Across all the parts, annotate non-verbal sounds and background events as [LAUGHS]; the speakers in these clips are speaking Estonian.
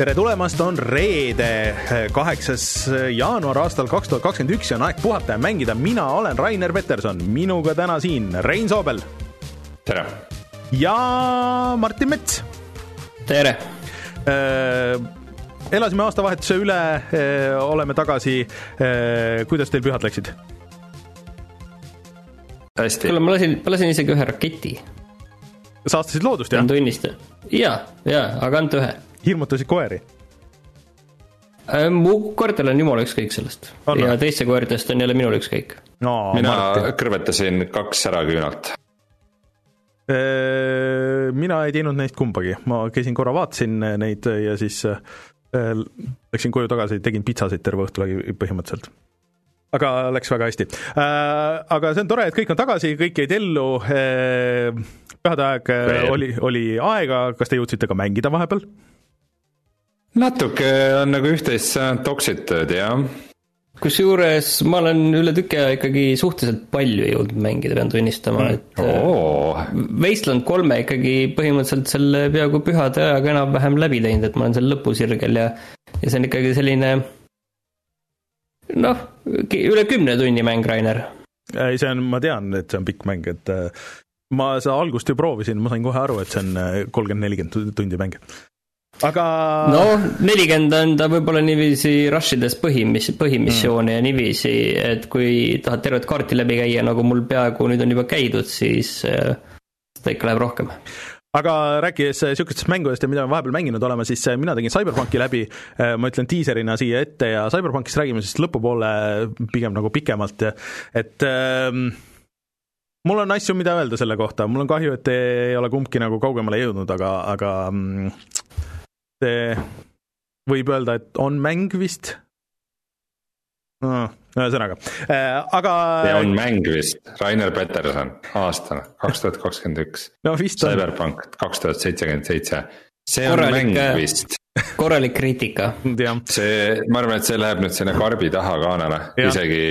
tere tulemast, on reede, kaheksas jaanuar aastal kaks tuhat kakskümmend üks ja on aeg puhata ja mängida. mina olen Rainer Peterson, minuga täna siin Rein Soobel. tere! ja Martin Mets. tere! elasime aastavahetuse üle, oleme tagasi. kuidas teil pühad läksid? hästi. kuule, ma lasin, ma lasin isegi ühe raketi. Saastasid loodust, jah? pean tunnistama. ja, ja, aga ainult ühe. hirmutasid koeri? mu koertel on jumala ükskõik sellest on ja teiste koertest on jälle minul ükskõik no,. mina Martin. kõrvetasin kaks säraküünalt mina ei teinud neist kumbagi, ma käisin korra, vaatasin neid ja siis läksin koju tagasi, tegin pitsasid terve õhtu läbi põhimõtteliselt aga läks väga hästi. aga see on tore, et kõik on tagasi, kõik jäid ellu. Pühade aeg oli, oli aega, kas te jõudsite ka mängida vahepeal? natuke on nagu üht-teist toksitud, jah kusjuures ma olen üle tüki aja ikkagi suhteliselt palju jõudnud mängida, pean tunnistama, et oh. Wasteland kolme ikkagi põhimõtteliselt selle peaaegu pühade ajaga enam-vähem läbi teinud, et ma olen seal lõpusirgel ja ja see on ikkagi selline noh, üle kümne tunni mäng, Rainer. ei, see on, ma tean, et see on pikk mäng, et äh, ma seda algust ju proovisin, ma sain kohe aru, et see on äh, kolmkümmend, nelikümmend tundi mäng aga. noh, nelikümmend on ta võib-olla niiviisi rush ides põhimis-, põhimissioone mm. ja niiviisi, et kui tahad tervet kaarti läbi käia, nagu mul peaaegu nüüd on juba käidud, siis äh, seda ikka läheb rohkem aga rääkides niisugustest mängudest ja mida me vahepeal mänginud oleme, siis äh, mina tegin CyberPunki läbi, äh, ma ütlen diiserina siia ette ja CyberPunkist räägime siis lõpupoole pigem nagu pikemalt et ähm, mul on asju, mida öelda selle kohta, mul on kahju, et ei ole kumbki nagu kaugemale jõudnud, aga, aga mm, see võib öelda, et on mäng vist ühesõnaga, äh, aga. see on mäng vist, Rainer Peterson, aasta kaks tuhat kakskümmend üks. no vist on. Cyberpunk kaks tuhat seitsekümmend seitse, see on korralik, mäng vist. korralik kriitika. [LAUGHS] see, ma arvan, et see läheb nüüd sinna karbi taha kaanele, isegi,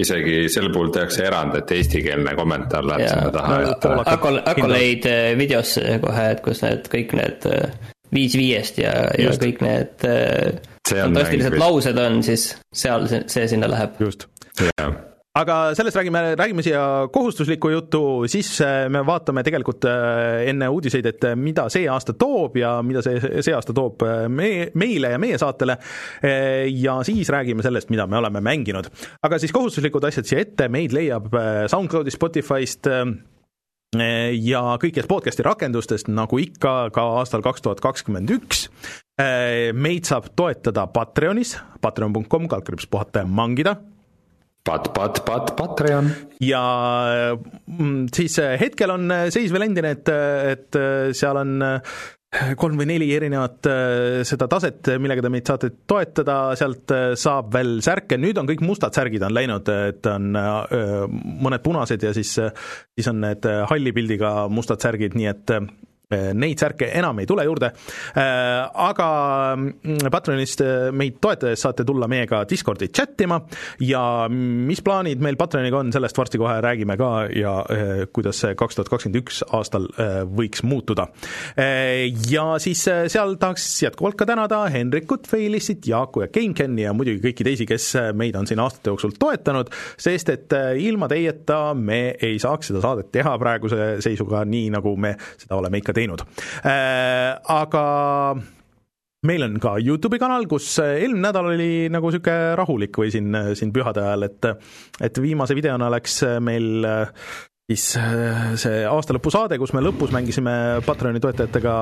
isegi sel puhul tehakse erand, et eestikeelne kommentaar läheb ja. sinna taha no,. Et... Akol-, Accolade äh, videosse kohe, et kus need kõik need äh, viis viiest ja, ja kõik need fantastilised laused on, siis seal see, see sinna läheb. just yeah aga sellest räägime, räägime siia kohustuslikku juttu, siis äh, me vaatame tegelikult äh, enne uudiseid, et äh, mida see aasta toob ja mida see, see aasta toob me, meile ja meie saatele. ja siis räägime sellest, mida me oleme mänginud. aga siis kohustuslikud asjad siia ette, meid leiab SoundCloudist, Spotify'st ja kõikidest podcast'i rakendustest, nagu ikka, ka aastal kaks tuhat kakskümmend üks. meid saab toetada Patreonis, patreon.com, kaldkriips puhata ja mangida. Pat, pat, pat, Patreon. ja mm, siis hetkel on seis veel endine, et, et seal on kolm või neli erinevat äh, seda taset, millega te meid saate toetada, sealt äh, saab veel särke, nüüd on kõik mustad särgid on läinud, et on äh, mõned punased ja siis, siis on need halli pildiga mustad särgid, nii et Äh, neid särke enam ei tule juurde, äh, aga mm, Patreonist äh, meid toetades saate tulla meiega Discordi chat ima ja mis plaanid meil Patreoniga on, sellest varsti kohe räägime ka ja kuidas see kaks tuhat kakskümmend üks aastal võiks muutuda. Ja siis seal tahaks jätkuvalt ka tänada Henrikut, Feilissit, Jaaku ja GameCami ja muidugi kõiki teisi, kes meid on siin aastate jooksul toetanud, sest et ilma teieta me ei saaks seda saadet teha praeguse seisuga nii, nagu me seda oleme ikka teinud teinud. Äh, aga meil on ka Youtube'i kanal, kus eelmine nädal oli nagu niisugune rahulik või siin, siin pühade ajal, et et viimase videona läks meil siis see aastalõpusaade, kus me lõpus mängisime Patreoni toetajatega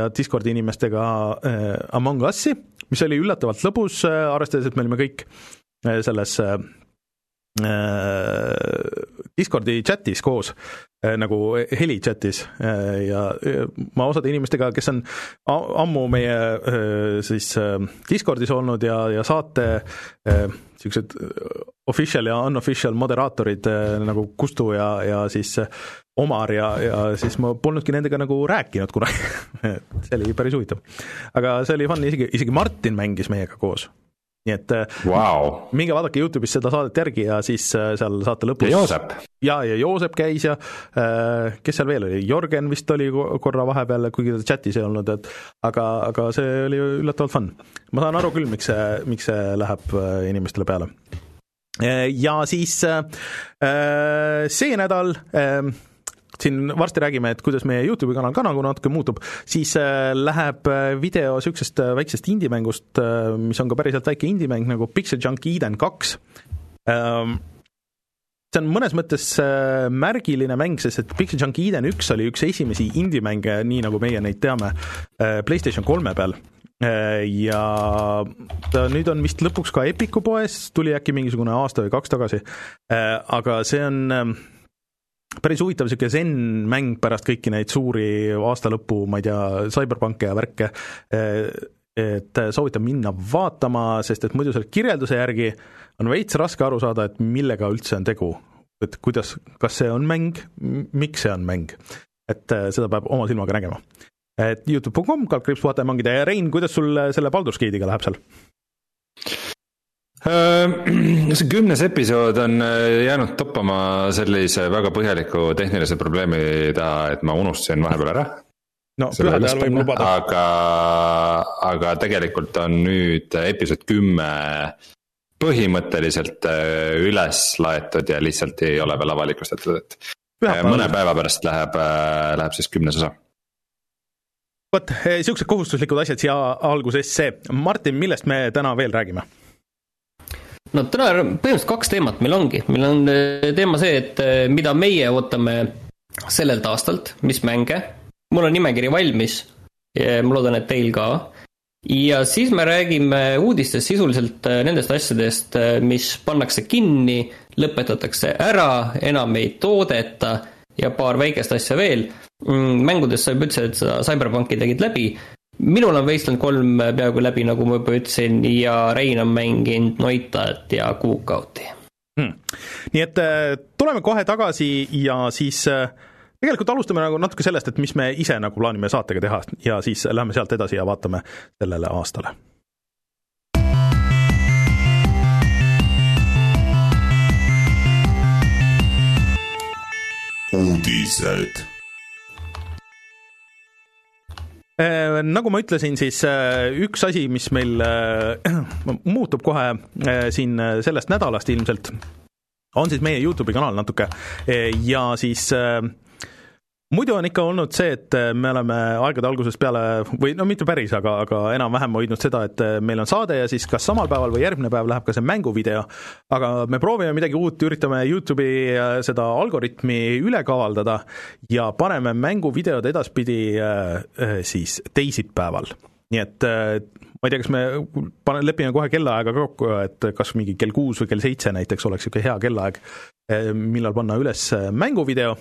ja Discordi inimestega äh, Among Us'i, mis oli üllatavalt lõbus, arvestades, et me olime kõik selles Discordi chatis koos Äh, nagu heli chatis äh, ja ma osade inimestega, kes on ammu meie äh, siis Discordis olnud ja, ja saate niisugused official ja unofficial moderaatorid nagu Kustu ja, ja siis Omar ja, ja siis ma polnudki nendega nagu rääkinud kunagi [LAUGHS] see oli päris huvitav. aga see oli fun, isegi, isegi Martin mängis meiega koos nii et wow. minge vaadake Youtube'is seda saadet järgi ja siis seal saate lõpus ja Joosep. ja, ja Joosep käis ja kes seal veel oli, Jörgen vist oli korra vahepeal, kuigi ta chatis ei olnud, et aga, aga see oli üllatavalt fun. ma saan aru küll, miks see, miks see läheb inimestele peale. ja siis see nädal siin varsti räägime, et kuidas meie YouTube'i kanal ka nagu natuke muutub, siis äh, läheb äh, video niisugusest äh, väiksest indie-mängust, mis on ka päriselt väike indie-mäng nagu Pixel Junk Eden kaks, ähm, see on mõnes mõttes märgiline mäng, sest et Pixel Junk Eden üks oli üks esimesi indie-mänge, nii nagu meie neid teame, PlayStation kolme peal. Ja ta nüüd on vist lõpuks ka Epiku poes, tuli äkki mingisugune aasta või kaks tagasi, aga see on ähm, päris huvitav niisugune zen-mäng pärast kõiki neid suuri aasta lõpu, ma ei tea, CyberPunke ja värke, et soovitan minna vaatama, sest et muidu selle kirjelduse järgi on veits raske aru saada, et millega üldse on tegu. et kuidas, kas see on mäng, miks see on mäng. et seda peab oma silmaga nägema. et Youtube.com, kaldkriips vaataja mängida ja Rein, kuidas sul selle Baldur's Gate'iga läheb seal? Äh, [CLEARS THROAT] see kümnes episood on äh, jäänud toppama sellise väga põhjaliku tehnilise probleemi taha, et ma unustasin vahepeal ära. no pühade ajal võib lubada. aga, aga tegelikult on nüüd episood kümme põhimõtteliselt äh, üles laetud ja lihtsalt ei ole veel avalikustatud, et mõne päeva pärast läheb, läheb siis kümnes osa vot, niisugused kohustuslikud asjad siia algusesse. Martin, millest me täna veel räägime? No täna põhimõtteliselt kaks teemat meil ongi, meil on eh, teema see, et eh, mida meie ootame sellelt aastalt, mis mänge. mul on nimekiri valmis. ma loodan, et teil ka. ja siis me räägime uudistest sisuliselt eh, nendest asjadest, mis pannakse kinni, lõpetatakse ära, enam ei toodeta ja paar väikest asja veel. Mm, mängudest sa juba ütlesid, et seda CyberPunki tegid läbi minul on Wasteland kolm peaaegu läbi, nagu ma juba ütlesin, ja Rein on mänginud Noitat ja Cookouti. Hmm.. nii et äh, tuleme kohe tagasi ja siis äh, tegelikult alustame nagu natuke sellest, et mis me ise nagu plaanime saatega teha ja siis lähme sealt edasi ja vaatame sellele aastale. uudised nagu ma ütlesin, siis äh, üks asi, mis meil äh, [CLEARS THROAT] muutub kohe siin sellest nädalast ilmselt, on siis meie Youtube'i kanal natuke. Ja siis äh, muidu on ikka olnud see, et äh, me oleme aegade algusest peale või no mitte päris, aga, aga enam-vähem hoidnud seda, et äh, meil on saade ja siis kas samal päeval või järgmine päev läheb ka see mänguvideo, aga me proovime midagi uut, üritame Youtube'i äh, seda algoritmi üle kavaldada ja paneme mänguvideod edaspidi siis teisipäeval. nii et ma ei tea, kas me pane, lepime kohe kellaaega kokku, et kas mingi kell kuus või kell seitse näiteks oleks niisugune hea kellaaeg, millal panna üles mänguvideo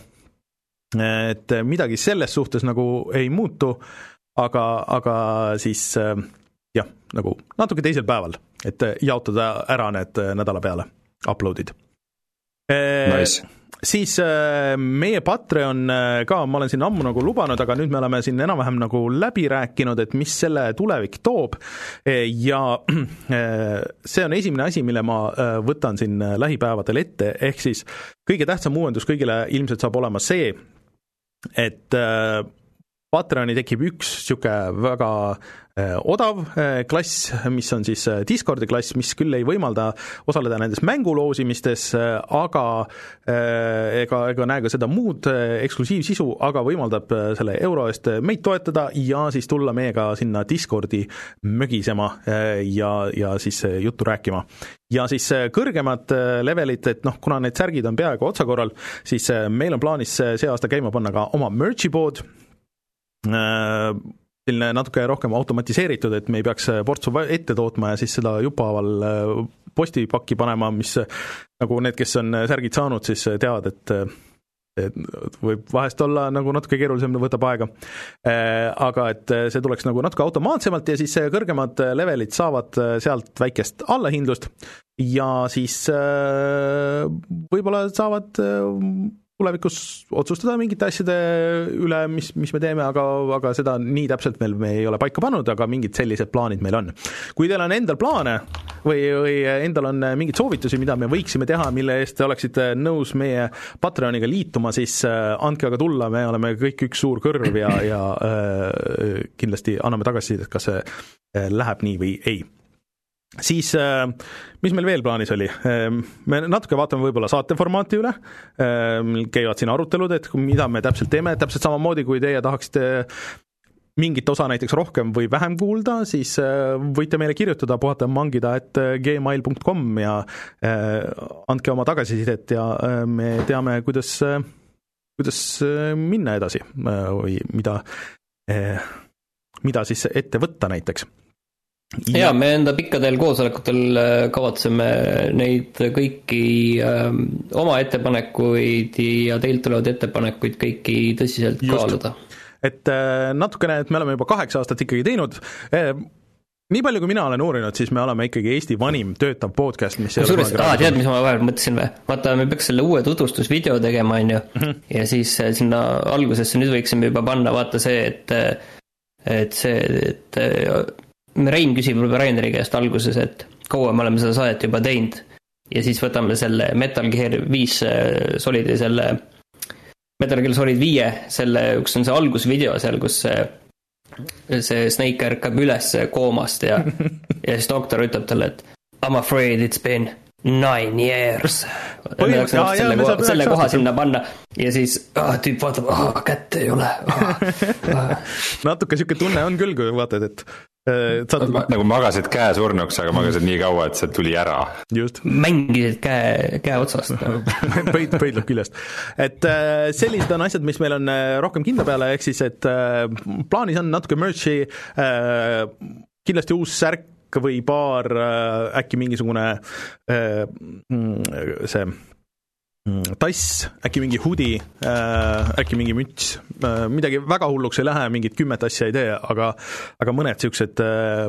et midagi selles suhtes nagu ei muutu, aga, aga siis jah, nagu natuke teisel päeval, et jaotada ära need nädala peale upload'id nice siis meie Patreon ka, ma olen siin ammu nagu lubanud, aga nüüd me oleme siin enam-vähem nagu läbi rääkinud, et mis selle tulevik toob. ja [CLEARS THROAT] see on esimene asi, mille ma võtan siin lähipäevadel ette, ehk siis kõige tähtsam uuendus kõigile ilmselt saab olema see, et äh, Patreoni tekib üks niisugune väga odav äh, klass, mis on siis Discordi klass, mis küll ei võimalda osaleda nendes mänguloosimistes, aga ega, ega näe ka seda muud eksklusiivsisu, aga võimaldab selle euro eest meid toetada ja siis tulla meiega sinna Discordi mögisema ja, ja siis juttu rääkima. Ja siis kõrgemad levelid, et noh, kuna need särgid on peaaegu otsakorral, siis meil on plaanis see aasta käima panna ka oma merch'i pood, selline natuke rohkem automatiseeritud, et me ei peaks portsu ette tootma ja siis seda jupphaaval postipakki panema, mis nagu need, kes on särgid saanud, siis teavad, et et võib vahest olla nagu natuke keerulisem, võtab aega. Aga et see tuleks nagu natuke automaatsemalt ja siis kõrgemad levelid saavad sealt väikest allahindlust ja siis võib-olla saavad tulevikus otsustada mingite asjade üle, mis, mis me teeme, aga, aga seda nii täpselt veel me ei ole paika pannud, aga mingid sellised plaanid meil on. kui teil on endal plaane, või, või endal on mingeid soovitusi, mida me võiksime teha, mille eest te oleksite nõus meie Patreoniga liituma, siis andke aga tulla, me oleme kõik üks suur kõrv ja, ja äh, kindlasti anname tagasisidet, kas see läheb nii või ei siis äh, mis meil veel plaanis oli, ähm, me natuke vaatame võib-olla saate formaati üle, ähm, käivad siin arutelud, et mida me täpselt teeme, täpselt samamoodi, kui teie tahaksite mingit osa näiteks rohkem või vähem kuulda, siis äh, võite meile kirjutada, puhata ja mangida, et äh, gmail.com ja andke oma tagasisidet ja me teame, kuidas, kuidas minna edasi või mida, mida siis ette võtta näiteks ja, ja me enda pikkadel koosolekutel äh, kavatseme neid kõiki äh, oma ettepanekuid ja teilt tulevaid ettepanekuid kõiki tõsiselt Just. kaaluda. et äh, natukene, et me oleme juba kaheksa aastat ikkagi teinud äh,, nii palju, kui mina olen uurinud, siis me oleme ikkagi Eesti vanim töötav podcast, mis kusjuures, aa, tead, mis ma vahepeal mõtlesin või? vaata, me peaks selle uue tutvustusvideo tegema, on ju, mhm. ja siis äh, sinna algusesse nüüd võiksime juba panna, vaata see, et et see, et Rein küsib võib-olla Raineri käest alguses, et kaua me oleme seda saadet juba teinud. ja siis võtame selle Metal Gear viis äh, Solidi selle, Metal Gear Solid viie, selle, kus on see algusvideo seal, kus see, see Snake ärkab üles koomast ja, [LAUGHS] ja siis doktor ütleb talle, et I m afraid it's been nine years. selle, koha, selle koha sinna panna ja siis ah, tüüp vaatab, kätt ei ole ah, [LAUGHS] ah. natuke sihuke tunne on küll, kui vaatad, et Äh, saad... nagu magasid käe surnuks, aga magasid nii kaua, et see tuli ära. just. mängisid käe, käe otsast [LAUGHS] pöid, pöidlab küljest. et äh, sellised on asjad, mis meil on äh, rohkem kindla peale, ehk siis et plaanis on natuke merch'i, kindlasti uus särk või paar, äkki mingisugune mm, see tass, äkki mingi hudi, äh, äkki mingi müts, äh, midagi väga hulluks ei lähe, mingit kümmet asja ei tee, aga aga mõned niisugused äh,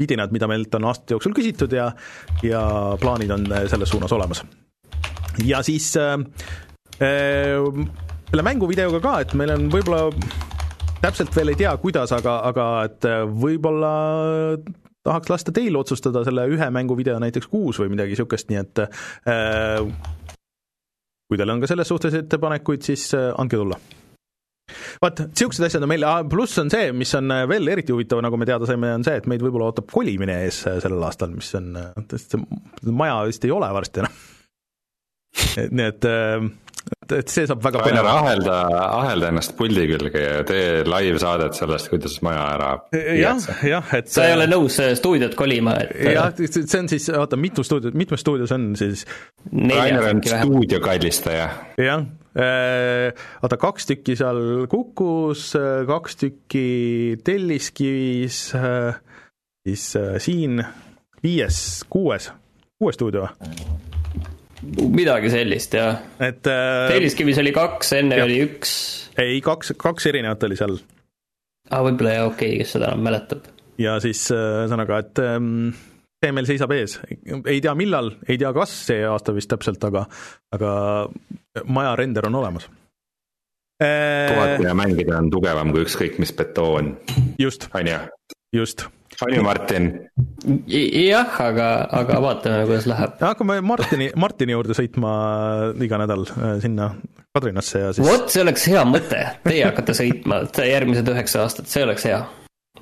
vidinad, mida meilt on aastate jooksul küsitud ja ja plaanid on selles suunas olemas. ja siis selle mänguvideoga ka, et meil on võib-olla täpselt veel ei tea, kuidas, aga, aga et võib-olla tahaks lasta teil otsustada selle ühe mänguvideo näiteks kuus või midagi niisugust, nii et äh, kui teil on ka selles suhtes ettepanekuid, siis äh, andke tulla. Vaat, niisugused asjad on meil, pluss on see, mis on veel eriti huvitav, nagu me teada saime, on see, et meid võib-olla ootab kolimine ees sellel aastal, mis on, see maja vist ei ole varsti enam. [LAUGHS] Nii et äh, et, see saab väga Rainer, ahelda, ahelda ennast puldi külge ja tee live-saadet sellest, kuidas maja ära jah, jah, et sa ei ole nõus äh, stuudiot kolima, et jah, see on siis, oota, mitu stuudiot, mitmes stuudios on siis? Rainer on stuudiokallistaja. jah, äh, oota, kaks tükki seal Kukus, äh, kaks tükki Telliskivis, siis siin viies, kuues, kuues stuudio või? Midagi sellist, jah. et äh, Telliskivis oli kaks, enne jah. oli üks. ei, kaks, kaks erinevat oli seal. aa, ah, võib-olla jah, okei okay,, kes seda enam mäletab. ja siis äh, ühesõnaga, et ähm, see meil seisab ees, ei tea, millal, ei tea, kas see aasta vist täpselt, aga, aga maja render on olemas äh,. puhata ja mängida on tugevam kui ükskõik mis betoon. just. on ju? just on ju, Martin? jah, aga, aga vaatame, kuidas läheb. hakkame Martini, Martini juurde sõitma iga nädal äh, sinna Kadrinasse ja siis. vot, see oleks hea mõte, teie hakkate sõitma [LAUGHS] järgmised üheksa aastat, see oleks hea.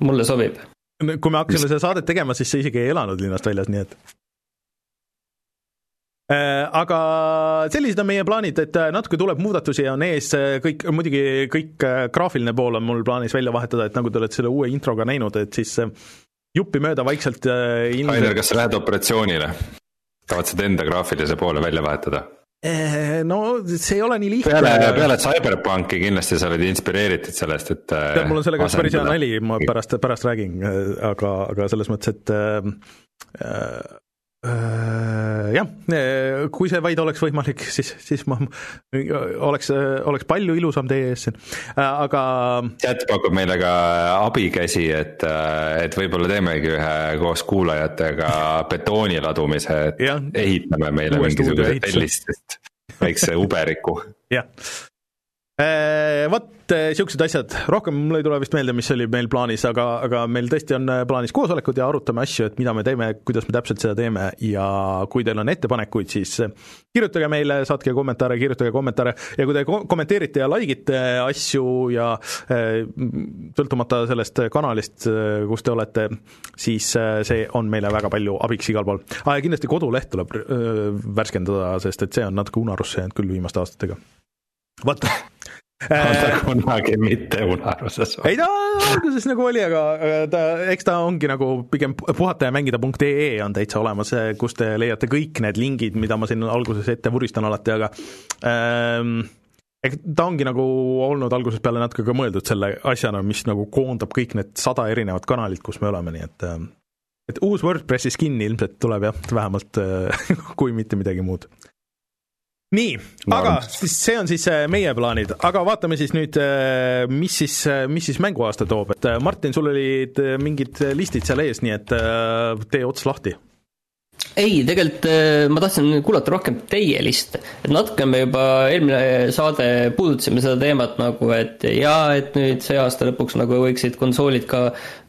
mulle sobib. kui me hakkasime seda saadet tegema, siis sa isegi ei elanud linnast väljas, nii et äh, aga sellised on meie plaanid, et äh, natuke tuleb muudatusi, on ees kõik, muidugi kõik graafiline pool on mul plaanis välja vahetada, et nagu te olete selle uue introga näinud, et siis jupimööda vaikselt äh, ilmselt... Rainer, kas sa lähed operatsioonile? kavatsed enda graafilise poole välja vahetada? Äh, no see ei ole nii lihtne. peale, peale Cyberpunki kindlasti sa oled inspireeritud sellest, et tead, mul on sellega üks päris hea nali, ma pärast, pärast räägin, aga, aga selles mõttes, et äh, Äh, jah, äh, kui see vaid oleks võimalik, siis, siis ma oleks, oleks palju ilusam teie ees siin, äh, aga. chat pakub meile ka abikäsi, et, et võib-olla teemegi ühe koos kuulajatega betooni ladumise, et ja, ehitame meile mingisuguse tellist, väikse uberiku. [LAUGHS] jah Äh, vot niisugused asjad, rohkem mul ei tule vist meelde, mis oli meil plaanis, aga, aga meil tõesti on äh, plaanis koosolekud ja arutame asju, et mida me teeme, kuidas me täpselt seda teeme. Ja kui teil on ettepanekuid, siis äh, kirjutage meile, saatke kommentaare, kirjutage kommentaare. Ja kui te kommenteerite ja like ite asju ja sõltumata sellest kanalist, kus te olete, siis see on meile väga palju abiks igal pool. Ah,. ja kindlasti koduleht tuleb värskendada, sest et see on natuke unarusse jäänud küll viimaste aastatega. Vot ta äh, kunagi mitte unaruses olnud? ei ta alguses nagu oli, aga ta, eks ta ongi nagu pigem puhatajamängida.ee on täitsa olemas, kus te leiate kõik need lingid, mida ma siin alguses ette vuristan alati, aga ähm, eks ta ongi nagu olnud algusest peale natuke ka mõeldud selle asjana, mis nagu koondab kõik need sada erinevat kanalit, kus me oleme, nii et ähm, et uus WordPressi skin ilmselt tuleb jah, vähemalt [LAUGHS] kui mitte midagi muud nii, aga siis see on siis äh, meie plaanid, aga vaatame siis nüüd, äh, mis siis, äh, mis siis mänguaasta toob, et Martin, sul olid mingid listid seal ees, nii et tee ots lahti ei, tegelikult äh, ma tahtsin kuulata rohkem teie liste, et natuke me juba eelmine saade puudutasime seda teemat nagu, et jaa, et nüüd see aasta lõpuks nagu võiksid konsoolid ka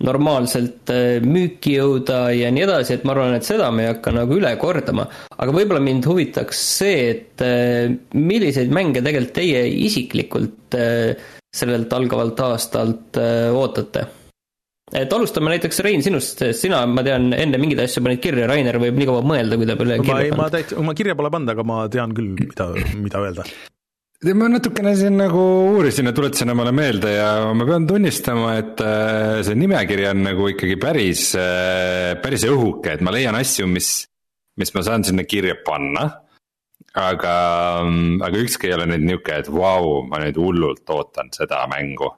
normaalselt äh, müüki jõuda ja nii edasi, et ma arvan, et seda me ei hakka nagu üle kordama. aga võib-olla mind huvitaks see, et äh, milliseid mänge tegelikult teie isiklikult sellelt algavalt aastalt ootate et alustame näiteks Rein sinust, sina, ma tean, enne mingeid asju panid kirja, Rainer võib nii kaua mõelda, kui ta pole kirja pannud. ma täitsa, ma kirja pole pannud, aga ma tean küll, mida, mida öelda. ma natukene siin nagu uurisin ja tuletasin omale meelde ja ma pean tunnistama, et äh, see nimekiri on nagu ikkagi päris, äh, päris õhuke, et ma leian asju, mis, mis ma saan sinna kirja panna aga, aga ükski ei ole nüüd nihuke, et vau wow,, ma nüüd hullult ootan seda mängu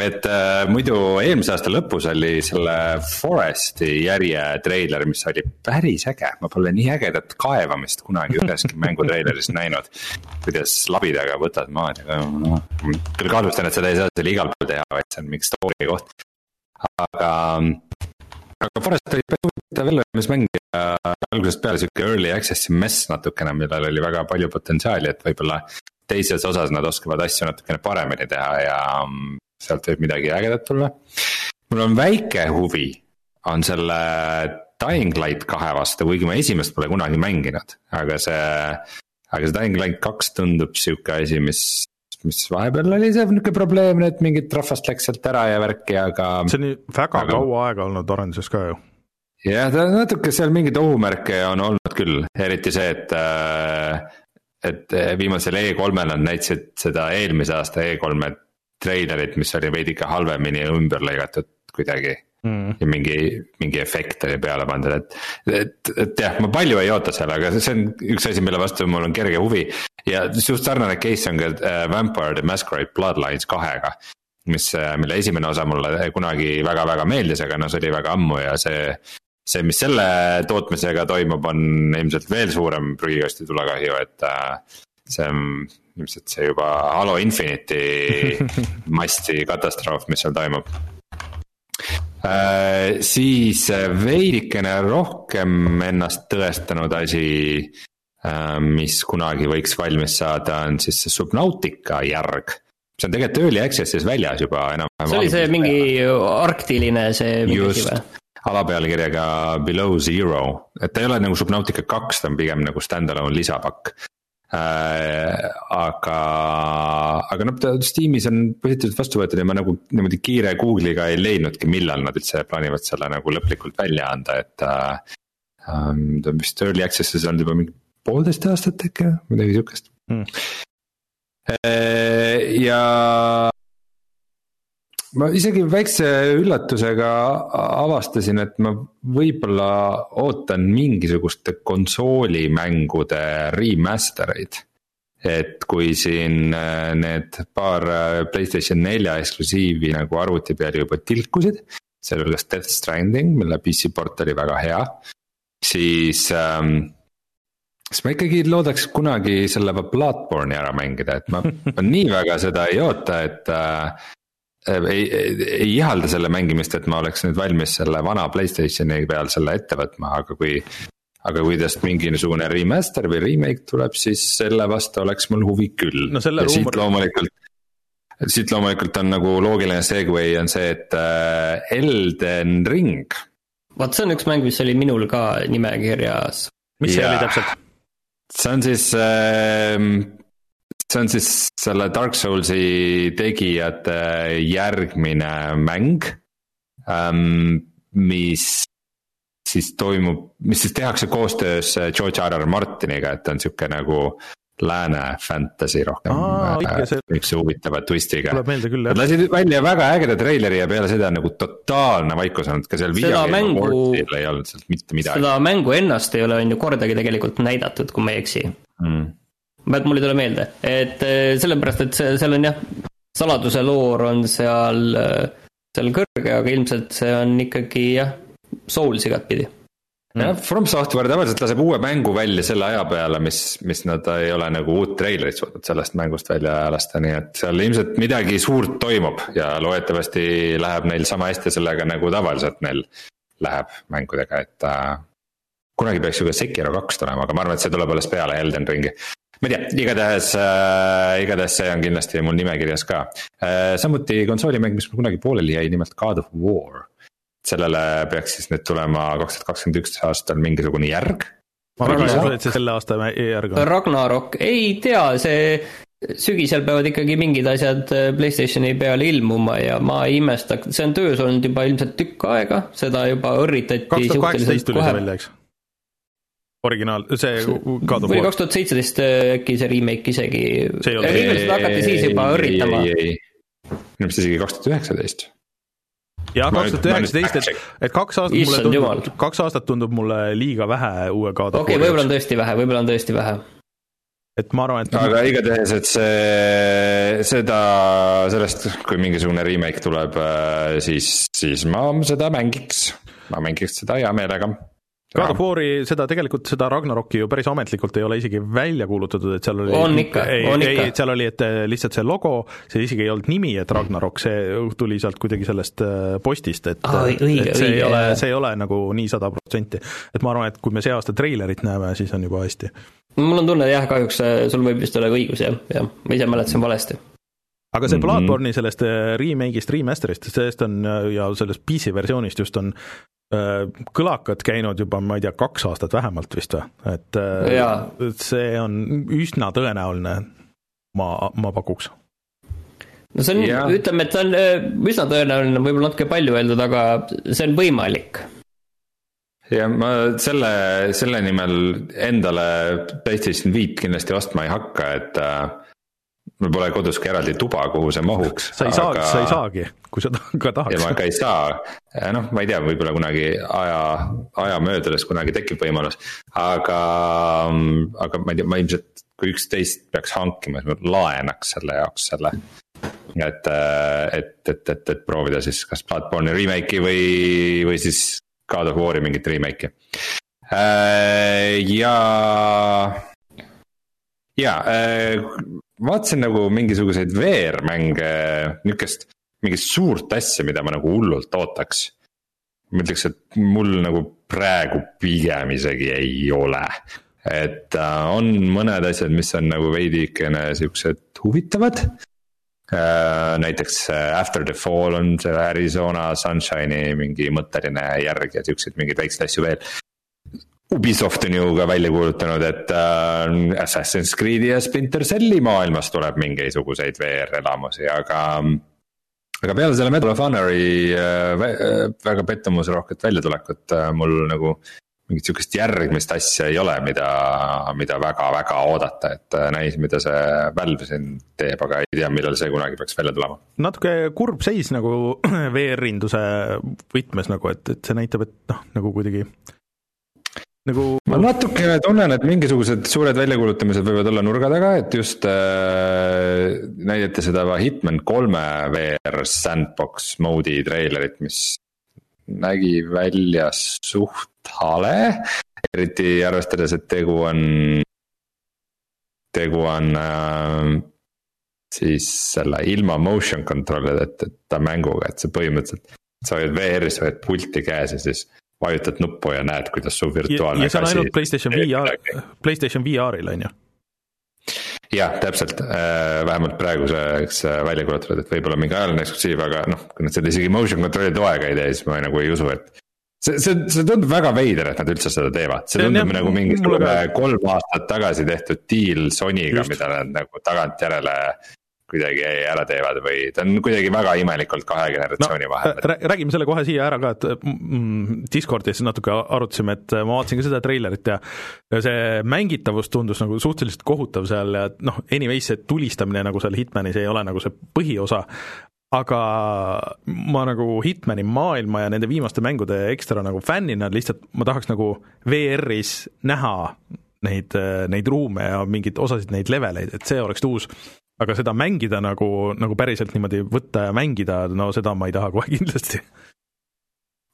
et äh, muidu eelmise aasta lõpus oli selle Foresti järje treiler, mis oli päris äge, ma pole nii ägedat kaevamist kunagi üheski mängutreileris näinud. kuidas labidaga võtad maad ja küll kahtlustan, et seda ei saa seal igal pool teha, vaid see on mingi story koht. aga, aga Forest oli päris huvitav ellumismäng ja algusest peale sihuke early access'i mess natukene, millel oli väga palju potentsiaali, et võib-olla teises osas nad oskavad asju natukene paremini teha ja sealt võib midagi ägedat tulla. mul on väike huvi, on selle Dying Light kahe vastu, kuigi ma esimest pole kunagi mänginud, aga see. aga see Dying Light kaks tundub sihuke asi, mis, mis vahepeal oli see nihuke probleemne, et mingit rahvast läks sealt ära ja värki, aga. see on väga aga... kaua aega olnud arenduses ka ju jah, ta natuke seal mingeid ohumärke on olnud küll, eriti see, et et viimasel E3-l nad näitasid seda eelmise aasta E3-e treilerit, mis oli veidike halvemini ümber lõigatud kuidagi mm.. ja mingi, mingi efekt oli peale pandud, et, et, et jah, ma palju ei oota seal, aga see on üks asi, mille vastu mul on kerge huvi. ja just sarnane case on ka äh, Vampire the Masquerade Bloodlines kahega. mis, äh, mille esimene osa mulle kunagi väga-väga meeldis, aga noh, see oli väga ammu ja see see, mis selle tootmisega toimub, on ilmselt veel suurem prügikasti tulekahju, et äh, see on ilmselt see juba Halo Infinite'i [LAUGHS] masti katastroof, mis seal toimub äh,. siis äh, veidikene rohkem ennast tõestanud asi äh,, mis kunagi võiks valmis saada, on siis see Subnautica järg see on tegelikult early access'is väljas juba enam-vähem. see oli see mingi arktiline see mingi asi või? alapealkirjaga Below Zero, et ta ei ole nagu Subnautica kaks, ta on pigem nagu stand-alone lisapakk aga, aga noh, ta Steamis on positiivselt vastu võetud ja ma nagu niimoodi kiire Google'iga ei leidnudki, millal nad üldse plaanivad selle nagu lõplikult välja anda, et äh,. ta on vist early access'is olnud juba mingi poolteist aastat äkki, midagi sihukest hmm.. ja ma isegi väikse üllatusega avastasin, et ma võib-olla ootan mingisuguste konsoolimängude remaster eid. Et kui siin äh, need paar äh, Playstation nelja eksklusiivi nagu arvuti peal juba tilkusid. sealhulgas Death Stranding, mille PC port oli väga hea, siis ähm, siis ma ikkagi loodaks kunagi selle Bloodborne'i ära mängida, et ma, [LAUGHS] ma nii väga seda ei oota, et äh, ei, ei, ei ihalda selle mängimist, et ma oleks nüüd valmis selle vana Playstationi peal selle ette võtma, aga kui. Aga kui tast mingisugune remaster või remake tuleb, siis selle vastu oleks mul huvi küll. no selle ruumori, loomulikult. siit loomulikult on nagu loogiline segway on see, et äh, Elden Ring. vot see on üks mäng, mis oli minul ka nimekirjas. mis see oli täpselt? see on siis äh, see on siis selle Dark Soulsi tegijate järgmine mäng ähm,, mis siis toimub, mis siis tehakse koostöös George R R Martiniga, et on sihuke nagu lääne fantasy rohkem. niisuguse huvitava twistiga. tuleb meelde küll jah. Nad lasid välja väga ägeda treileri ja peale seda nagu totaalne vaikus olnud, ka seal seda mängu, ei olnud sealt mitte midagi. seda mängu ennast ei ole on ju kordagi tegelikult näidatud, kui ma ei eksi mm.. et mul ei tule meelde, et eh, sellepärast, et see, seal on jah, saladuse loor on seal, seal kõrge, aga ilmselt see on ikkagi jah, Souls igatpidi jah, From Software tavaliselt laseb uue mängu välja selle aja peale, mis, mis nad ei ole nagu uut treilerit suutnud sellest mängust välja lasta, nii et seal ilmselt midagi suurt toimub ja loodetavasti läheb neil sama hästi sellega nagu tavaliselt neil läheb mängudega, et äh,. kunagi peaks ju ka Sekiro kaks tulema, aga ma arvan, et see tuleb alles peale Elden Ringi. ma ei tea, igatahes äh,, igatahes see on kindlasti mul nimekirjas ka äh,. samuti konsoolimäng, mis mul kunagi pooleli jäi, nimelt God of War sellele peaks siis nüüd tulema kaks tuhat kakskümmend üks aastal mingisugune järg. ma väga ei usu, et see selle aasta järg on. Ragnarok, ei tea, see sügisel peavad ikkagi mingid asjad äh, Playstationi peale ilmuma ja ma ei imesta, see on töös olnud juba ilmselt tükk aega, seda juba õrritati. kaks tuhat kaheksateist tuli see välja, eks? originaal, see God of War. või kaks tuhat seitseteist äh, äkki see remake isegi. ilmselt hakati siis juba õrritama. minu meelest isegi kaks tuhat üheksateist jah, kaks tuhat üheksateist, et, et kaks aastat Issand mulle tundub, kaks aastat tundub mulle liiga vähe uue War'i. okei, võib-olla on tõesti vähe, võib-olla on tõesti vähe. et ma arvan, et. aga igatahes, et see, seda, sellest, kui mingisugune remake tuleb, äh, siis, siis ma seda mängiks. ma mängiks seda hea meelega God of War'i, seda tegelikult, seda Ragnaroki ju päris ametlikult ei ole isegi välja kuulutatud, et seal oli on ikka, on ikka. seal oli, et äh, lihtsalt see logo, see isegi ei olnud nimi, et Ragnarok, see tuli sealt kuidagi sellest äh, postist, et ah, õige, et see õige, ei ole, see ei ole nagu nii sada protsenti. et ma arvan, et kui me see aasta treilerit näeme, siis on juba hästi. mul on tunne jah, kahjuks äh, sul võib vist olla õigus jah, jah, ma ise mäletasin valesti aga see mm -hmm. Bloodborne'i sellest remake'ist, remaster'ist, sellest on ja sellest PC versioonist just on Äh, kõlakad käinud juba, ma ei tea, kaks aastat vähemalt vist või, et äh, ja. see on üsna tõenäoline, ma, ma pakuks. no see on, ütleme, et see on äh, üsna tõenäoline, võib-olla natuke palju öeldud, aga see on võimalik. ja ma selle, selle nimel endale PlayStation viit kindlasti ostma ei hakka, et äh, mul pole kodus ka eraldi tuba, kuhu see mahuks. sa ei aga... saa, sa ei saagi, kui sa [LAUGHS] ka tahaks. ja ma ka ei saa, noh, ma ei tea, võib-olla kunagi aja, aja möödudes kunagi tekib võimalus. aga, aga ma ei tea, ma ilmselt, kui üksteist peaks hankima, siis ma laenaks selle jaoks selle. et, et, et, et, et proovida siis kas Bloodborne'i remake'i või, või siis God of War'i mingit remake'i. ja ja äh, vaatasin nagu mingisuguseid VR-mänge, nihukest, mingit suurt asja, mida ma nagu hullult ootaks. ma ütleks, et mul nagu praegu pigem isegi ei ole. et äh, on mõned asjad, mis on nagu veidikene siuksed huvitavad äh,. näiteks äh, After the Fall on see Arizona Sunshine'i mingi mõtteline järg ja siukseid mingeid väikseid asju veel. Ubisoft on ju ka välja kuulutanud, et äh, Assassin's Creed'i ja Splinter Celli maailmas tuleb mingisuguseid VR-elamusi, aga. aga peale selle Medal of Honori äh, äh, väga pettumusrohket väljatulekut äh, mul nagu mingit sihukest järgmist asja ei ole, mida, mida väga-väga oodata, et äh, näis, mida see Valve siin teeb, aga ei tea, millal see kunagi peaks välja tulema. natuke kurb seis nagu [CLEARS THROAT] VR-induse võtmes nagu, et, et see näitab, et noh, nagu kuidagi nagu. ma natukene tunnen, et mingisugused suured väljakuulutamised võivad olla nurga taga, et just äh, näidati seda Hitman kolme VR sandbox mode'i treilerit, mis nägi välja suht hale. eriti arvestades, et tegu on, tegu on äh, siis selle ilma motion control'ideta mänguga, et see põhimõtteliselt. sa hoiad VR-is, hoiad pulti käes ja siis vajutad nuppu ja näed, kuidas su virtuaalne ja, ja see on ainult PlayStation VR, PlayStation VR-il on ju? jah, täpselt, vähemalt praeguseks välja kuulutatud, et võib-olla mingi ajaline eksklusiiv, aga noh, kui nad seda isegi motion control'i toega ei tee, siis ma nagu ei usu, et see, see, see tundub väga veider, et nad üldse seda teevad, see tundub jah, nagu mingisugune kolm aastat tagasi tehtud deal Sonyga, mida nad nagu tagantjärele kuidagi ära teevad või ta on kuidagi väga imelikult kahe generatsiooni no, vahel. räägime selle kohe siia ära ka, et mm, Discordis natuke arutasime, et ma vaatasin ka seda treilerit ja see mängitavus tundus nagu suhteliselt kohutav seal ja noh, anyways see tulistamine nagu seal Hitmanis ei ole nagu see põhiosa, aga ma nagu Hitmani maailma ja nende viimaste mängude ekstra nagu fännina lihtsalt ma tahaks nagu VR-is näha neid, neid ruume ja mingeid osasid neid leveleid, et see oleks uus. Aga seda mängida nagu, nagu päriselt niimoodi võtta ja mängida, no seda ma ei taha kohe [LAUGHS] kindlasti.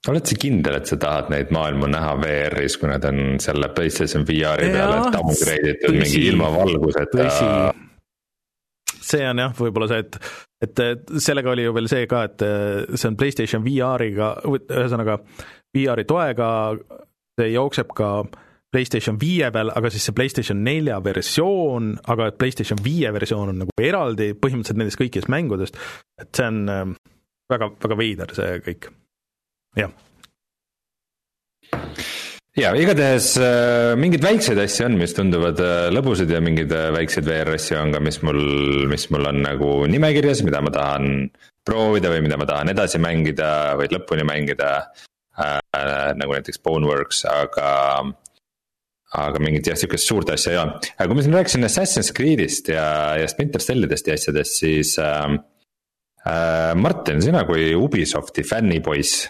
Oled sa kindel, et sa tahad neid maailmu näha VR-is, kui nad on selle PlayStation VR-i peale downgrade itud mingi ilma valguseta? see on jah, võib-olla see, et et sellega oli ju veel see ka, et see on PlayStation VR-iga, ühesõnaga VR-i toega, see jookseb ka PlayStation viie peal, aga siis see PlayStation nelja versioon, aga et PlayStation viie versioon on nagu eraldi põhimõtteliselt nendest kõikidest mängudest, et see on äh, väga, väga veider, see kõik, jah. Ja igatahes äh, mingeid väikseid asju on, mis tunduvad äh, lõbusad ja mingeid äh, väikseid VR asju on ka, mis mul, mis mul on nagu nimekirjas, mida ma tahan proovida või mida ma tahan edasi mängida või lõpuni mängida. Äh,. nagu näiteks Boneworks, aga, aga mingit jah, sihukest suurt asja ei ole. aga kui ma siin rääkisin Assassin's Creed'ist ja, ja Splinter Cellidest ja asjadest, siis äh, äh, Martin, sina kui Ubisofti fännipoiss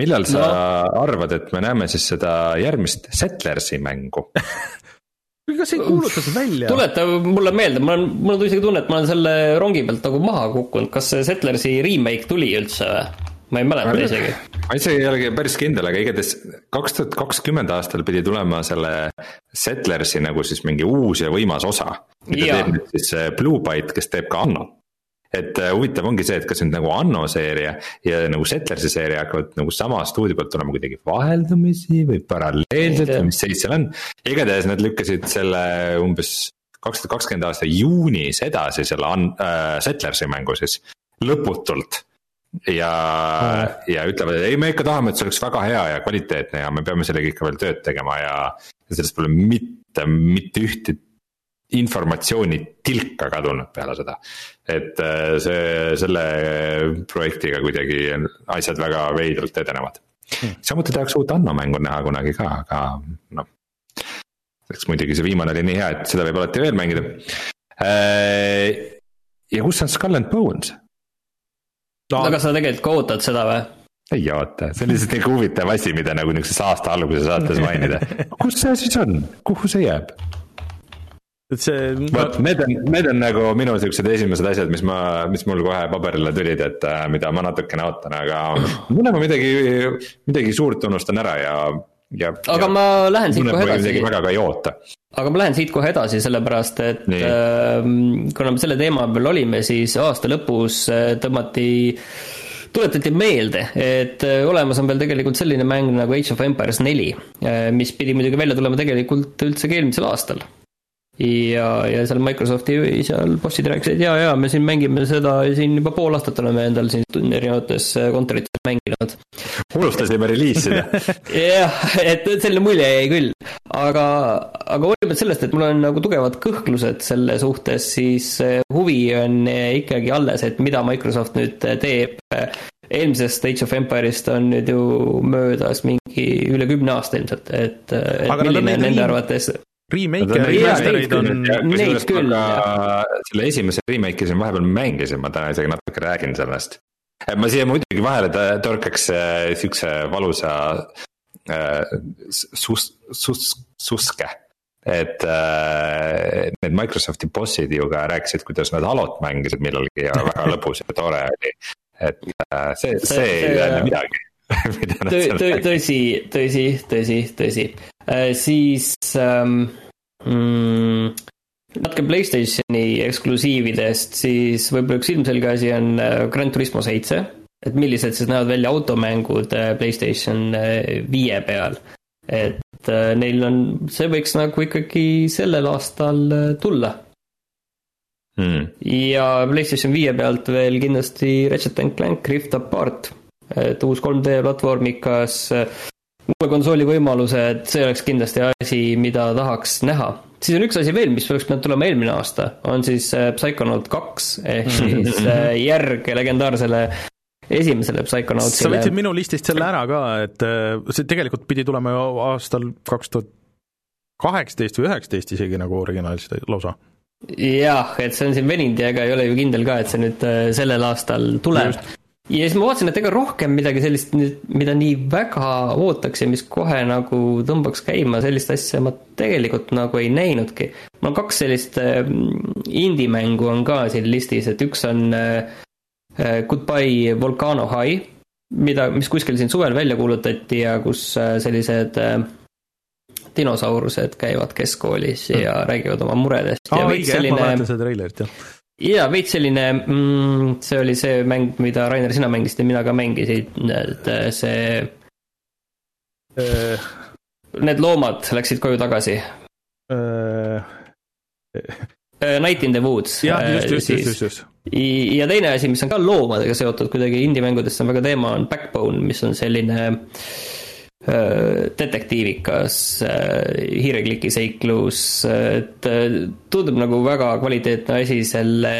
millal sa no. arvad, et me näeme siis seda järgmist Settlersi mängu [LAUGHS] kas ei kuuluta seda välja? tuleta mulle meelde, mul on, mul on isegi tunne, et ma olen selle rongi pealt nagu maha kukkunud, kas see Settlersi remake tuli üldse või? Ma ei mäleta ma isegi. ma isegi ei olegi päris kindel, aga igatahes kaks tuhat kakskümmend aastal pidi tulema selle Settlersi nagu siis mingi uus ja võimas osa. mida teeb nüüd siis Blue Byte, kes teeb ka Anno et äh, huvitav ongi see, et kas nüüd nagu Anno seeria ja nagu Settlersi seeria hakkavad nagu sama stuudio pealt tulema kuidagi vaheldumisi või paralleelselt või mis seis seal on. igatahes nad lükkasid selle umbes kaks tuhat kakskümmend aasta juunis edasi selle un- äh,, Settlersi mängu siis lõputult ja mm., ja ütlevad, et ei, me ikka tahame, et see oleks väga hea ja kvaliteetne ja me peame sellega ikka veel tööd tegema ja. ja sellest pole mitte, mitte ühte informatsiooni tilka kadunud peale seda. et äh, see, selle projektiga kuidagi asjad väga veidralt edenevad hmm.. samuti tahaks uut Anno mängu näha kunagi ka, aga noh. eks muidugi see viimane oli nii hea, et seda võib alati veel mängida. Äh, ja kus on Skull and Bones? No aga sa tegelikult ka ootad seda või? ei oota, see on lihtsalt nii huvitav asi, mida nagu niisuguses aasta alguse saates mainida. kus see siis on, kuhu see jääb? et see. vot need on, need on nagu minu siuksed esimesed asjad, mis ma, mis mul kohe paberile tulid, et äh, mida ma natukene ootan, aga [CLEARS THROAT] mõne ma midagi, midagi suurt unustan ära ja, ja. aga ja, ma lähen siit kohe edasi. väga ka ei oota. aga ma lähen siit kohe edasi, sellepärast et Nii. äh, kuna me selle teema peal olime, siis aasta lõpus äh, tõmmati tuletati meelde, et äh, olemas on veel tegelikult selline mäng nagu Age of Empires neli, mis pidi muidugi välja tulema tegelikult üldsegi eelmisel aastal ja, ja seal Microsofti seal bossid rääkisid, jaa, jaa, me siin mängime seda siin juba pool aastat oleme endal siin erinevates äh, kontorites mänginud. unustasime reliisida. [LAUGHS] Jah, et selline mulje jäi küll, aga, aga hoolimata sellest, et mul on nagu tugevad kõhklused selle suhtes, siis äh, huvi on äh, ikkagi alles, et mida Microsoft nüüd teeb. Eelmisest Age of Empire'ist on nüüd ju möödas mingi üle kümne aasta ilmselt, et, et aga milline on nende arvates Remake ja remaster'id on. Neid küll, jah. selle esimese remake'i siin vahepeal mängisin, ma täna isegi natuke räägin sellest. ma siia muidugi vahele torkaks äh, siukse valusa äh, sus-, sus-, suske et äh, need Microsofti bossid ju ka rääkisid, kuidas nad Halot mängisid millalgi ja väga [LAUGHS] lõbus ja tore oli. et äh, see, see, see ei tähenda midagi [LAUGHS] tõsi, tõsi, tõsi, tõsi, äh, siis ähm, mm, natuke Playstationi eksklusiividest, siis võib-olla üks ilmselge asi on äh, Grand Turismo seitse. et millised siis näevad välja automängud äh, Playstation viie peal. et äh, neil on, see võiks nagu ikkagi sellel aastal äh, tulla mm.. ja PlayStation viie pealt veel kindlasti Ratchet and Clank Rift Apart, et uus 3D platvormikas, uue konsooli võimalused, see oleks kindlasti asi, mida tahaks näha. siis on üks asi veel, mis oleks pidanud tulema eelmine aasta, on siis äh, Psychonaut kaks ehk siis äh, järg legendaarsele esimesele Psychonautsile. sa võtsid minu listist selle ära ka, et äh, see tegelikult pidi tulema ju aastal kaks tuhat kaheksateist või üheksateist isegi nagu originaalis lausa jah, et see on siin veninud ja ega ei ole ju kindel ka, et see nüüd sellel aastal tuleb. Ja siis ma vaatasin, et ega rohkem midagi sellist, mida nii väga ootaks ja mis kohe nagu tõmbaks käima, sellist asja ma tegelikult nagu ei näinudki. mul on kaks sellist äh, indie-mängu on ka siin listis, et üks on äh, Goodbye Volcano High, mida, mis kuskil siin suvel välja kuulutati ja kus sellised äh, dinosaurused käivad keskkoolis ja mm. räägivad oma muredest ja veits selline. Ma mäletan seda treilerit, jah. ja veits selline mm,, see oli see mäng, mida Rainer, sina mängisid ja mina ka mängisin, et äh, see äh,. Need loomad läksid koju tagasi äh,. Night in the Woods. jah, just, just, just, just, just. ja teine asi, mis on ka loomadega seotud kuidagi indie-mängudest on väga teema, on Backbone, mis on selline äh, Äh, detektiivikas äh, hiirekliki seiklus, et äh, tundub nagu väga kvaliteetne asi selle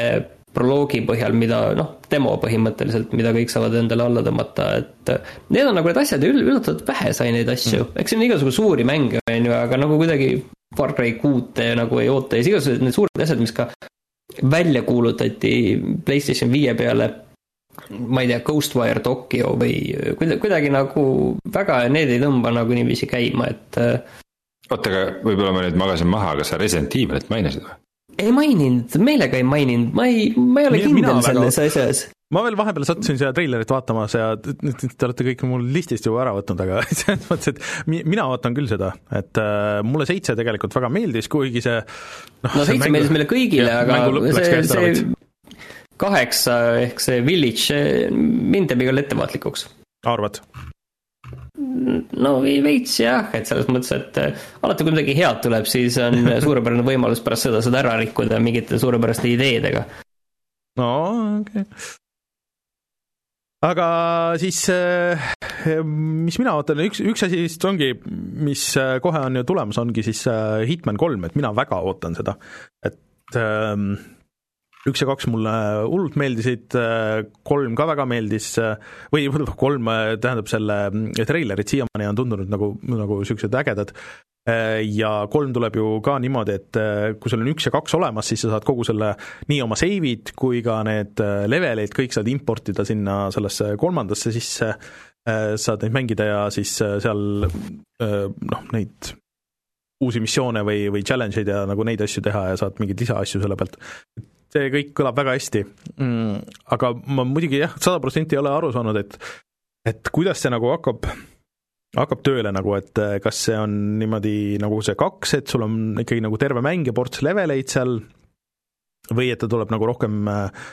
proloogi põhjal, mida noh, demo põhimõtteliselt, mida kõik saavad endale alla tõmmata, et need on nagu need asjad ja üllatavalt vähe sai neid asju mm., eks siin on igasugu suuri mänge, on ju, aga nagu kuidagi Far Cry kuute nagu ei oota ja siis igasugused need suured asjad, mis ka välja kuulutati PlayStation viie peale ma ei tea, Ghostwire Tokyo või kuidagi, kuidagi nagu väga need ei tõmba nagu niiviisi käima, et. Äh, oota, aga võib-olla ma nüüd magasin maha, aga sa Resident Evilit mainisid või? ei maininud, meelega ei maininud, ma ei, ma ei ole kindel selles väga... asjas ma veel vahepeal sattusin seda treilerit vaatamas ja nüüd te olete kõik mul listist juba ära võtnud, aga [LAUGHS] selles mõttes, et mina ootan küll seda, et äh, mulle seitse tegelikult väga meeldis, kuigi see noh, no seitse meeldis meile kõigile, aga see, see kaheksa ehk see Village, mind teeb igal ettevaatlikuks. arvad? no veits jah, et selles mõttes, et äh, alati kui midagi head tuleb, siis on [LAUGHS] suurepärane võimalus pärast seda seda ära rikkuda mingite suurepäraste ideedega. no okei okay. aga siis, äh, mis mina ootan, üks, üks asi vist ongi, mis äh, kohe on ju tulemas, ongi siis Hitman kolm, et mina väga ootan seda, et ähm, üks ja kaks mulle hullult meeldisid, kolm ka väga meeldis, või kolm tähendab selle treilerid siiamaani on tundunud nagu, nagu niisugused ägedad, ja kolm tuleb ju ka niimoodi, et kui sul on üks ja kaks olemas, siis sa saad kogu selle, nii oma save'id kui ka need leveleid, kõik saad importida sinna sellesse kolmandasse sisse, saad neid mängida ja siis seal noh, neid uusi missioone või, või challenge eid ja nagu neid asju teha ja saad mingeid lisaasju selle pealt see kõik kõlab väga hästi mm,. aga ma muidugi jah, sada protsenti ei ole aru saanud, et, et kuidas see nagu hakkab, hakkab tööle nagu, et eh, kas see on niimoodi nagu see kaks, et sul on ikkagi nagu terve mäng ja ports leveleid seal või et ta tuleb nagu rohkem äh,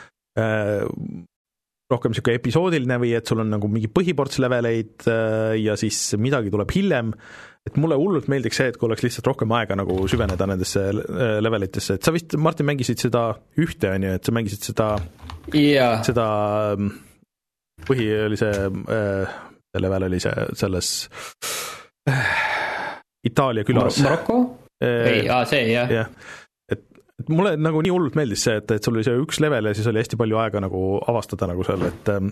rohkem niisugune episoodiline või et sul on nagu mingi põhiports leveleid ja siis midagi tuleb hiljem et mulle hullult meeldiks see, et kui oleks lihtsalt rohkem aega nagu süveneda nendesse äh, levelitesse, et sa vist, Martin, mängisid seda ühte, on ju, et sa mängisid seda yeah., seda mm, põhi oli see äh,, level oli see selles äh, Itaalia külas Mar. Maroko äh,? ei, aa see jah yeah.. et, et mulle nagu nii hullult meeldis see, et, et sul oli see üks level ja siis oli hästi palju aega nagu avastada nagu seal, et ähm,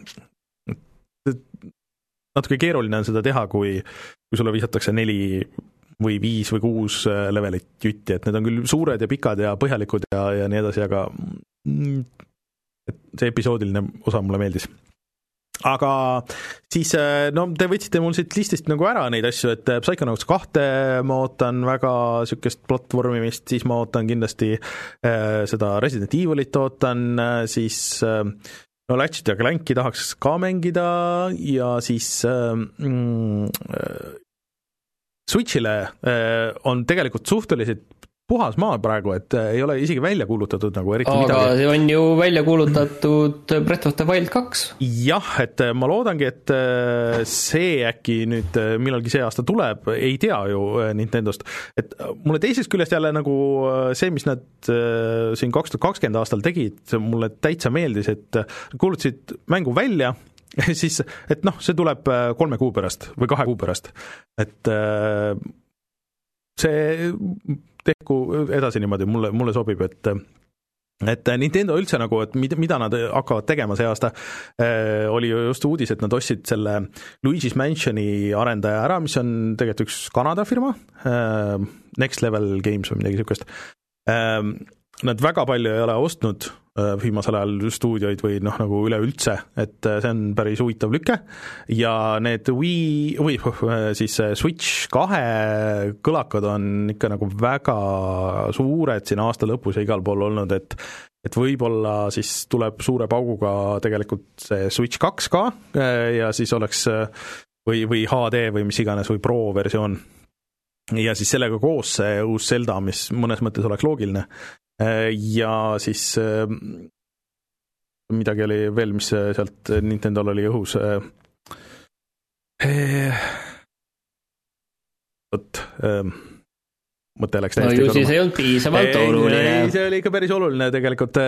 natuke keeruline on seda teha, kui, kui sulle visatakse neli või viis või kuus äh, levelit jutti, et need on küll suured ja pikad ja põhjalikud ja, ja nii edasi, aga mm, et see episoodiline osa mulle meeldis. aga siis, äh, no te võtsite mul siit listist nagu ära neid asju, et äh, Psychonauts kahte ma ootan väga niisugust platvormimist, siis ma ootan kindlasti seda Resident Evilit ootan siis no Ratchet ja Clanki tahaks ka mängida ja siis ähm, mm, äh, Switch'ile äh, on tegelikult suhteliselt puhas maa praegu, et ei ole isegi välja kuulutatud nagu eriti aga midagi. see on ju välja kuulutatud Breath of the Wild kaks. jah, et ma loodangi, et see äkki nüüd millalgi see aasta tuleb, ei tea ju Nintendost. et mulle teisest küljest jälle nagu see, mis nad siin kaks tuhat kakskümmend aastal tegid, mulle täitsa meeldis, et kuulutasid mängu välja [LAUGHS] siis, et noh, see tuleb äh, kolme kuu pärast või kahe kuu pärast, et äh, see tehku edasi niimoodi, mulle, mulle sobib, et et Nintendo üldse nagu, et mida, mida nad hakkavad tegema see aasta äh,, oli ju just uudis, et nad ostsid selle Luigi's Mansioni arendaja ära, mis on tegelikult üks Kanada firma äh,, Next Level Games või midagi niisugust äh,. Nad väga palju ei ole ostnud Äh, viimasel ajal stuudioid või noh, nagu üleüldse, et äh, see on päris huvitav lüke. Ja need Wii või äh, siis Switch kahe kõlakad on ikka nagu väga suured siin aasta lõpus ja igal pool olnud, et et võib-olla siis tuleb suure pauguga tegelikult see Switch kaks ka ja siis oleks või, või HD või mis iganes või Pro versioon. Ja siis sellega koos see uus Zelda, mis mõnes mõttes oleks loogiline ja siis äh, midagi oli veel, mis äh, sealt Nintendo'l oli õhus. vot mõte läks täiesti no ju siis ei olnud piisavalt ei, oluline. see oli ikka päris oluline tegelikult,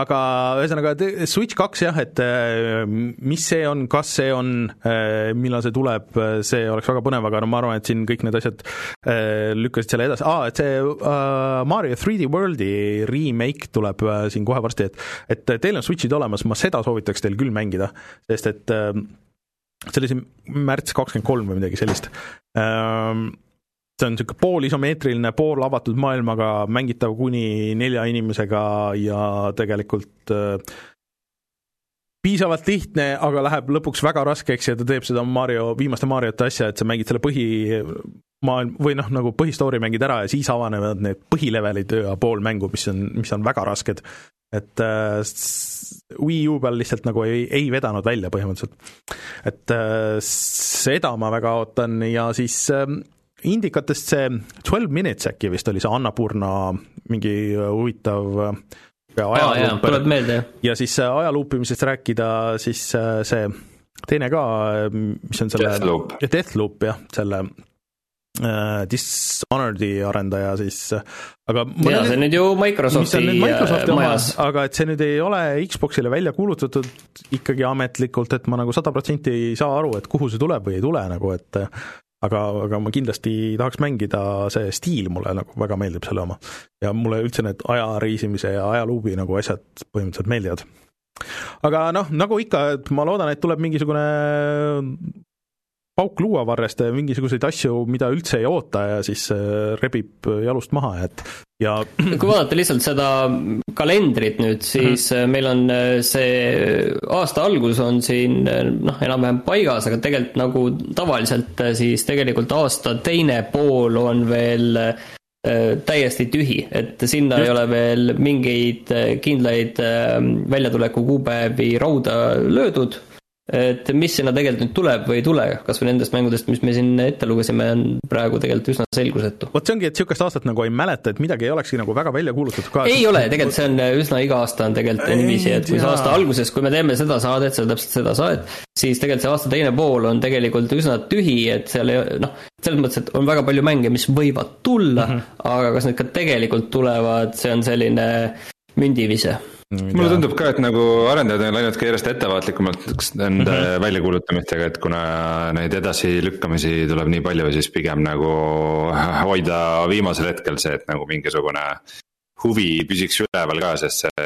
aga ühesõnaga Switch kaks jah, et mis see on, kas see on, millal see tuleb, see oleks väga põnev, aga no ma arvan, et siin kõik need asjad lükkasid selle edasi, aa, et see uh, Mario 3D Worldi remake tuleb siin kohe varsti, et et teil on Switchid olemas, ma seda soovitaks teil küll mängida, sest et see oli siin märts kakskümmend kolm või midagi sellist see on niisugune poolisomeetriline, pool avatud maailmaga, mängitav kuni nelja inimesega ja tegelikult äh, piisavalt lihtne, aga läheb lõpuks väga raskeks ja ta teeb seda Mario, viimaste Mariote asja, et sa mängid selle põhimaailm või noh, nagu põhistory mängid ära ja siis avanevad need põhilevelid ja pool mängu, mis on, mis on väga rasked. et äh, Wii U peal lihtsalt nagu ei, ei vedanud välja põhimõtteliselt. et äh, seda ma väga ootan ja siis äh, indikatest see Twelve Minutes äkki vist oli see Annapurna mingi huvitav ajaluup ah,. ja siis ajaluupimisest rääkida, siis äh, see teine ka, mis on selle Deathloop, Deathloop jah, selle uh, Dishonored'i arendaja siis, aga jaa, see on nüüd ju Microsofti, Microsofti majas. aga et see nüüd ei ole Xboxile välja kuulutatud ikkagi ametlikult, et ma nagu sada protsenti ei saa aru, et kuhu see tuleb või ei tule nagu, et aga, aga ma kindlasti tahaks mängida, see stiil mulle nagu väga meeldib, selle oma. ja mulle üldse need aja reisimise ja ajaluubi nagu asjad põhimõtteliselt meeldivad. aga noh, nagu ikka, et ma loodan, et tuleb mingisugune pauk luuavarrest mingisuguseid asju, mida üldse ei oota ja siis äh, rebib jalust maha, et ja kui vaadata lihtsalt seda kalendrit nüüd, siis mm -hmm. meil on äh, see aasta algus on siin noh, enam-vähem paigas, aga tegelikult nagu tavaliselt siis tegelikult aasta teine pool on veel täiesti tühi, et sinna Just. ei ole veel mingeid kindlaid väljatuleku kuupäevi rauda löödud et mis sinna tegelikult nüüd tuleb või ei tule, kas või nendest mängudest, mis me siin ette lugesime, on praegu tegelikult üsna selgusetu. vot see ongi, et niisugust aastat nagu ei mäleta, et midagi ei olekski nagu väga välja kuulutatud ka. ei ole, tegelikult see on üsna iga aasta on tegelikult niiviisi, et kui see aasta alguses, kui me teeme seda saadet, seda täpselt seda saadet, siis tegelikult see aasta teine pool on tegelikult üsna tühi, et seal ei noh, selles mõttes, et on väga palju mänge, mis võivad tulla mm, -hmm. aga kas need ka tegelikult tulevad, see on selline mündivise mulle tundub ka, et nagu arendajad on läinud ka järjest ettevaatlikumalt nende mm -hmm. väljakuulutamistega, et kuna neid edasilükkamisi tuleb nii palju, siis pigem nagu hoida viimasel hetkel see, et nagu mingisugune huvi püsiks üleval ka, sest see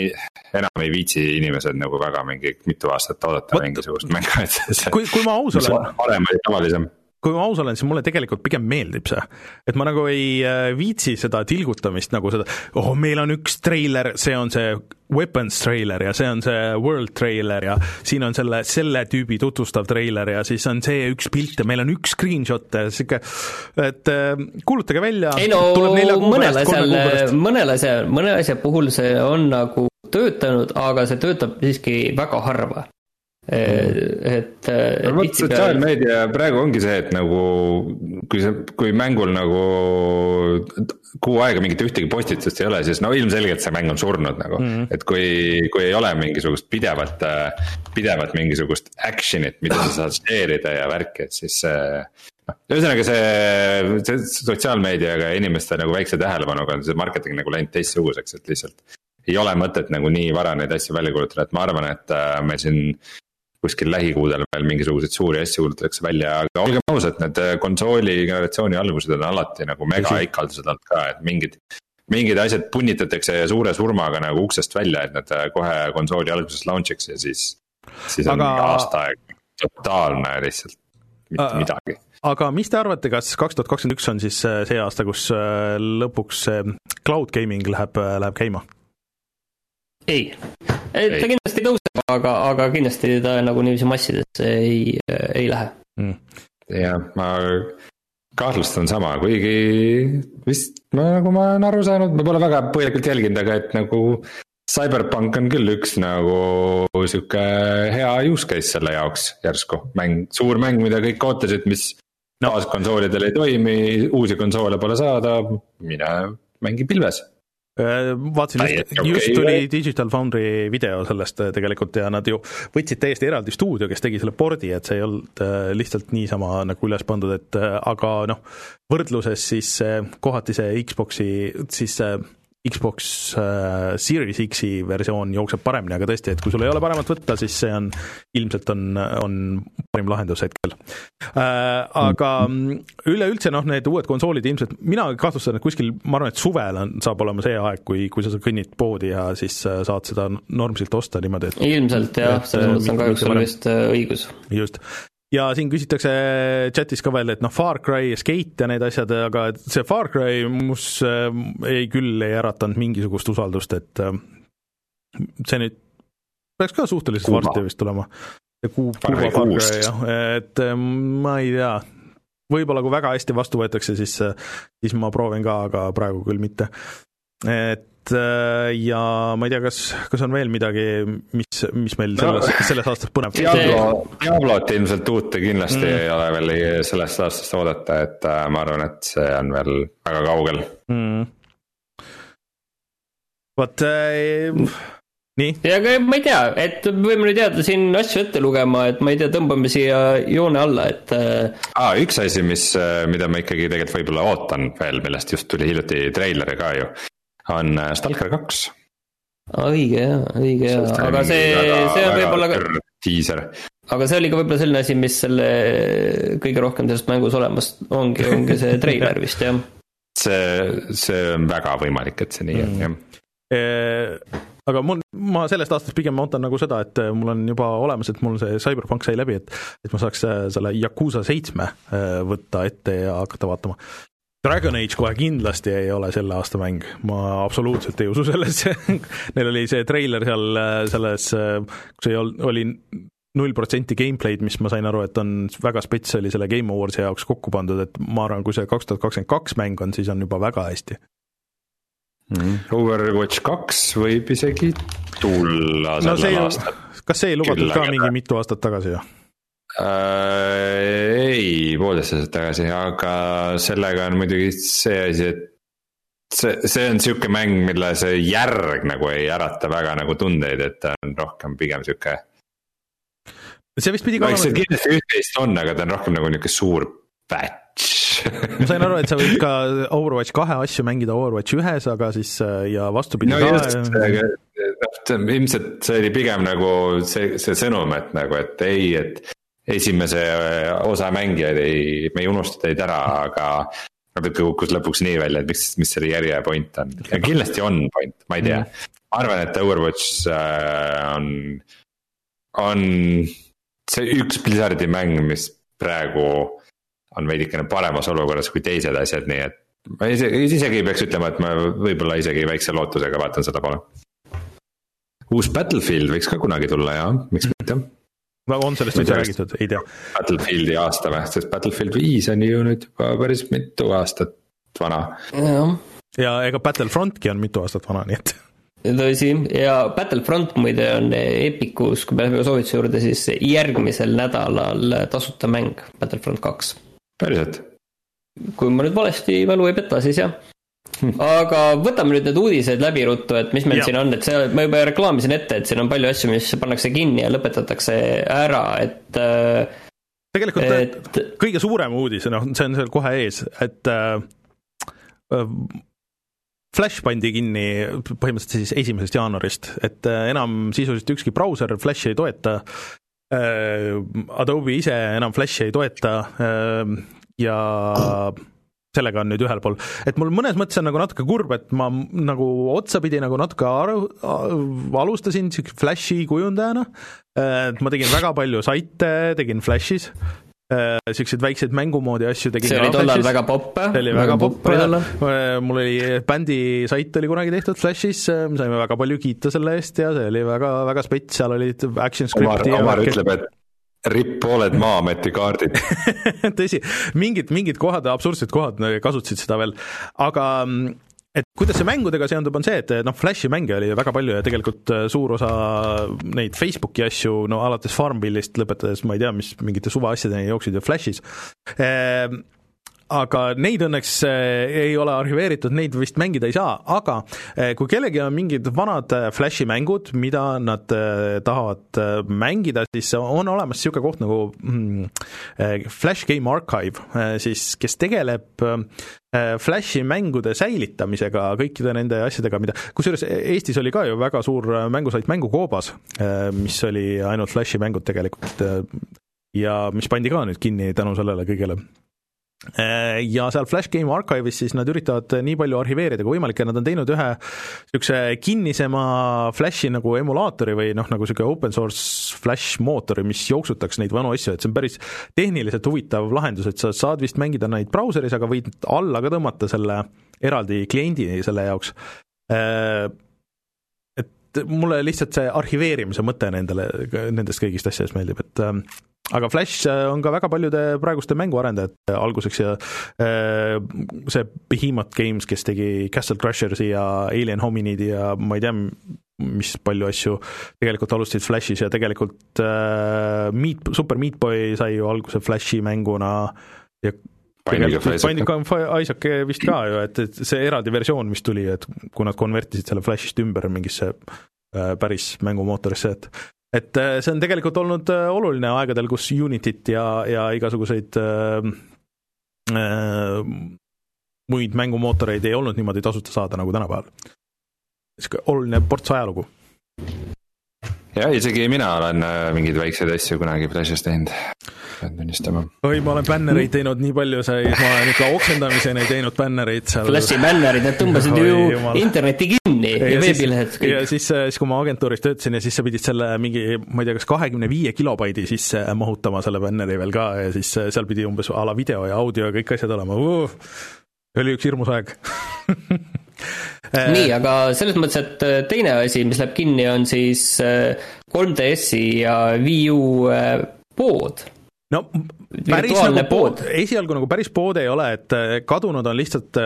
ei, enam ei viitsi inimesed nagu väga mingi mitu aastat oodata What? mingisugust mängu, et see. kui, kui ma aus olen. varem oli tavalisem kui ma aus olen, siis mulle tegelikult pigem meeldib see. et ma nagu ei äh, viitsi seda tilgutamist nagu seda, oh, meil on üks treiler, see on see Weapons treiler ja see on see World treiler ja siin on selle, selle tüübi tutvustav treiler ja siis on see üks pilt ja meil on üks screenshot ja sihuke, et äh, kuulutage välja. ei no mõnel asjal, mõnel asjal, mõne asja puhul see on nagu töötanud, aga see töötab siiski väga harva et, et. no vot, sotsiaalmeedia praegu ongi see, et nagu kui see, kui mängul nagu kuu aega mingit ühtegi postitust ei ole, siis no ilmselgelt see mäng on surnud nagu mm. -hmm. et kui, kui ei ole mingisugust pidevat, pidevat mingisugust action'it, mida sa saad share ida ja värki, et siis see noh, ühesõnaga see, see sotsiaalmeediaga ja inimeste nagu väikse tähelepanuga on see marketing nagu läinud teistsuguseks, et lihtsalt. ei ole mõtet nagu nii vara neid asju välja kuulutada, et ma arvan, et äh, me siin kuskil lähikuudel veel mingisuguseid suuri asju kuulutatakse välja, aga olgem ausad, need äh, konsooli generatsiooni algused on alati nagu megaikaldused olnud ka, et mingid. mingid asjad punnitatakse suure surmaga nagu uksest välja, et nad äh, kohe konsooli alguses launch'iks ja siis. siis on aga... aasta aega totaalne lihtsalt, mitte uh, midagi. aga mis te arvate, kas kaks tuhat kakskümmend üks on siis see aasta, kus lõpuks cloud gaming läheb, läheb käima? Ei, ta kindlasti tõuseb, aga, aga kindlasti ta nagu niiviisi massidesse ei, ei lähe. Mm.. jah, ma kahtlustan sama, kuigi vist ma nagu ma olen aru saanud, ma pole väga põhjalikult jälginud, aga et nagu. Cyberpunk on küll üks nagu sihuke hea use case selle jaoks järsku, mäng, suur mäng, mida kõik ootasid, mis no. baaskonsoolidel ei toimi, uusi konsoole pole saada, mine mängi pilves vaatasin just, just tuli Digital Foundry video sellest äh, tegelikult ja nad ju võtsid täiesti eraldi stuudio, kes tegi selle pordi, et see ei olnud äh, lihtsalt niisama nagu üles pandud, et aga noh, võrdluses siis kohati see Xbox'i siis Xbox äh, Series X-i versioon jookseb paremini, aga tõesti, et kui sul ei ole paremat võtta, siis see on, ilmselt on, on parim lahendus hetkel äh,. Aga üleüldse noh, need uued konsoolid ilmselt, mina kahtlustan, et kuskil, ma arvan, et suvel on, saab olema see aeg, kui, kui sa kõnnid poodi ja siis äh, saad seda normsilt osta niimoodi, et ilmselt jah, selles mõttes on kahjuks sul vist õigus. just, ja siin küsitakse chatis ka veel, et noh, Far Cry, Skate ja need asjad, aga see Far Cry mus äh, ei küll ei äratanud mingisugust usaldust, et äh, see nüüd peaks ka suhteliselt varsti vist tulema. Kuuba Far Cry jah, et äh, ma ei tea, võib-olla kui väga hästi vastu võetakse, siis, siis ma proovin ka, aga praegu küll mitte. et ja ma ei tea, kas, kas on veel midagi, mis, mis meil selles no,, selles aastas põnev Diablo, Diablot ilmselt uut kindlasti mm. ei ole veel sellest aastast oodata, et äh, ma arvan, et see on veel väga kaugel mm.. vot äh, nii. ja aga ma ei tea, et võime nüüd jääda siin asju ette lugema, et ma ei tea, tõmbame siia joone alla, et äh.... Ah, üks asi, mis, äh, mida ma ikkagi tegelikult võib-olla ootan veel, millest just tuli hiljuti treiler ka ju on äh, Stalker kaks. õige jaa, õige jaa, aga see, see on võib-olla ka. diiser. aga see oli ka võib-olla selline asi, mis selle kõige rohkem sellest mängus olemas ongi, ongi see [LAUGHS] treiler vist jah. see, see on väga võimalik, et see nii on mm. jah e aga mul, ma sellest aastast pigem ootan nagu seda, et mul on juba olemas, et mul see CyberPunk sai läbi, et et ma saaks äh, selle Yakuusa seitsme võtta ette ja hakata vaatama. Dragon Age kohe kindlasti ei ole selle aasta mäng, ma absoluutselt ei usu [LAUGHS] sellesse Neil oli see treiler seal selles, kus ei ol-, oli null protsenti gameplay'd, mis ma sain aru, et on väga spets oli selle Game Awards'i jaoks kokku pandud, et ma arvan, kui see kaks tuhat kakskümmend kaks mäng on, siis on juba väga hästi mm.. Overwatch kaks võib isegi tulla no sellel aastal. kas see ei lubatud ka mingi mitu aastat tagasi ju? Äh,? ei, poolteist aastat tagasi, aga sellega on muidugi see asi, et see, see on sihuke mäng, mille see järg nagu ei ärata väga nagu tundeid, et ta on rohkem pigem sihuke. see vist pidi ka olema. kindlasti üht-teist on, aga ta on rohkem nagu nihuke suur patch ma sain aru, et sa võid ka Overwatch kahe asju mängida Overwatch ühes, aga siis ja vastupidi no, ka. noh, ilmselt see oli pigem nagu see, see sõnum, et nagu, et ei, et esimese äh, osa mängijaid ei, me ei unusta teid ära, aga natuke kukkus lõpuks nii välja, et miks, mis selle järje point on kindlasti on point, ma ei tea mm.. ma arvan, et Overwatch äh, on, on see üks Blizzardi mäng, mis praegu on veidikene paremas olukorras kui teised asjad, nii et. ma isegi, isegi ei peaks ütlema, et ma võib-olla isegi väikse lootusega vaatan seda poole. uus Battlefield võiks ka kunagi tulla ja miks mitte mm on sellest üldse räägitud, ei tea? Battlefieldi aasta või, sest Battlefield viis on ju nüüd juba päris mitu aastat vana. ja ega Battlefrontki on mitu aastat vana, nii et tõsi, ja Battlefront muide on Epicus, kui me läheme soovituse juurde, siis järgmisel nädalal tasuta mäng, Battlefront kaks. päriselt? kui ma nüüd valesti mälu ei peta, siis jah aga võtame nüüd need uudised läbi ruttu, et mis meil ja. siin on, et see, ma juba reklaamisin ette, et siin on palju asju, mis pannakse kinni ja lõpetatakse ära, et äh, tegelikult et... kõige suurem uudis, noh, see on seal kohe ees, et äh, äh, Flash pandi kinni põhimõtteliselt siis esimesest jaanuarist, et äh, enam sisuliselt ükski brauser Flashi ei toeta äh,, Adobe ise enam Flashi ei toeta äh, ja sellega on nüüd ühel pool, et mul mõnes mõttes on nagu natuke kurb, et ma nagu otsapidi nagu natuke aru, alustasin siukse Flashi kujundajana, et ma tegin väga palju saite, tegin Flashis, siukseid väikseid mängumoodi asju tegin see oli tollal väga popp, see oli väga popp, mul oli bändi sait oli kunagi tehtud Flashis, me saime väga palju kiita selle eest ja see oli väga, väga spets, seal olid action script'i Omar, Omar ütleb, et ripp pooled Maa-ameti kaardid. [LAUGHS] Tõsi, mingid, mingid kohad, absurdsed kohad kasutasid seda veel, aga et kuidas see mängudega seondub, on see, et noh, Flashi mänge oli väga palju ja tegelikult äh, suur osa neid Facebooki asju, no alates Farmville'ist lõpetades ma ei tea, mis mingite suvaasjadeni jooksid ju Flashis. Ehm, aga neid õnneks äh, ei ole arhiveeritud, neid vist mängida ei saa, aga äh, kui kellelgi on mingid vanad äh, Flashi mängud, mida nad tahavad mängida, siis on olemas niisugune koht nagu mm, Flash Game Archive, siis kes tegeleb Flashi mängude säilitamisega, kõikide nende asjadega, mida, kusjuures Eestis oli ka ju väga suur mängusait Mängukoobas, mis oli ainult Flashi mängud tegelikult ja mis pandi ka nüüd kinni tänu sellele kõigele ja seal Flash Game Archive'is siis nad üritavad nii palju arhiveerida kui võimalik ja nad on teinud ühe niisuguse kinnisema Flashi nagu emulaatori või noh, nagu niisugune open source Flash mootori, mis jooksutaks neid vanu asju, et see on päris tehniliselt huvitav lahendus, et sa saad vist mängida neid brauseris, aga võid alla ka tõmmata selle eraldi kliendi selle jaoks. Äh, mulle lihtsalt see arhiveerimise mõte nendele, nendest kõigist asjadest meeldib, et ähm, aga Flash äh, on ka väga paljude praeguste mänguarendajate alguseks ja äh, see Behemoth Games, kes tegi Castle Crashersi ja Alien Hominidi ja ma ei tea, mis palju asju tegelikult alustasid Flashis ja tegelikult äh, Meat, Super Meat Boy sai ju alguse Flashi mänguna ja Binding of Isaac vist ka ju, et, et see eraldi versioon, mis tuli, et kui nad konvertisid selle Flashist ümber mingisse äh, päris mängumootorisse, et et äh, see on tegelikult olnud äh, oluline aegadel, kus Unityt ja, ja igasuguseid äh, äh, muid mängumootoreid ei olnud niimoodi tasuta saada nagu tänapäeval. niisugune oluline ports ajalugu jah, isegi mina olen äh, mingeid väikseid asju kunagi Flashis teinud, pean tunnistama. oi, ma olen bännereid teinud nii palju, sai, ma olen ikka oksendamiseni teinud bännereid seal. Flashi bännerid, need tõmbasid ju jumal. interneti kinni ja, ja veebilehed kõik. ja siis, äh, siis kui ma agentuuris töötasin ja siis sa pidid selle mingi, ma ei tea, kas kahekümne viie kilobaidi sisse mahutama selle bänneri veel ka ja siis äh, seal pidi umbes a la video ja audio ja kõik asjad olema uh,. oli üks hirmus aeg Äh, [LAUGHS] nii, aga selles mõttes, et äh, teine asi, mis läheb kinni, on siis 3DS-i äh, ja Wii U pood no päris nagu pood, esialgu nagu päris pood ei ole, et kadunud on lihtsalt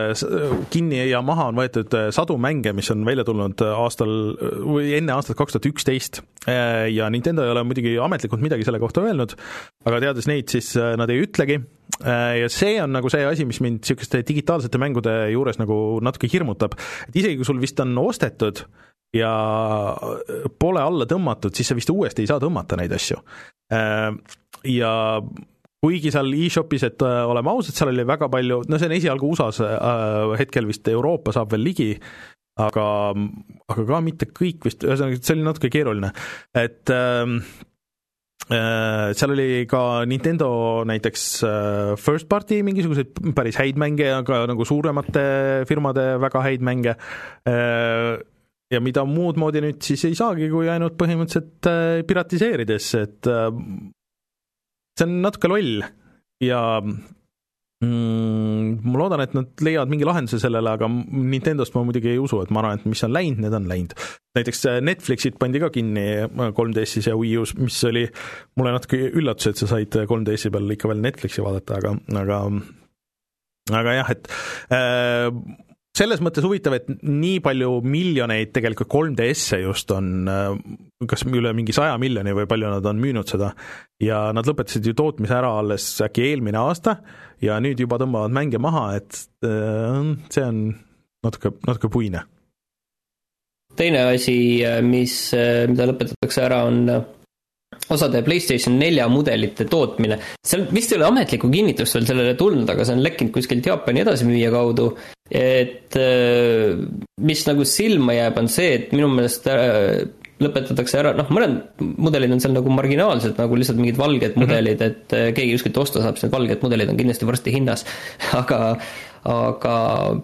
kinni ja maha on võetud sadu mänge, mis on välja tulnud aastal või enne aastat kaks tuhat üksteist. ja Nintendo ei ole muidugi ametlikult midagi selle kohta öelnud, aga teades neid, siis nad ei ütlegi Äh, ja see on nagu see asi, mis mind niisuguste digitaalsete mängude juures nagu natuke hirmutab, et isegi kui sul vist on ostetud ja pole alla tõmmatud, siis sa vist uuesti ei saa tõmmata neid asju. Äh, ja kuigi seal e-shopis, et äh, oleme ausad, seal oli väga palju, no see on esialgu USA-s, hetkel vist Euroopa saab veel ligi, aga, aga ka mitte kõik vist, ühesõnaga see oli natuke keeruline, et äh, Äh, seal oli ka Nintendo näiteks äh, first party mingisuguseid päris häid mänge ja ka nagu suuremate firmade väga häid mänge. Äh, ja mida muud moodi nüüd siis ei saagi, kui ainult põhimõtteliselt piratiseerides, et see on natuke loll ja mm, ma loodan, et nad leiavad mingi lahenduse sellele, aga Nintendost ma muidugi ei usu, et ma arvan, et mis on läinud, need on läinud. näiteks äh, Netflixit pandi ka kinni 3DS-is äh, ja Wii U-s, mis oli mulle natuke üllatus, et sa said 3DS-i äh, peal ikka veel Netflixi vaadata, aga, aga aga jah, et äh, selles mõttes huvitav, et nii palju miljoneid tegelikult 3DS-e just on, äh, kas üle mingi saja miljoni või palju nad on müünud seda, ja nad lõpetasid ju tootmise ära alles äkki eelmine aasta ja nüüd juba tõmbavad mänge maha, et äh, see on natuke, natuke puine. teine asi, mis, mida lõpetatakse ära, on osade PlayStation nelja mudelite tootmine. seal vist ei ole ametlikku kinnitust veel sellele tulnud, aga see on lekkinud kuskilt Jaapani edasimüüja kaudu. et äh, mis nagu silma jääb, on see, et minu meelest äh, lõpetatakse ära, noh, mõned mudelid on seal nagu marginaalsed, nagu lihtsalt mingid valged mudelid mm, -hmm. et äh, keegi kuskilt osta saab, siis need valged mudelid on kindlasti varsti hinnas [LAUGHS] aga aga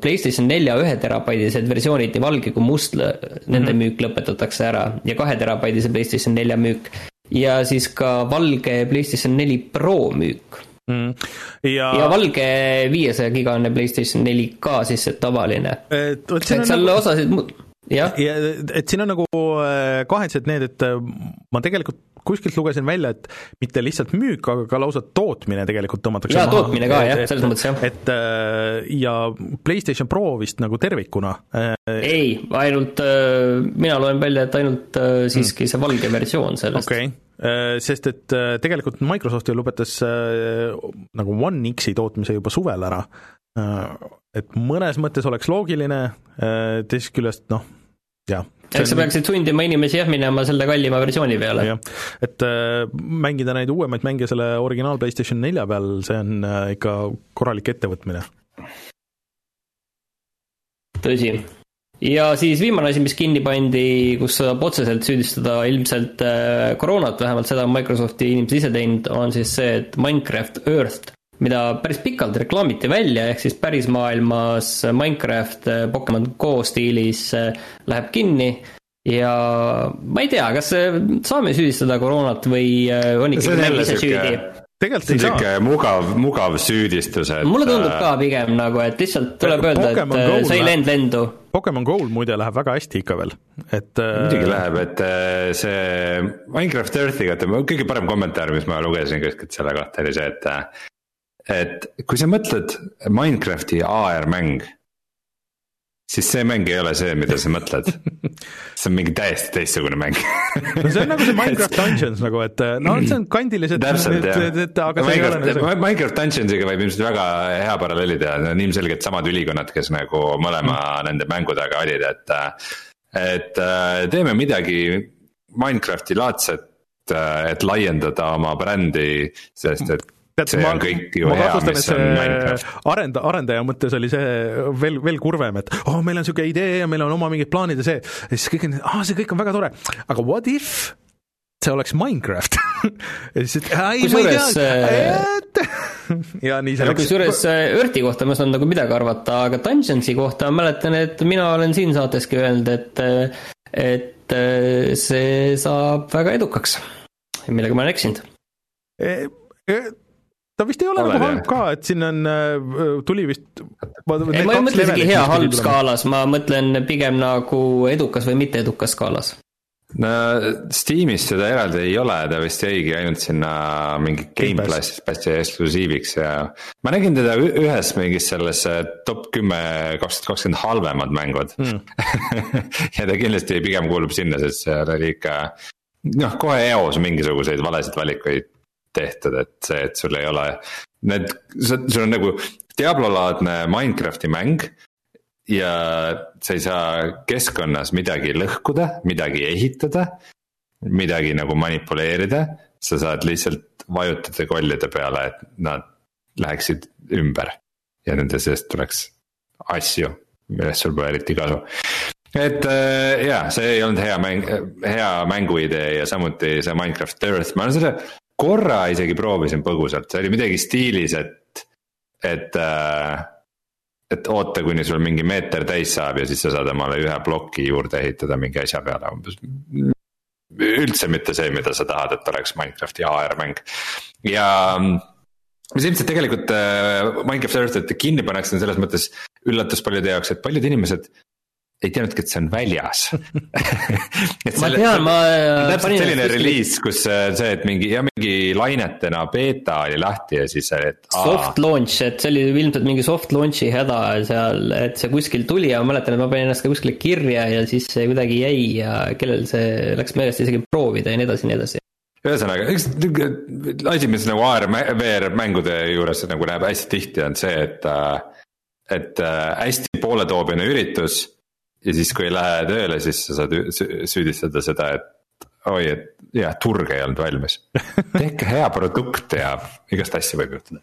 PlayStation nelja ühe terabaidised versioonid, nii valge kui must, nende mm -hmm. müük lõpetatakse ära ja kahe terabaidise PlayStation nelja müük ja siis ka valge PlayStation neli Pro müük mm.. ja, ja valge viiesaja gigane PlayStation neli ka siis see tavaline. et, et seal nagu... osasid jah ja,, et siin on nagu äh, kahetsused need, et äh, ma tegelikult kuskilt lugesin välja, et mitte lihtsalt müük, aga ka lausa tootmine tegelikult tõmmatakse jaa, tootmine ka jah, selles mõttes jah. et äh, ja PlayStation Pro vist nagu tervikuna. ei, ainult, mina loen välja, et ainult siiski mm. see valge versioon sellest. okay., sest et tegelikult Microsoft ju lõpetas nagu One X-i tootmise juba suvel ära, et mõnes mõttes oleks loogiline, teisest küljest noh, jah. eks sa peaksid sundima inimesi jah minema selle kallima versiooni peale. jah, et äh, mängida neid uuemaid mänge selle originaal PlayStation nelja peal, see on äh, ikka korralik ettevõtmine. tõsi. ja siis viimane asi, mis kinni pandi, kus saab otseselt süüdistada ilmselt äh, koroonat, vähemalt seda on Microsofti inimesed ise teinud, on siis see, et Minecraft Earth mida päris pikalt reklaamiti välja, ehk siis pärismaailmas Minecraft eh, Pokemon Go stiilis eh, läheb kinni ja ma ei tea, kas saame süüdistada koroonat või eh, on ikkagi mäng ise süüdi? tegelikult ei saa. niisugune mugav, mugav süüdistus, et mulle tundub ka pigem nagu, et lihtsalt tuleb öelda, et sa ei lend lendu. Pokemon Go'l muide läheb väga hästi ikka veel, et muidugi läheb, et see Minecraft Earthi kohta, kõige parem kommentaar, mis ma lugesin kuskilt selle kohta, oli see, et et kui sa mõtled Minecrafti AR-mäng, siis see mäng ei ole see, mida sa mõtled. [LAUGHS] see on mingi täiesti teistsugune mäng no see on nagu see Minecraft [LAUGHS] Dungeons nagu, et no see on kandilised. täpselt jah, Minecraft, nagu Minecraft Dungeonsiga võib ilmselt väga hea paralleeli teha, need on ilmselgelt samad ülikonnad, kes nagu mõlema mm. nende mängu taga olid, et. et teeme midagi Minecrafti laadset, et laiendada oma brändi, sest et tead, ma, ma kahtlustan, et see arenda-, arendaja mõttes oli see veel, veel kurvem, et oh, meil on niisugune idee ja meil on oma mingid plaanid ja see, ja siis kõik on, aa, see kõik on väga tore, aga what if see oleks Minecraft? [LAUGHS] Ja siis, et ei, ma ei tea, [LAUGHS] ja nii see läks. kusjuures Earthi kohta ma saan nagu midagi arvata, aga Dungeonsi kohta ma mäletan, et mina olen siin saateski öelnud, et, et see saab väga edukaks, millega ma olen eksinud. E, e, ta vist ei ole Oled, nagu halb ka, et siin on, äh, tuli vist. ei, ma ei mõtle isegi hea-halb skaalas, ma mõtlen pigem nagu edukas või mitte edukas skaalas. no Steamis seda eraldi ei ole, ta vist jäigi ainult sinna mingi Gamepassi eksklusiiviks ja. ma nägin teda ühes mingis selles äh, top kümme kaks tuhat kakskümmend halvemad mängud mm. [LAUGHS] ja ta kindlasti pigem kuulub sinna, sest seal oli ikka noh, kohe eos mingisuguseid valesid valikuid tehtud, et see, et sul ei ole. Need, sul on nagu Diablo-laadne Minecrafti mäng. ja sa ei saa keskkonnas midagi lõhkuda, midagi ehitada, midagi nagu manipuleerida. sa saad lihtsalt vajutada kollide peale, et nad läheksid ümber ja nende seest tuleks asju, millest sul pole eriti kasu et äh, jaa, see ei olnud hea mäng, hea mänguidee ja samuti see Minecraft Earth, ma olen selle korra isegi proovisin põgusalt, see oli midagi stiilis, et, et äh, et oota, kuni sul mingi meeter täis saab ja siis sa saad omale ühe ploki juurde ehitada mingi asja peale umbes. üldse mitte see, mida sa tahad, et oleks Minecrafti AR mäng ja mis ilmselt tegelikult äh, Minecraft Earth'it kinni pannakse, on selles mõttes üllatus paljude jaoks, et paljud inimesed ei teadnudki, et see on väljas [LAUGHS] ma tean, ma. täpselt selline reliis, kus äh, see, et mingi ja mingi lainetena beeta oli lahti ja siis, et. Soft launch, et see oli ilmselt mingi soft launch'i häda seal, et see kuskil tuli ja ma mäletan, et ma panin ennast ka kuskile kirja ja siis see kuidagi jäi ja kellel see läks meelest isegi proovida ja nii edasi ja nii edasi ühesõnaga, üks asi, mis nagu AR, VR mängude juures nagu näeb hästi tihti, on see, et, äh, et äh, hästi pooletoobine üritus ja siis, kui ei lähe tööle, siis sa saad süüdistada seda, et oi, et jah, turg ei olnud valmis. [LAUGHS] tehke hea produkt ja igast asju võib juhtuda.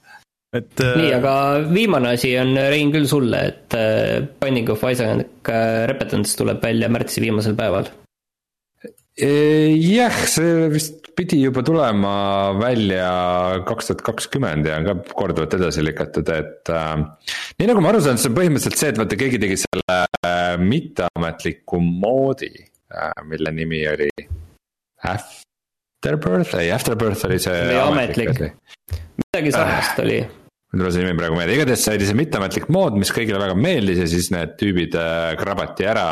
et äh.... nii, aga viimane asi on, Rein, küll sulle, et äh, Binding of Isaac äh, Repetance tuleb välja märtsi viimasel päeval jah, see vist pidi juba tulema välja kaks tuhat kakskümmend ja on ka korduvalt edasi lükatud, et äh,. nii nagu ma aru saan, see on põhimõtteliselt see, et vaata, keegi tegi selle äh, mitteametliku moodi äh,, mille nimi oli. Afterbirth, ei Afterbirth oli see. oli ametlik, midagi sarnast äh, oli mul ei tule see nimi praegu meelde, igatahes see oli see mitteametlik mood, mis kõigile väga meeldis ja siis need tüübid äh, krabati ära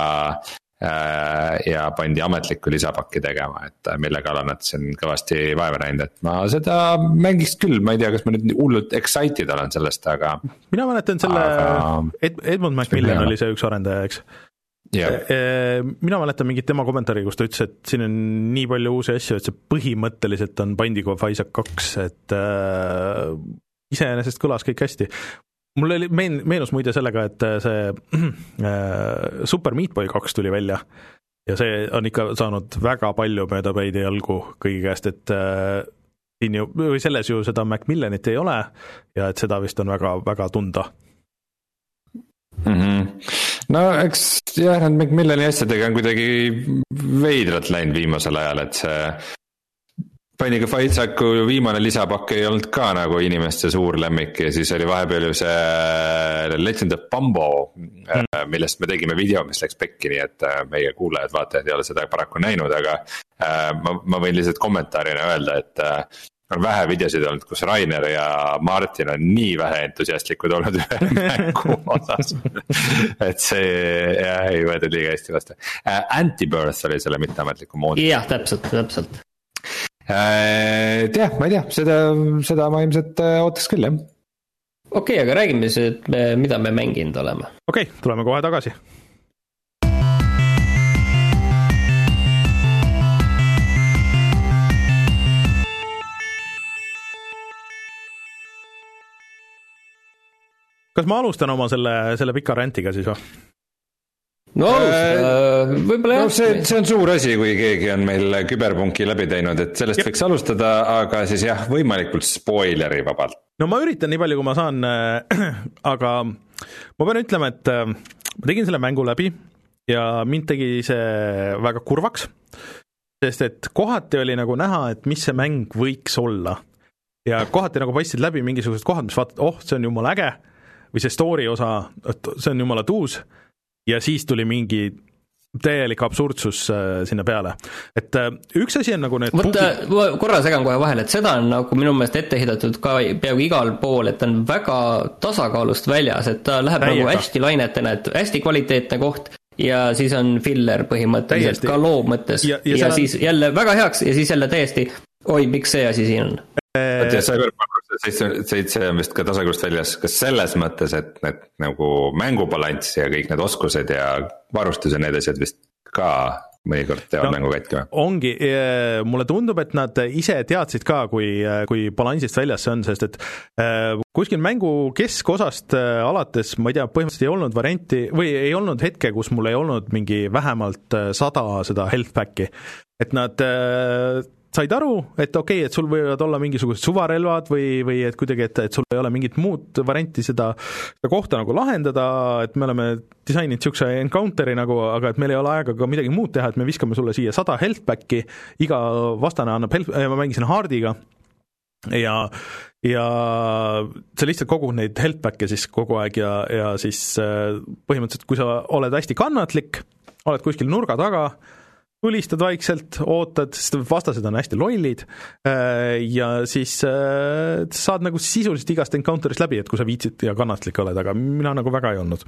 ja pandi ametlikku lisapakki tegema, et äh, mille kallal nad siin kõvasti vaeva näinud, et ma seda mängiks küll, ma ei tea, kas ma nüüd hullult excited olen sellest, aga. mina mäletan selle aga... Ed, Edmund Macmillan oli see üks arendaja, eks? Yeah.. Äh, mina mäletan mingit tema kommentaari, kus ta ütles, et siin on nii palju uusi asju, et see põhimõtteliselt on Binding of Isaac kaks, et äh, iseenesest kõlas kõik hästi mul oli, meen-, meenus muide sellega, et äh, see äh, Super Meat Boy kaks tuli välja ja see on ikka saanud väga palju möödapäid jalgu kõigi käest, et äh, siin ju, või selles ju seda Macmillanit ei ole ja et seda vist on väga, väga tunda mm. -hmm. no eks jah, need Macmillani asjadega on kuidagi veidralt läinud viimasel ajal, et see Of Isaacu viimane lisapakk ei olnud ka nagu inimeste suur lemmik ja siis oli vahepeal ju see äh, Legend of Bumbo mm., millest me tegime video, mis läks pekki, nii et äh, meie kuulajad-vaatajad ei ole seda paraku näinud, aga ma, ma võin lihtsalt kommentaarina öelda, et on vähe videosid olnud, kus Rainer ja Martin on nii vähe entusiastlikud olnud [LAUGHS] ühe mängu osas et see jah, ei võetud liiga hästi vastu. Antibirth oli selle mitteametliku moodi. jah, täpselt, täpselt Äh, et jah, ma ei tea, seda, seda ma ilmselt äh, ootaks küll, jah. okei okay,, aga räägime siis, et me, mida me mänginud oleme. okei okay,, tuleme kohe tagasi kas ma alustan oma selle, selle pika räntiga siis või? No alusta äh,, võib-olla jah no,. see, see on suur asi, kui keegi on meil küberpunki läbi teinud, et sellest Jep. võiks alustada, aga siis jah, võimalikult spoileri vabalt. no ma üritan nii palju, kui ma saan äh,, [CLEARS THROAT] aga ma pean ütlema, et äh, ma tegin selle mängu läbi ja mind tegi see väga kurvaks, sest et kohati oli nagu näha, et mis see mäng võiks olla. ja kohati nagu paistsid läbi mingisugused kohad, mis vaatad, oh, see on jumala äge, või see story osa, et see on jumala tuus ja siis tuli mingi täielik absurdsus äh, sinna peale. et äh, üks asi on nagu need vot bugi... korra segan kohe vahele, et seda on nagu minu meelest ette heidetud ka peaaegu igal pool, et ta on väga tasakaalust väljas, et ta läheb Täiega. nagu hästi lainetena, et hästi kvaliteetne koht ja siis on filler põhimõtteliselt Täiesti. ka loo mõttes ja, ja, ja on... siis jälle väga heaks ja siis jälle täiesti oi, miks see asi siin on? vot ja Cyberpunk seitse, seitse on vist ka tasakaalust väljas, kas selles mõttes, et need nagu mängubalanss ja kõik need oskused ja varustus ja need asjad vist ka mõnikord teevad no, mängu katki või? ongi, mulle tundub, et nad ise teadsid ka, kui, kui balansist väljas see on, sest et äh, kuskil mängu keskosast alates, ma ei tea, põhimõtteliselt ei olnud varianti või ei olnud hetke, kus mul ei olnud mingi vähemalt äh, sada seda health back'i. et nad said aru, et okei okay,, et sul võivad olla mingisugused suvarelvad või, või et kuidagi, et, et sul ei ole mingit muud varianti seda, seda kohta nagu lahendada, et me oleme disaininud niisuguse encounter'i nagu, aga et meil ei ole aega ka midagi muud teha, et me viskame sulle siia sada health back'i, iga vastane annab health, ma mängisin hard'iga. Ja ja sa lihtsalt kogud neid health back'e siis kogu aeg ja, ja siis äh, põhimõtteliselt, kui sa oled hästi kannatlik, oled kuskil nurga taga, tulistad vaikselt, ootad, sest vastased on hästi lollid äh, ja siis äh, saad nagu sisuliselt igast encounter'ist läbi, et kui sa viitsid ja kannatlik oled, aga mina nagu väga ei olnud.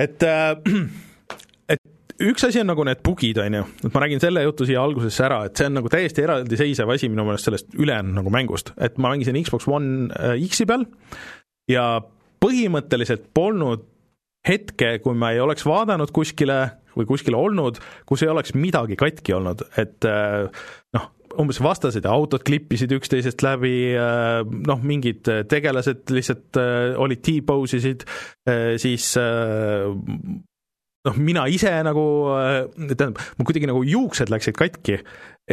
et äh, [CLEARS THROAT] üks asi on nagu need bugid, on ju, et ma räägin selle jutu siia algusesse ära, et see on nagu täiesti eraldiseisev asi minu meelest sellest ülejäänud nagu mängust, et ma mängisin Xbox One X-i peal ja põhimõtteliselt polnud hetke, kui ma ei oleks vaadanud kuskile või kuskil olnud, kus ei oleks midagi katki olnud, et äh, noh, umbes vastased ja autod klippisid üksteisest läbi, äh, noh, mingid tegelased lihtsalt olid T-pose isid, siis noh, mina ise nagu, tähendab, mul kuidagi nagu juuksed läksid katki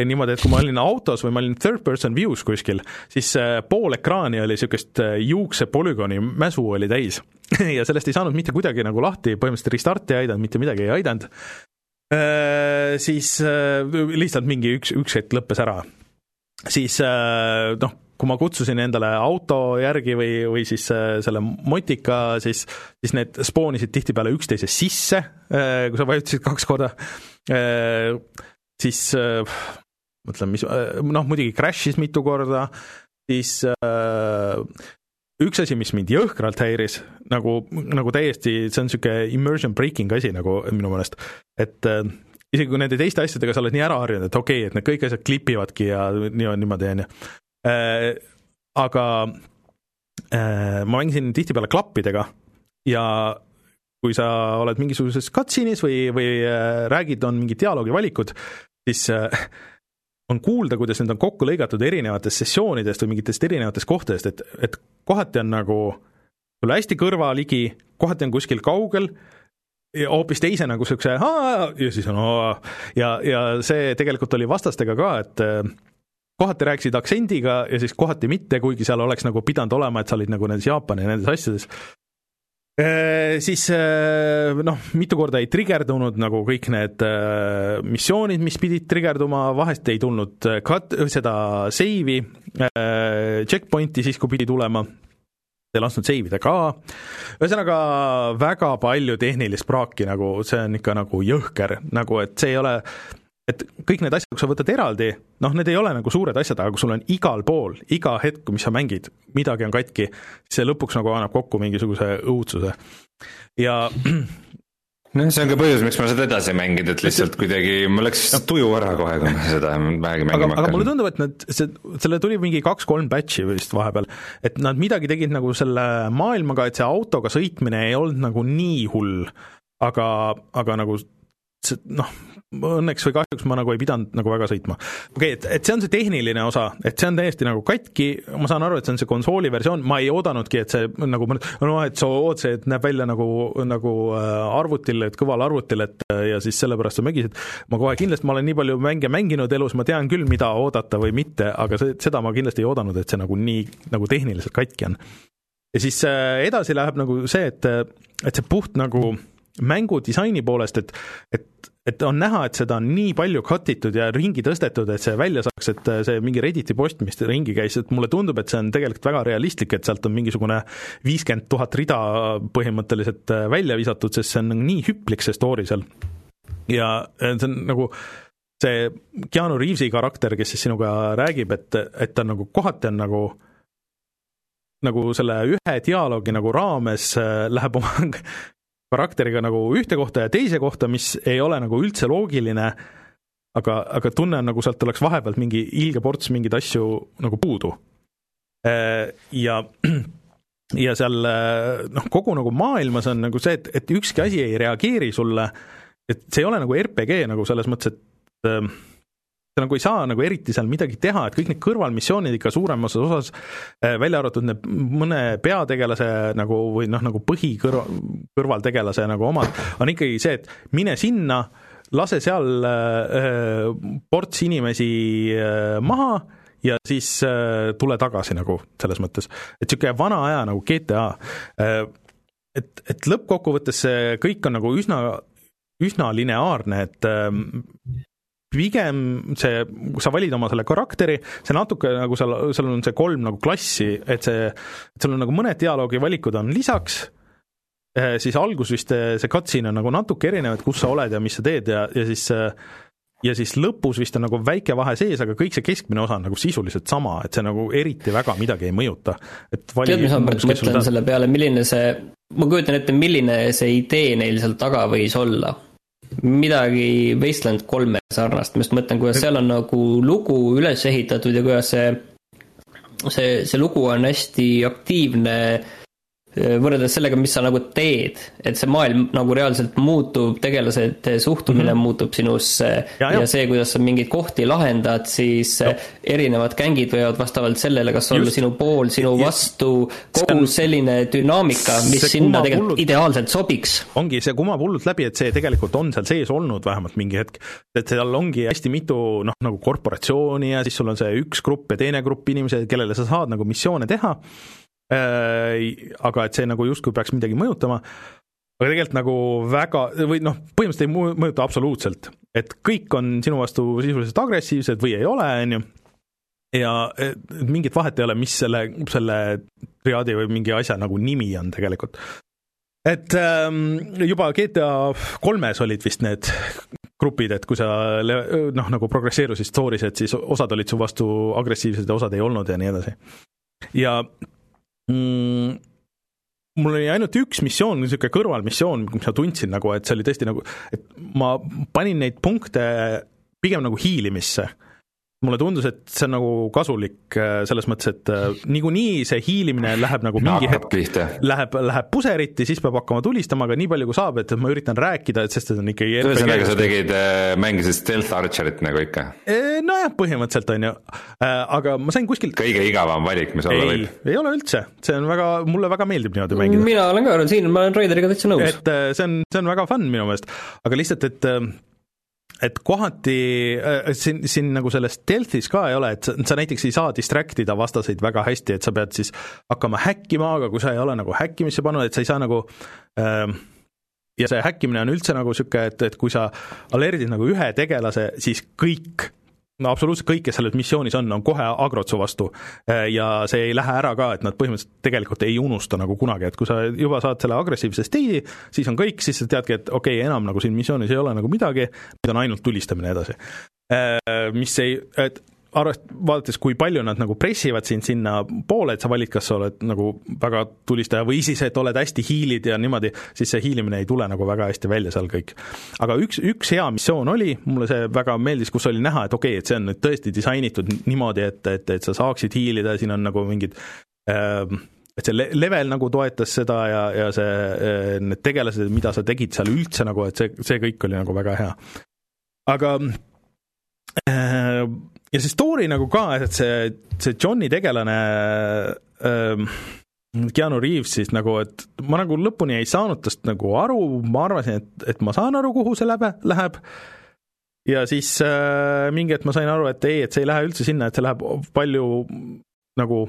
niimoodi, et kui ma olin autos või ma olin third person view's kuskil, siis pool ekraani oli niisugust juukse polügooni mäsu oli täis [LAUGHS] ja sellest ei saanud mitte kuidagi nagu lahti, põhimõtteliselt restarti ei aidanud, mitte midagi ei aidanud. Siis lihtsalt mingi üks, üks hetk lõppes ära. siis noh kui ma kutsusin endale auto järgi või, või siis selle motika, siis, siis need spoonisid tihtipeale üksteise sisse, kui sa vajutasid kaks korda, siis mõtlen, mis, noh muidugi crash'is mitu korda, siis üks asi, mis mind jõhkralt häiris, nagu, nagu täiesti, see on niisugune immersion breaking asi nagu minu meelest, et isegi kui nende teiste asjadega sa oled nii ära harjunud, et okei okay,, et need kõik asjad klipivadki ja nii on niimoodi, on ju, Äh, aga äh, ma mängisin tihtipeale klappidega ja kui sa oled mingisuguses cutscene'is või, või äh, räägid, on mingid dialoogivalikud, siis on kuulda, kuidas need on kokku lõigatud erinevatest sessioonidest või mingitest erinevatest kohtadest, et, et kohati on nagu sulle hästi kõrvaligi, kohati on kuskil kaugel, hoopis teise nagu niisuguse ja siis on aa, ja, ja see tegelikult oli vastastega ka, et kohati rääkisid aktsendiga ja siis kohati mitte, kuigi seal oleks nagu pidanud olema, et sa olid nagu nendes Jaapani ja nendes asjades. Siis noh, mitu korda ei trigerdunud nagu kõik need e, missioonid, mis pidid trigerduma, vahest ei tulnud cut, seda e,, checkpoint'i siis, kui pidi tulema. Ei lasknud save ida ka, ühesõnaga väga palju tehnilist praaki nagu, see on ikka nagu jõhker, nagu et see ei ole, et kõik need asjad, kui sa võtad eraldi, noh, need ei ole nagu suured asjad, aga kui sul on igal pool, iga hetk, mis sa mängid, midagi on katki, see lõpuks nagu annab kokku mingisuguse õudsuse. ja [CLEARS THROAT] noh, see on ka põhjus, miks ma seda edasi ei mänginud, et lihtsalt kuidagi mul läks tuju ära kohe, kui ma seda vähegi mängima hakkan. aga mulle tundub, et nad, see, selle tuli mingi kaks-kolm batch'i vist vahepeal, et nad midagi tegid nagu selle maailmaga, et see autoga sõitmine ei olnud nagu nii hull, aga, aga nagu see noh, õnneks või kahjuks ma nagu ei pidanud nagu väga sõitma. okei okay,, et, et see on see tehniline osa, et see on täiesti nagu katki, ma saan aru, et see on see konsooli versioon, ma ei oodanudki, et see nagu, no et see OC näeb välja nagu, nagu äh, arvutil, et kõval arvutil, et äh, ja siis sellepärast sa mängisid, ma kohe kindlasti, ma olen nii palju mänge mänginud elus, ma tean küll, mida oodata või mitte, aga see, seda ma kindlasti ei oodanud, et see nagu nii nagu tehniliselt katki on. ja siis äh, edasi läheb nagu see, et, et see puht nagu mängudisaini poolest, et, et et on näha, et seda on nii palju cut itud ja ringi tõstetud, et see välja saaks, et see mingi Redditi post, mis ringi käis, et mulle tundub, et see on tegelikult väga realistlik, et sealt on mingisugune viiskümmend tuhat rida põhimõtteliselt välja visatud, sest see on nii hüplik, see story seal. ja see on nagu see Keanu Reavesi karakter, kes siis sinuga räägib, et, et ta nagu kohati on nagu nagu selle ühe dialoogi nagu raames läheb oma [LAUGHS] karakteriga nagu ühte kohta ja teise kohta, mis ei ole nagu üldse loogiline, aga, aga tunne on, nagu sealt oleks vahepealt mingi ilge ports mingeid asju nagu puudu. Äh, ja, [CLEARS THROAT] ja seal noh, kogu nagu maailmas on nagu see, et, et ükski asi ei reageeri sulle, et see ei ole nagu RPG nagu selles mõttes, et äh, sa nagu ei saa nagu eriti seal midagi teha, et kõik need kõrvalmissioonid ikka suuremas osas, äh, välja arvatud need mõne peategelase nagu või noh, nagu põhikõrva, kõrvaltegelase nagu omad, on ikkagi see, et mine sinna, lase seal äh, ports inimesi äh, maha ja siis äh, tule tagasi nagu selles mõttes, et niisugune vana aja nagu GTA äh,, et, et lõppkokkuvõttes see kõik on nagu üsna, üsna lineaarne, et äh, pigem see, sa valid oma selle karakteri, see natuke nagu seal, seal on see kolm nagu klassi, et see, et seal on nagu mõned dialoogivalikud on lisaks, eh, siis algus vist eh, see cutscene on nagu natuke erinev, et kus sa oled ja mis sa teed ja, ja siis ja siis lõpus vist on nagu väike vahe sees, aga kõik see keskmine osa on nagu sisuliselt sama, et see nagu eriti väga midagi ei mõjuta. tead, mis ma praegu mõtlen selle peale, milline see, ma kujutan ette, milline see idee neil seal taga võis olla midagi Wasteland kolme sarnast, ma just mõtlen, kuidas seal on nagu lugu üles ehitatud ja kuidas see, see, see lugu on hästi aktiivne võrreldes sellega, mis sa nagu teed, et see maailm nagu reaalselt muutub, tegelased suhtumine mm -hmm. muutub sinusse ja, ja. see, kuidas sa mingeid kohti lahendad, siis ja. erinevad gängid võivad vastavalt sellele, kas olla Just. sinu pool, sinu vastu, kogu on, selline dünaamika, mis sinna tegelikult hullult, ideaalselt sobiks. ongi, see kumab hullult läbi, et see tegelikult on seal sees olnud vähemalt mingi hetk, et seal ongi hästi mitu noh, nagu korporatsiooni ja siis sul on see üks grupp ja teine grupp inimesi, kellele sa saad nagu missioone teha Äh, aga et see nagu justkui peaks midagi mõjutama, aga tegelikult nagu väga, või noh, põhimõtteliselt ei mõjuta absoluutselt, et kõik on sinu vastu sisuliselt agressiivsed või ei ole, on ju, ja mingit vahet ei ole, mis selle, selle triaadi või mingi asja nagu nimi on tegelikult. et ähm, juba GTA kolmes olid vist need grupid, et kui sa noh, nagu progresseerusid story's, et siis osad olid su vastu agressiivsed ja osad ei olnud ja nii edasi. ja mm, mul oli ainult üks missioon, niisugune kõrvalmissioon, mis ma tundsin nagu, et see oli tõesti nagu, et ma panin neid punkte pigem nagu hiilimisse mulle tundus, et see on nagu kasulik äh, selles mõttes, et äh, niikuinii see hiilimine läheb nagu mingi hetk, läheb, läheb puseriti, siis peab hakkama tulistama, aga nii palju, kui saab, et ma üritan rääkida, et sest et on ikkagi ühesõnaga, sa tegid, äh, mängisid stealth archerit nagu ikka? Nojah, põhimõtteliselt on ju, aga ma sain kuskilt kõige igavam valik, mis olla võib? ei ole üldse, see on väga, mulle väga meeldib niimoodi mängida. mina olen ka siin, ma olen Raideriga täitsa nõus. et see on, see on väga fun minu meelest, aga lihtsalt, et et kohati äh, siin, siin nagu selles Delfis ka ei ole, et sa, sa näiteks ei saa distract ida vastaseid väga hästi, et sa pead siis hakkama häkkima, aga kui sa ei ole nagu häkkimisse pannud, et sa ei saa nagu äh, ja see häkkimine on üldse nagu niisugune, et, et kui sa alerdid nagu ühe tegelase, siis kõik no absoluutselt kõik, kes selles missioonis on, on kohe agrotsu vastu ja see ei lähe ära ka, et nad põhimõtteliselt tegelikult ei unusta nagu kunagi, et kui sa juba saad selle agressiivse steidi, siis on kõik, siis sa teadki, et okei okay,, enam nagu siin missioonis ei ole nagu midagi, nüüd on ainult tulistamine edasi. Mis ei, et arvest-, vaadates, kui palju nad nagu pressivad sind sinnapoole, et sa valid, kas sa oled nagu väga tulistaja või siis, et oled hästi hiilid ja niimoodi, siis see hiilimine ei tule nagu väga hästi välja seal kõik. aga üks, üks hea missioon oli, mulle see väga meeldis, kus oli näha, et okei okay,, et see on nüüd tõesti disainitud niimoodi, et, et, et sa saaksid hiilida, siin on nagu mingid äh, et see level nagu toetas seda ja, ja see, äh, need tegelased, mida sa tegid seal üldse nagu, et see, see kõik oli nagu väga hea. aga äh, ja see story nagu ka, et see, see Johni tegelane ähm, Keanu Reaves siis nagu, et ma nagu lõpuni ei saanud tast nagu aru, ma arvasin, et, et ma saan aru, kuhu see läbe, läheb, ja siis äh, mingi hetk ma sain aru, et ei, et see ei lähe üldse sinna, et see läheb palju nagu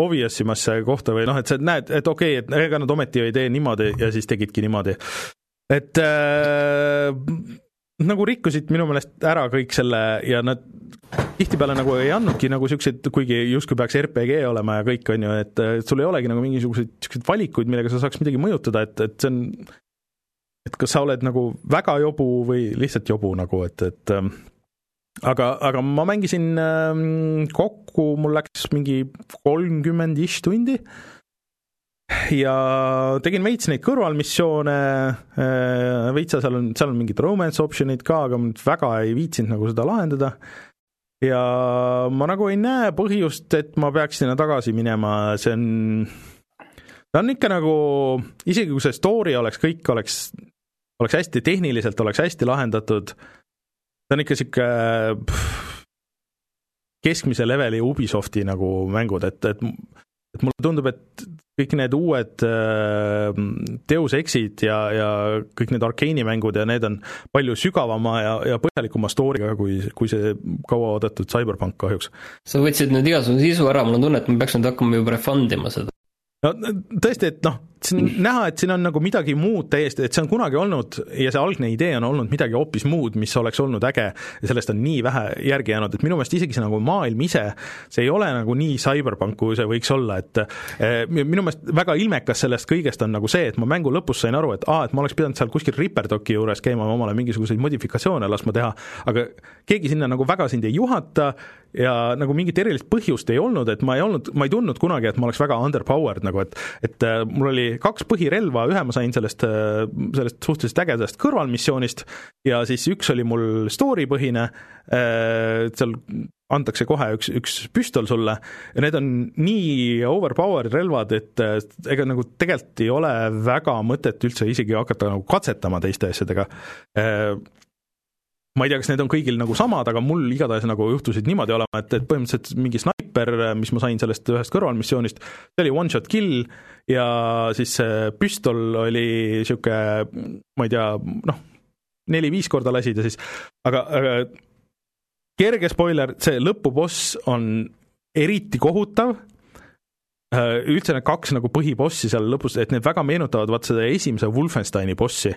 obvious imasse kohta või noh, et sa näed, et okei okay,, et ega nad ometi ei tee niimoodi ja siis tegidki niimoodi. et äh, nagu rikkusid minu meelest ära kõik selle ja nad tihtipeale nagu ei andnudki nagu niisuguseid, kuigi justkui peaks RPG olema ja kõik, on ju, et sul ei olegi nagu mingisuguseid niisuguseid valikuid, millega sa saaks midagi mõjutada, et, et see on et kas sa oled nagu väga jobu või lihtsalt jobu nagu, et, et ähm, aga, aga ma mängisin ähm, kokku, mul läks mingi kolmkümmend ish tundi äh, ja tegin veits neid kõrvalmissioone, äh, veitsa seal on, seal on mingid romance option'id ka, aga ma väga ei viitsinud nagu seda lahendada. ja ma nagu ei näe põhjust, et ma peaks sinna tagasi minema, see on, ta on ikka nagu, isegi kui see story oleks, kõik oleks, oleks hästi tehniliselt, oleks hästi lahendatud, ta on ikka niisugune keskmise leveli Ubisofti nagu mängud, et, et et mulle tundub, et kõik need uued äh, Deus Exid ja, ja kõik need Arkeeni mängud ja need on palju sügavama ja, ja põhjalikuma story'ga, kui, kui see kauaoodatud Cyberpunk kahjuks. sa võtsid nüüd igasuguse sisu ära, mul on tunne, et ma peaks nüüd hakkama juba refund ima seda. no tõesti, et noh, siin on näha, et siin on nagu midagi muud täiesti, et see on kunagi olnud ja see algne idee on olnud midagi hoopis muud, mis oleks olnud äge ja sellest on nii vähe järgi jäänud, et minu meelest isegi see nagu maailm ise, see ei ole nagu nii cyberpunk, kui see võiks olla, et eh, minu meelest väga ilmekas sellest kõigest on nagu see, et ma mängu lõpus sain aru, et aa, et ma oleks pidanud seal kuskil Ripperdoki juures käima omale mingisuguseid modifikatsioone laskma teha, aga keegi sinna nagu väga sind ei juhata ja nagu mingit erilist põhjust ei olnud, et ma ei olnud, ma ei tundnud kunagi, et ma oleks väga underpowered nagu, et et äh, mul oli kaks põhirelva, ühe ma sain sellest, sellest suhteliselt ägedast kõrvalmissioonist ja siis üks oli mul story põhine, seal antakse kohe üks, üks püstol sulle ja need on nii overpowered relvad, et ega nagu tegelikult ei ole väga mõtet üldse isegi hakata nagu katsetama teiste asjadega ma ei tea, kas need on kõigil nagu samad, aga mul igatahes nagu juhtusid niimoodi olema, et, et põhimõtteliselt mingi snaiper, mis ma sain sellest ühest kõrvalmissioonist, see oli one shot kill ja siis see püstol oli niisugune, ma ei tea, noh, neli-viis korda lasid ja siis, aga, aga kerge spoiler, see lõpuboss on eriti kohutav, üldse need kaks nagu põhibossi seal lõpus, et need väga meenutavad vaat seda esimese Wolfensteini bossi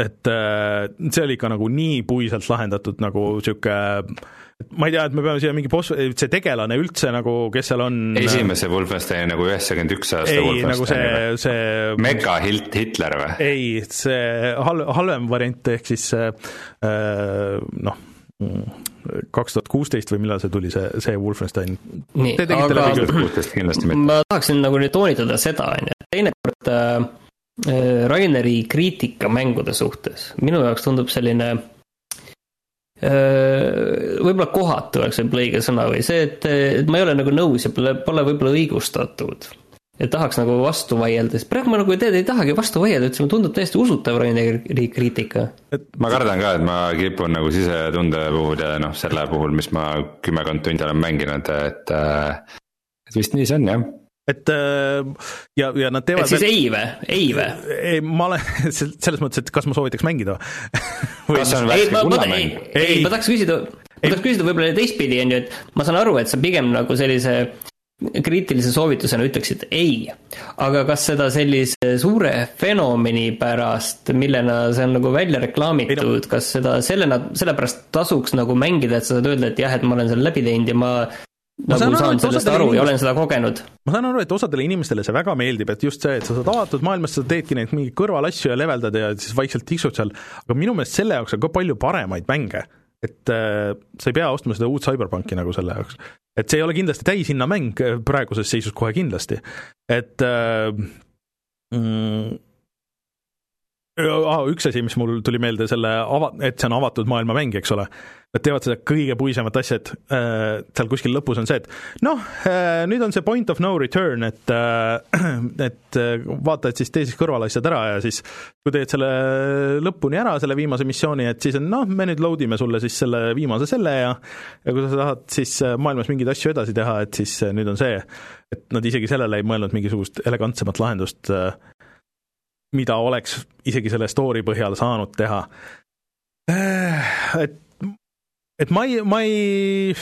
et äh, see oli ikka nagu nii puiselt lahendatud nagu sihuke ma ei tea, et me peame siia mingi boss, see tegelane üldse nagu, kes seal on. esimese Wolfensteini nagu üheksakümmend üks aasta ei, nagu see, see. Mega Hilt Hitler või? ei, see hal-, halvem variant ehk siis äh, noh, kaks tuhat kuusteist või millal see tuli, see, see Wolfenstein. nii, aga ma tahaksin nagu nüüd toonitada seda, on ju, et teinekord Äh, Raineri kriitika mängude suhtes, minu jaoks tundub selline äh, võib-olla kohatu oleks võib-olla õige sõna või see, et, et ma ei ole nagu nõus ja pole, pole võib-olla õigustatud. et tahaks nagu vastu vaielda, sest praegu ma nagu tead, ei tahagi vastu vaielda, üldse mulle tundub täiesti usutav Raineri kriitika. et ma kardan ka, et ma kipun nagu sisetunde puhul ja noh, selle puhul, mis ma kümmekond tundi olen mänginud, et, äh, et vist nii see on jah et äh, ja, ja nad teevad et siis ei või, ei või? ei, ma olen [LAUGHS] selles mõttes, et kas ma soovitaks mängida [LAUGHS] või? kas see on värske kullamäng? ei, ei, ma tahaks küsida, ma tahaks küsida võib-olla teistpidi, on ju, et ma saan aru, et sa pigem nagu sellise kriitilise soovitusena ütleksid ei, aga kas seda sellise suure fenomeni pärast, millena see on nagu välja reklaamitud, kas seda sellena, sellepärast tasuks nagu mängida, et sa saad öelda, et jah, et ma olen selle läbi teinud ja ma ma nagu saan, saan sellest aru ja olen seda kogenud. ma saan aru, et osadele inimestele see väga meeldib, et just see, et sa saad avatud maailmas, sa teedki neid mingeid kõrvalasju ja leveldad ja siis vaikselt tiksud seal, aga minu meelest selle jaoks on ka palju paremaid mänge. et äh, sa ei pea ostma seda uut CyberPunki nagu selle jaoks. et see ei ole kindlasti täishinnamäng praeguses seisus kohe kindlasti, et äh, mm, ah, üks asi, mis mul tuli meelde selle ava-, et see on avatud maailma mäng, eks ole. Nad teevad seda kõige puisemat asja, et äh, seal kuskil lõpus on see, et noh äh,, nüüd on see point of no return, et äh, [CLEARS THROAT] et äh, vaata, et siis tee siis kõrvalasjad ära ja siis kui teed selle lõpuni ära, selle viimase missiooni, et siis on noh, me nüüd load ime sulle siis selle viimase selle ja ja kui sa tahad siis äh, maailmas mingeid asju edasi teha, et siis äh, nüüd on see, et nad isegi sellele ei mõelnud mingisugust elegantsemat lahendust äh, mida oleks isegi selle story põhjal saanud teha. et, et ma ei, ma ei,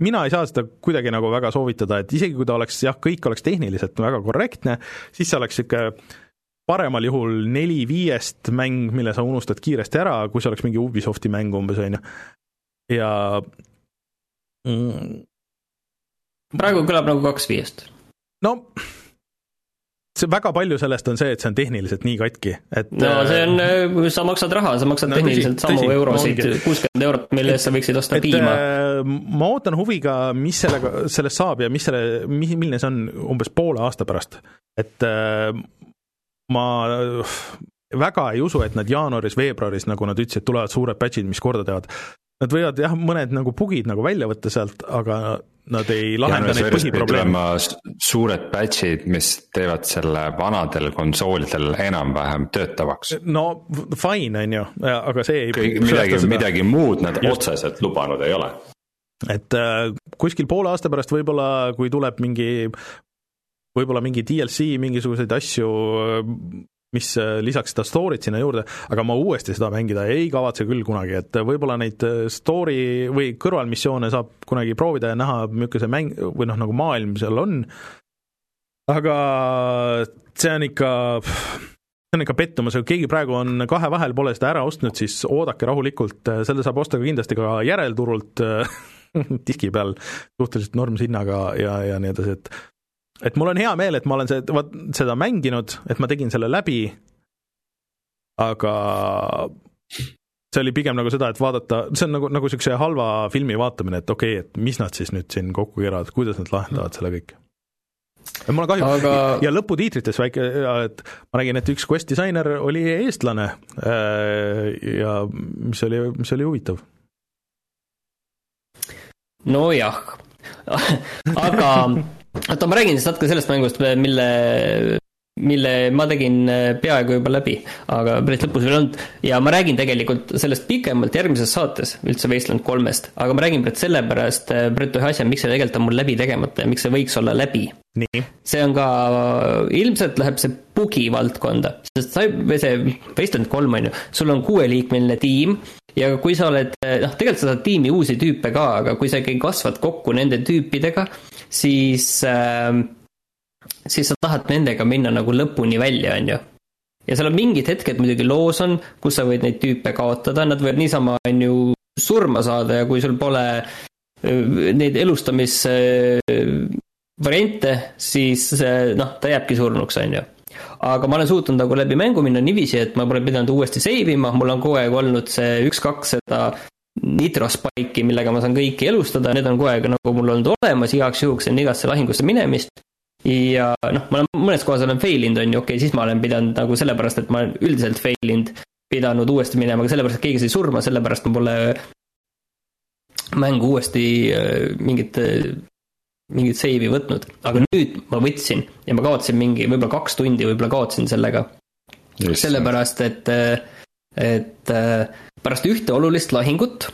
mina ei saa seda kuidagi nagu väga soovitada, et isegi kui ta oleks jah, kõik oleks tehniliselt väga korrektne, siis see oleks niisugune paremal juhul neli viiest mäng, mille sa unustad kiiresti ära, kui see oleks mingi Ubisofti mäng umbes, on ju. ja mm, praegu kõlab nagu kaks viiest. no see väga palju sellest on see, et see on tehniliselt nii katki, et no see on, äh, sa maksad raha, sa maksad no, tehniliselt tõsi, samu tõsi, eurosid, kuuskümmend eurot, mille eest sa võiksid osta et, piima. Äh, ma ootan huviga, mis sellega, sellest saab ja mis selle, milline see on umbes poole aasta pärast. et äh, ma väga ei usu, et nad jaanuaris-veebruaris, nagu nad ütlesid, tulevad suured batch'id, mis korda teevad. Nad võivad jah, mõned nagu bugid nagu välja võtta sealt, aga nad ei lahenda neid põhiprobleeme. suured batch'id, mis teevad selle vanadel konsoolidel enam-vähem töötavaks. no fine, on ju, aga see ei midagi, midagi muud nad Just. otseselt lubanud ei ole. et äh, kuskil poole aasta pärast võib-olla, kui tuleb mingi võib-olla mingi DLC, mingisuguseid asju mis äh, lisaks seda story't sinna juurde, aga ma uuesti seda mängida ei kavatse küll kunagi, et võib-olla neid äh, story või kõrvalmissioone saab kunagi proovida ja näha, milline see mäng või noh, nagu maailm seal on, aga see on ikka, see on ikka pettumus, kui keegi praegu on kahe vahel, pole seda ära ostnud, siis oodake rahulikult, selle saab osta ka kindlasti ka järelturult [LAUGHS] diski peal suhteliselt normshinnaga ja, ja nii edasi, et et mul on hea meel, et ma olen see, vaat seda mänginud, et ma tegin selle läbi, aga see oli pigem nagu seda, et vaadata, see on nagu, nagu niisuguse halva filmi vaatamine, et okei okay,, et mis nad siis nüüd siin kokku keeravad, kuidas nad lahendavad selle kõik. Mul on kahju. Aga... ja lõputiitrites väike, et ma nägin, et üks quest disainer oli eestlane ja mis oli, mis oli huvitav. nojah, [LAUGHS] aga oota, ma räägin siis natuke sellest mängust, mille mille ma tegin äh, peaaegu juba läbi, aga päris lõpus veel ei olnud. ja ma räägin tegelikult sellest pikemalt järgmises saates, üldse Wasteland kolmest, aga ma räägin praegu sellepärast, äh, Brett, ühe asja, miks see tegelikult on mul läbi tegemata ja miks see võiks olla läbi. see on ka, ilmselt läheb see bugi valdkonda, sest sa, või see Wasteland kolm on ju, sul on kuueliikmeline tiim ja kui sa oled, äh, noh, tegelikult sa saad tiimi uusi tüüpe ka, aga kui sa ikkagi kasvad kokku nende tüüpidega, siis äh, siis sa tahad nendega minna nagu lõpuni välja, on ju. ja seal on mingid hetked muidugi loos on, kus sa võid neid tüüpe kaotada, nad võivad niisama, on ju, surma saada ja kui sul pole neid elustamisvariante, siis noh, ta jääbki surnuks, on ju aga ma olen suutnud nagu läbi mängu minna niiviisi, et ma pole pidanud uuesti save ima, mul on kogu aeg olnud see üks-kaks seda nitro spike'i, millega ma saan kõiki elustada, need on kogu aeg nagu mul olnud olemas. Igaks juhuks enne igasse lahingusse minemist. Ja noh, ma olen mõnes kohas olen fail inud, on ju, okei okay,, siis ma olen pidanud nagu sellepärast, et ma olen üldiselt fail inud, pidanud uuesti minema, aga sellepärast, et keegi sai surma, sellepärast ma pole mängu uuesti äh, mingit, mingit save'i võtnud. aga nüüd ma võtsin ja ma kaotasin mingi, võib-olla kaks tundi võib-olla kaotasin sellega. sellepärast, et, et pärast ühte olulist lahingut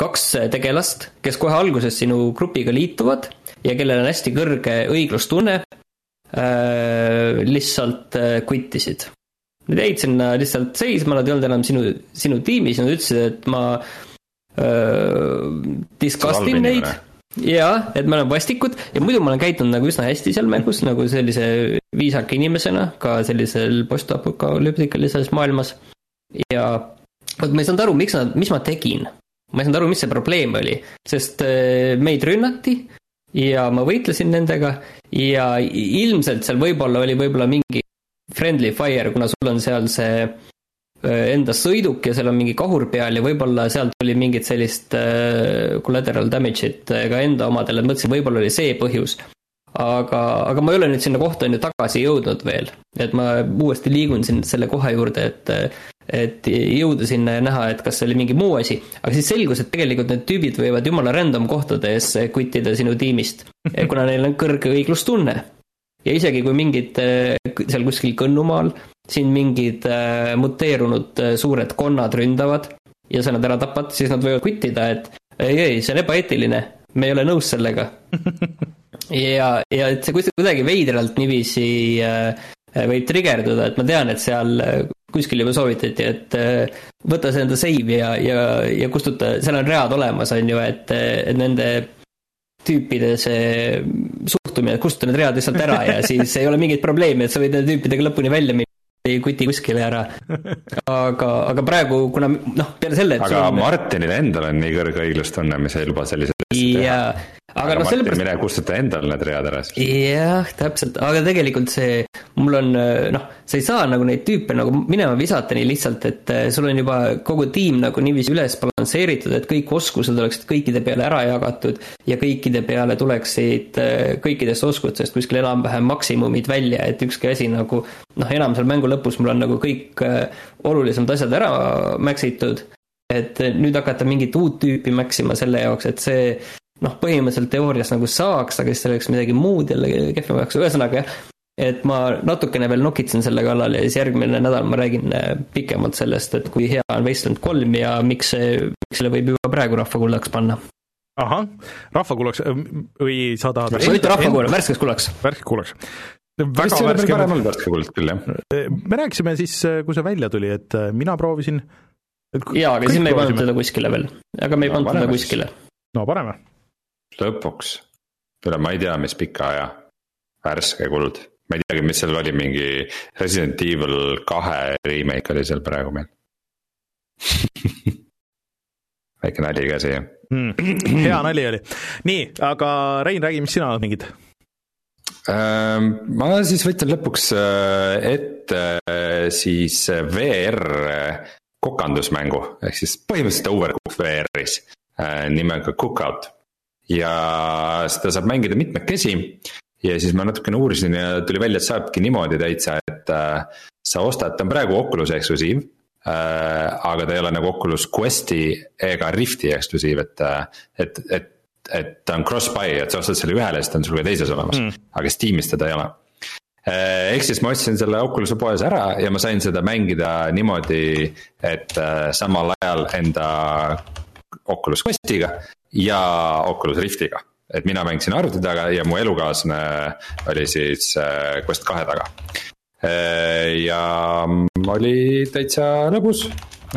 kaks tegelast, kes kohe alguses sinu grupiga liituvad ja kellel on hästi kõrge õiglustunne lihtsalt äh, quit isid. Nad jäid sinna lihtsalt seisma, nad ei olnud enam sinu, sinu tiimis ja nad ütlesid, et ma äh, disgustin neid jaa, et me oleme vastikud ja muidu ma olen käitunud nagu üsna hästi seal mängus nagu sellise viisaka inimesena ka sellisel postapokalüptikalises maailmas. ja vot ma ei saanud aru, miks nad, mis ma tegin. ma ei saanud aru, mis see probleem oli, sest äh, meid rünnati ja ma võitlesin nendega ja ilmselt seal võib-olla oli võib-olla mingi friendly fire, kuna sul on seal see äh, enda sõiduk ja seal on mingi kahur peal ja võib-olla sealt tuli mingit sellist äh, collateral damage'it äh, ka enda omadele, mõtlesin, võib-olla oli see põhjus. aga, aga ma ei ole nüüd sinna kohta on ju tagasi jõudnud veel, et ma uuesti liigun siin selle koha juurde, et et jõuda sinna ja näha, et kas see oli mingi muu asi. aga siis selgus, et tegelikult need tüübid võivad jumala random kohtades quit ida sinu tiimist, kuna neil on kõrge õiglustunne. Ja isegi kui mingid seal kuskil Kõnnumaal siin mingid äh, muteerunud äh, suured konnad ründavad ja sa nad ära tapad, siis nad võivad quit ida, et ei, ei, see on ebaeetiline, me ei ole nõus sellega. [LAUGHS] ja, ja et see kuidagi veidralt niiviisi võib trigerduda, et ma tean, et seal kuskil juba soovitati, et võta see enda save ja, ja, ja kustuta, seal on read olemas, on ju, et, et nende tüüpide see suhtumine, et kustuta need read lihtsalt ära ja [LAUGHS] siis ei ole mingit probleemi, et sa võid nende tüüpidega lõpuni välja minna ei kuti kuskile ära. aga, aga praegu, kuna noh, peale selle. aga on... Martinil endal on nii kõrge õiglustunne, mis ei luba selliseid teha aga, aga noh, sellepärast. mine kustuta endal need read ära siis. jah, täpselt, aga tegelikult see, mul on noh, sa ei saa nagu neid tüüpe nagu minema visata nii lihtsalt, et eh, sul on juba kogu tiim nagu niiviisi üles balansseeritud, et kõik oskused oleksid kõikide peale ära jagatud ja kõikide peale tuleksid eh, kõikidest oskustest kuskil enam-vähem maksimumid välja, et ükski asi nagu noh, enam seal mängu lõpus mul on nagu kõik eh, olulisemad asjad ära maxitud et nüüd hakata mingit uut tüüpi maxima selle jaoks, et see noh, põhimõtteliselt teoorias nagu saaks, aga siis seal oleks midagi muud jälle kehvemaks, ühesõnaga jah. et ma natukene veel nokitsen selle kallal ja siis järgmine nädal ma räägin äh, pikemalt sellest, et kui hea on Wasteland kolm ja miks see, miks selle võib juba praegu rahvakullaks panna. ahah, rahvakullaks äh, või sa tahad? ma ütlen rahvakulla, värskes kullaks. värskes kullaks väga värske parem olnud värske kuld küll, jah. Äh, me rääkisime siis, kui see välja tuli, et mina proovisin. Jaa, aga siis me ei pannud teda kuskile veel, aga me ei pannud teda kuskile. no paneme lõpuks, kuule, ma ei tea, mis pika aja. Värske kuld, ma ei teagi, mis seal oli, mingi Resident Evil kahe remake oli seal praegu meil. [LAUGHS] Väike nali ka siia. Mm,. [CLEARS THROAT] hea nali oli, nii, aga Rein, räägi, mis sina mängid? Ähm, ma siis võtan lõpuks äh, ette äh, siis VR kokandusmängu, ehk siis põhimõtteliselt Overcooked VR-is äh, nimega Cookout ja seda saab mängida mitmekesi ja siis ma natukene uurisin ja tuli välja, et saabki niimoodi täitsa, et äh, sa ostad, ta on praegu Oculus eksklusiiv äh,. aga ta ei ole nagu Oculus Questi ega Rifti eksklusiiv, et, äh, et, et, et ta on cross-buy, et sa ostad selle ühele, siis ta on sul ka teises olemas mm., aga Steamis teda ei ole ehk siis ma ostsin selle Oculus'e poes ära ja ma sain seda mängida niimoodi, et äh, samal ajal enda Oculus Questiga ja Oculus Riftiga et mina mängisin arvuti taga ja mu elukaaslane oli siis äh, Quest kahe taga. Äh, ja oli täitsa lõbus.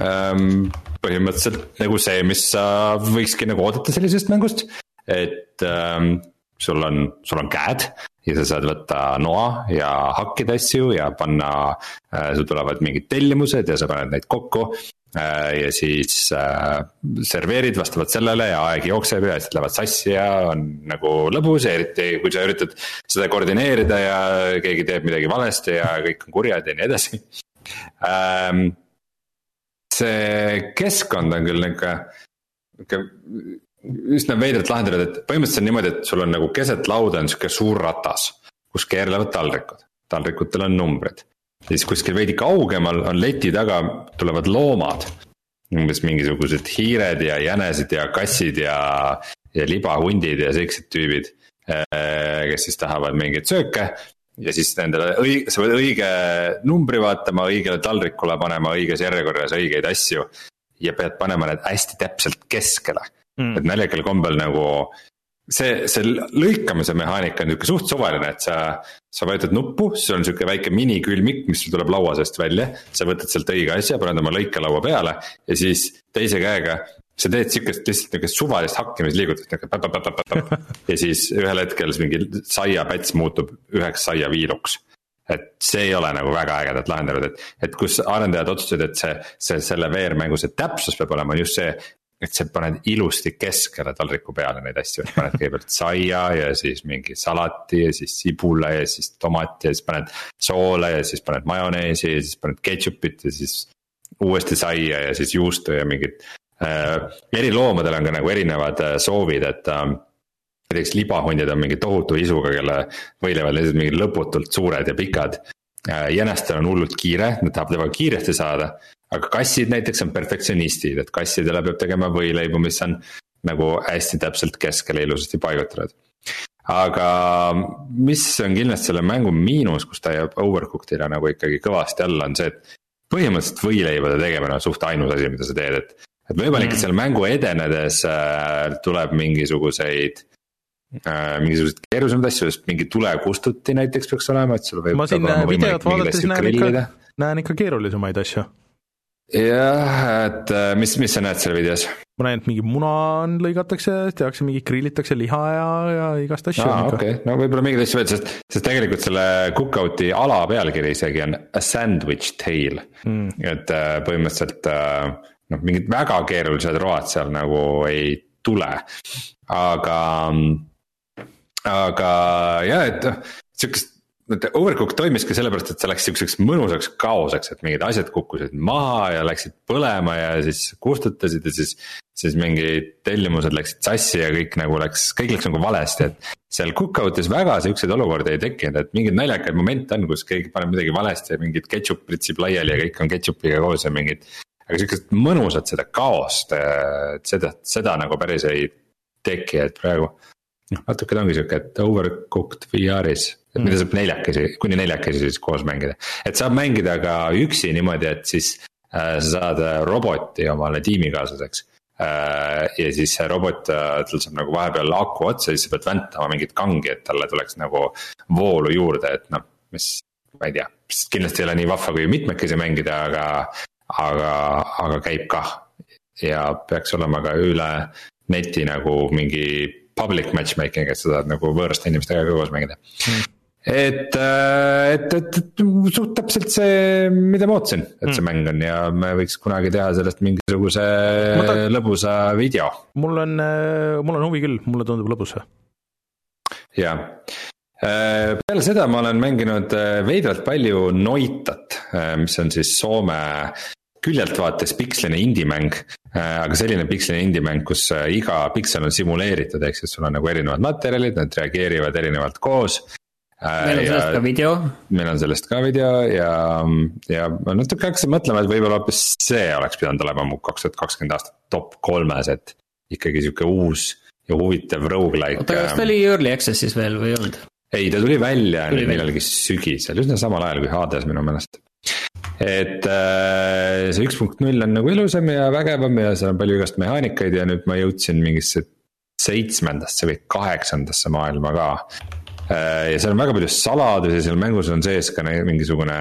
Ähm, põhimõtteliselt nagu see, mis sa võikski nagu oodata sellisest mängust, et ähm, sul on, sul on käed ja sa saad võtta noa ja hakkida asju ja panna äh,, sul tulevad mingid tellimused ja sa paned neid kokku Äh, ja siis äh, serveerid vastavalt sellele ja aeg jookseb ja asjad lähevad sassi ja on nagu lõbus eriti kui sa üritad seda koordineerida ja keegi teeb midagi valesti ja kõik on kurjad ja nii edasi ähm,. see keskkond on küll nihuke, nihuke üsna veidralt lahendatud, et põhimõtteliselt on niimoodi, et sul on nagu keset lauda on sihuke suur ratas, kus keerlevad taldrikud, taldrikutel on numbrid siis kuskil veidi kaugemal on leti taga tulevad loomad. umbes mingisugused hiired ja jänesed ja kassid ja, ja libahundid ja siuksed tüübid. Eh, kes siis tahavad mingeid sööke ja siis nendele õige, sa pead õige numbri vaatama, õigele taldrikule panema õiges järjekorras õigeid asju. ja pead panema need hästi täpselt keskele mm., et naljakal kombel nagu see, see lõikamise mehaanika on nihuke suht suvaline, et sa, sa vajutad nuppu, siis on sihuke väike minikülmik, mis sul tuleb laua seest välja. sa võtad sealt õige asja, paned oma lõikelaua peale ja siis teise käega sa teed sihukest lihtsalt nihukest suvalist hakkimisliigutust, nihuke ja siis ühel hetkel mingi saiapäts muutub üheks saiaviiluks et see ei ole nagu väga ägedalt lahendatud, et, et kus arendajad otsustasid, et see, see, selle VR-mängu see täpsus peab olema, on just see, et sa paned ilusti keskele taldriku peale neid asju, paned kõigepealt saia ja siis mingi salati ja siis sibula ja siis tomati ja siis paned soola ja siis paned majoneesi ja siis paned ketšupit ja siis uuesti saia ja siis juustu ja mingid äh,. eri loomadel on ka nagu erinevad äh, soovid, et äh, näiteks libahundid on mingi tohutu isuga, kelle võileivad lihtsalt mingid lõputult suured ja pikad äh,. jänestel on hullult kiire, nad tahavad väga kiiresti saada aga kassid näiteks on perfektsionistid, et kassidele peab tegema võileibu, mis on nagu hästi täpselt keskele ilusasti paigutatud. aga mis on kindlasti selle mängu miinus, kus ta jääb overcooked'ile nagu ikkagi kõvasti alla, on see, et põhimõtteliselt võileibade tegemine on suht ainus asi, mida sa teed, et. et võimalik, et mm. selle mängu edenedes äh, tuleb mingisuguseid äh, mingisuguseid keerulisemaid asju, sest mingi tulekustuti näiteks peaks olema, et sul võib. ma siin videot vaadates näen ikka, näen ikka keerulisemaid asju jah, et äh, mis, mis sa näed seal videos? ma näen, et mingi muna on, lõigatakse, tehakse mingi, grillitakse liha ja, ja igast asju. aa, okei okay., no võib-olla mingeid asju veel, sest, sest tegelikult selle cookout'i ala pealkiri isegi on a sandwich tale mm.. et äh, põhimõtteliselt äh, noh, mingid väga keerulised road seal nagu ei tule, aga, aga jah, et sihukest Overcooked toimiski sellepärast, et see läks sihukeseks mõnusaks kaoseks, et mingid asjad kukkusid maha ja läksid põlema ja siis kustutasid ja siis. siis mingid tellimused läksid sassi ja kõik nagu läks, kõik läks nagu valesti, et. seal Cookout'is väga siukseid olukordi ei tekkinud, et mingeid naljakaid momente on, kus keegi paneb midagi valesti ja mingit ketšup pritsib laiali ja kõik on ketšupiga koos ja mingid. aga sihukest mõnusat seda kaost, seda, seda nagu päris ei teki, et praegu noh, natuke ta ongi sihuke, et overcooked VR-is, et mida saab neljakesi, kuni neljakesi siis koos mängida. et saab mängida ka üksi niimoodi, et siis äh, sa saad äh, roboti omale tiimikaaslaseks äh,. ja siis see robot äh,, tal saab nagu vahepeal aku otsa, siis sa pead väntama mingit kangi, et talle tuleks nagu voolu juurde, et noh, mis. ma ei tea, kindlasti ei ole nii vahva kui mitmekesi mängida, aga, aga, aga käib kah. ja peaks olema ka üle neti nagu mingi public matchmaking, et sa saad nagu võõraste inimestega ka koos mängida mm et, äh, et, et, et suht täpselt see, mida ma ootasin, et see mm. mäng on ja me võiks kunagi teha sellest mingisuguse ta... lõbusa video. mul on, äh, mul on huvi küll, mulle tundub lõbus. jaa, äh, peale seda ma olen mänginud veidralt palju Noitat, mis on siis Soome küljelt vaates piksline indie-mäng. aga selline pikseli indie-mäng, kus iga piksel on simuleeritud, ehk siis sul on nagu erinevad materjalid, nad reageerivad erinevalt koos meil on sellest ka video. meil on sellest ka video ja, ja ma natuke hakkasin mõtlema, et võib-olla hoopis see oleks pidanud olema mu kaks tuhat kakskümmend aastat top kolmes, et ikkagi sihuke uus ja huvitav rogu-like. oota, kas ta oli early access'is veel või ei olnud? ei, ta tuli välja tuli millalgi sügisel, üsna samal ajal kui Hades minu meelest. et äh, see üks punkt null on nagu ilusam ja vägevam ja seal on palju igast mehaanikaid ja nüüd ma jõudsin mingisse seitsmendasse või kaheksandasse maailma ka Äh, ja seal on väga palju saladusi, seal mängus on sees ka mingisugune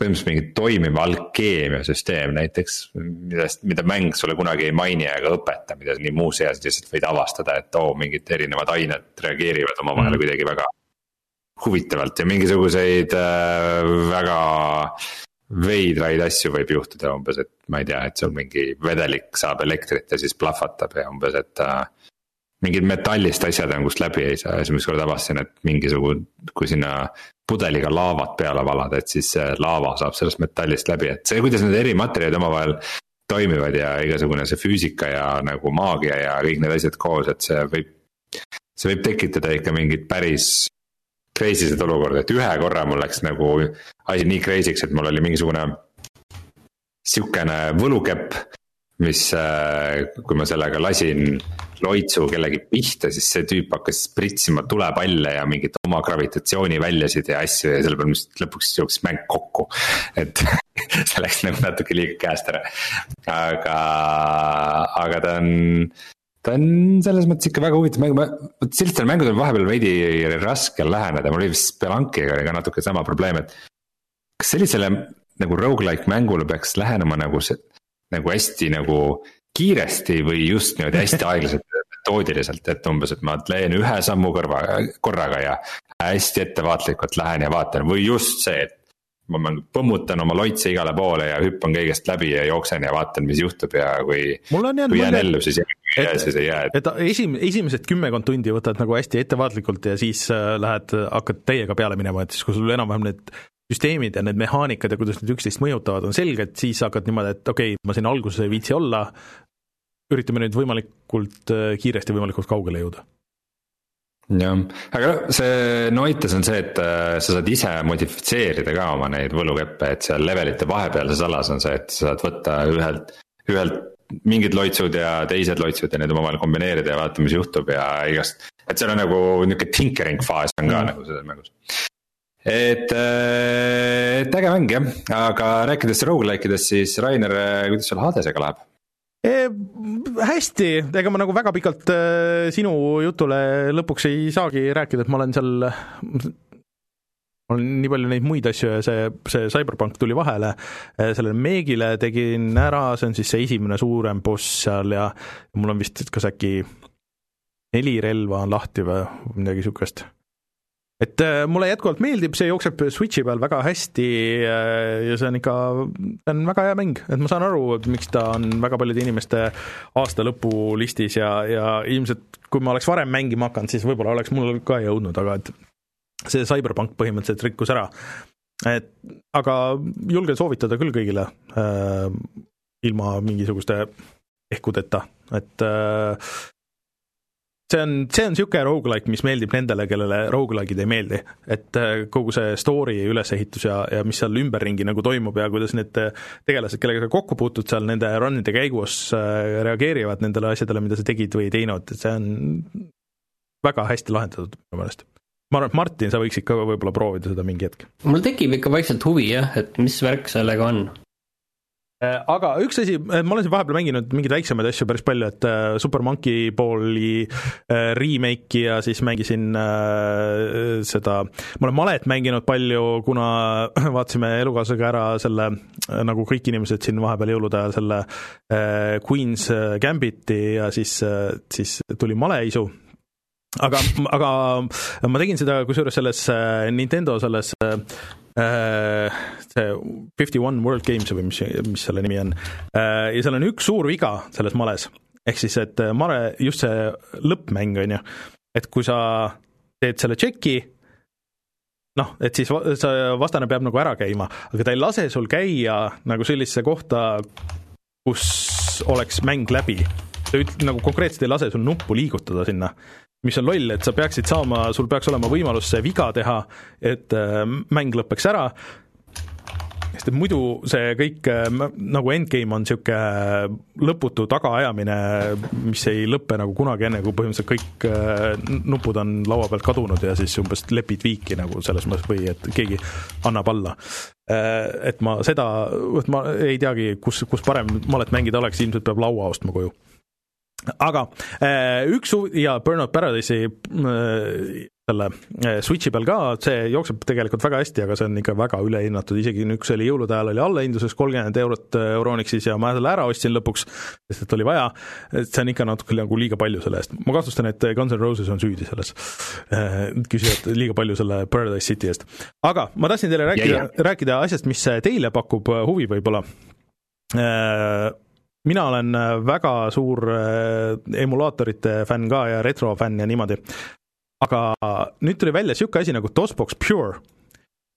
põhimõtteliselt mingi toimiv alkeemiasüsteem näiteks, millest, mida mäng sulle kunagi ei maini ega õpeta, mida nii muuseas lihtsalt võid avastada, et oo oh,, mingid erinevad ained reageerivad omavahel mm. kuidagi väga huvitavalt ja mingisuguseid äh, väga veidraid asju võib juhtuda umbes, et ma ei tea, et sul mingi vedelik saab elektrit ja siis plahvatab ja umbes, et äh, mingid metallist asjad on, kust läbi ei saa, esimest korda avastasin, et mingisugune, kui sinna pudeliga laavat peale valada, et siis see laava saab sellest metallist läbi, et see, kuidas need eri materjalid omavahel toimivad ja igasugune see füüsika ja nagu maagia ja kõik need asjad koos, et see võib, see võib tekitada ikka mingit päris crazy sed olukorda, et ühe korra mul läks nagu asi nii crazy'ks, et mul oli mingisugune sihukene võlukepp mis, äh, kui ma sellega lasin loitsu kellegi pihta, siis see tüüp hakkas pritsima tulepalle ja mingit oma gravitatsiooniväljasid ja asju ja selle peale vist lõpuks jooksis mäng kokku. et [LAUGHS] see läks nagu natuke liiga käest ära, aga, aga ta on ta on selles mõttes ikka väga huvitav mäng, ma, vot sellistel mängudel vahepeal veidi raske läheneda, mul oli vist Spelankiga oli ka natuke sama probleem, et. kas sellisele nagu rogu-like mängule peaks lähenema nagu see, nagu hästi nagu kiiresti või just niimoodi hästi aeglaselt metoodiliselt, et umbes, et ma teen ühe sammu kõrva, korraga ja hästi ettevaatlikult lähen ja vaatan või just see, et ma põmmutan oma loitse igale poole ja hüppan kõigest läbi ja jooksen ja vaatan, mis juhtub ja kui. kui jään ellu, siis jään, siis ei jää. et esim-, esimesed kümmekond tundi võtad nagu hästi ettevaatlikult ja siis äh, lähed, hakkad täiega peale minema, et siis kui sul enam-vähem need süsteemid ja need mehaanikad ja kuidas need üksteist mõjutavad, on selged, siis hakkad niimoodi, et okei okay,, ma siin alguses ei viitsi olla, üritame nüüd võimalikult äh, kiiresti võimalikult kaugele jõuda jah, aga see Noites on see, et äh, sa saad ise modifitseerida ka oma neid võlukeppe, et seal levelite vahepealses alas on see, et sa saad võtta ühelt, ühelt mingid loitsud ja teised loitsud ja need omavahel kombineerida ja vaadata, mis juhtub ja igast. et seal on nagu nihuke tinkering faas on ka mm. nagu selles mängus et, äh, et äge mäng jah, aga rääkides rogu-like idest, siis Rainer, äh, kuidas sul Hadesega läheb? E, hästi, ega ma nagu väga pikalt äh, sinu jutule lõpuks ei saagi rääkida, et ma olen seal mul on nii palju neid muid asju ja see, see CyberPunk tuli vahele, sellele Meegile tegin ära, see on siis see esimene suurem boss seal ja mul on vist kas äkki neli relva on lahti või midagi niisugust et äh, mulle jätkuvalt meeldib, see jookseb Switchi peal väga hästi äh, ja see on ikka, see on väga hea mäng, et ma saan aru, et miks ta on väga paljude inimeste aasta lõpulistis ja, ja ilmselt kui ma oleks varem mängima hakanud, siis võib-olla oleks mul ka jõudnud, aga et see CyberPunk põhimõtteliselt rikkus ära. et aga julgen soovitada küll kõigile äh, ilma mingisuguste ehkudeta, et äh, see on, see on niisugune rogu-like, mis meeldib nendele, kellele rogu-like'id ei meeldi. et äh, kogu see story ülesehitus ja, ja mis seal ümberringi nagu toimub ja kuidas need tegelased, kellega sa kokku puutud seal nende run'ide käigus, äh, reageerivad nendele asjadele, mida sa tegid või ei teinud, et see on väga hästi lahendatud minu meelest ma arvan, et Martin, sa võiksid ka võib-olla proovida seda mingi hetk. mul tekib ikka vaikselt huvi jah, et mis värk sellega on Äh, aga üks asi, äh, ma olen siin vahepeal mänginud mingeid väiksemaid asju päris palju, et äh, Super Monkey Balli remake'i ja siis mängisin seda, ma olen malet mänginud palju, kuna [LAUGHS] vaatasime elukaaslasega ära selle, nagu kõik inimesed siin vahepeal jõulude ajal, selle Queen's Gambiti ja siis, siis tuli maleisu. Aga, aga ma tegin seda kusjuures selles Nintendo selles Äh, see Fifty One World Games või mis, mis selle nimi on. Äh, ja seal on üks suur viga selles males, ehk siis, et äh, male, just see lõppmäng, on ju, et kui sa teed selle tšeki, noh, et siis see vastane peab nagu ära käima, aga ta ei lase sul käia nagu sellisesse kohta, kus oleks mäng läbi. ta üt-, nagu konkreetselt ei lase sul nuppu liigutada sinna, mis on loll, et sa peaksid saama, sul peaks olema võimalus see viga teha, et äh, mäng lõpeks ära sest et muidu see kõik äh, nagu endgame on niisugune lõputu tagaajamine, mis ei lõpe nagu kunagi enne, kui põhimõtteliselt kõik äh, nupud on laua pealt kadunud ja siis umbes lepid viiki nagu selles mõttes või et keegi annab alla. Äh, et ma seda, ma ei teagi, kus, kus parem malet mängida oleks, ilmselt peab laua ostma koju aga üks ja Burnout Paradise'i selle eh, Switchi peal ka, see jookseb tegelikult väga hästi, aga see on ikka väga ülehinnatud, isegi see oli jõulude ajal, oli allahindluses kolmkümmend eurot Euronixis ja ma selle ära ostsin lõpuks, sest et oli vaja, et see on ikka natuke nagu liiga palju selle eest. ma kahtlustan, et Guns N Roses on süüdi selles, küsivad liiga palju selle Paradise City eest. aga ma tahtsin teile rääkida, rääkida asjast, mis teile pakub huvi võib-olla mina olen väga suur emulaatorite fänn ka ja retrofänn ja niimoodi aga nüüd tuli välja niisugune asi nagu DOSBox Pure,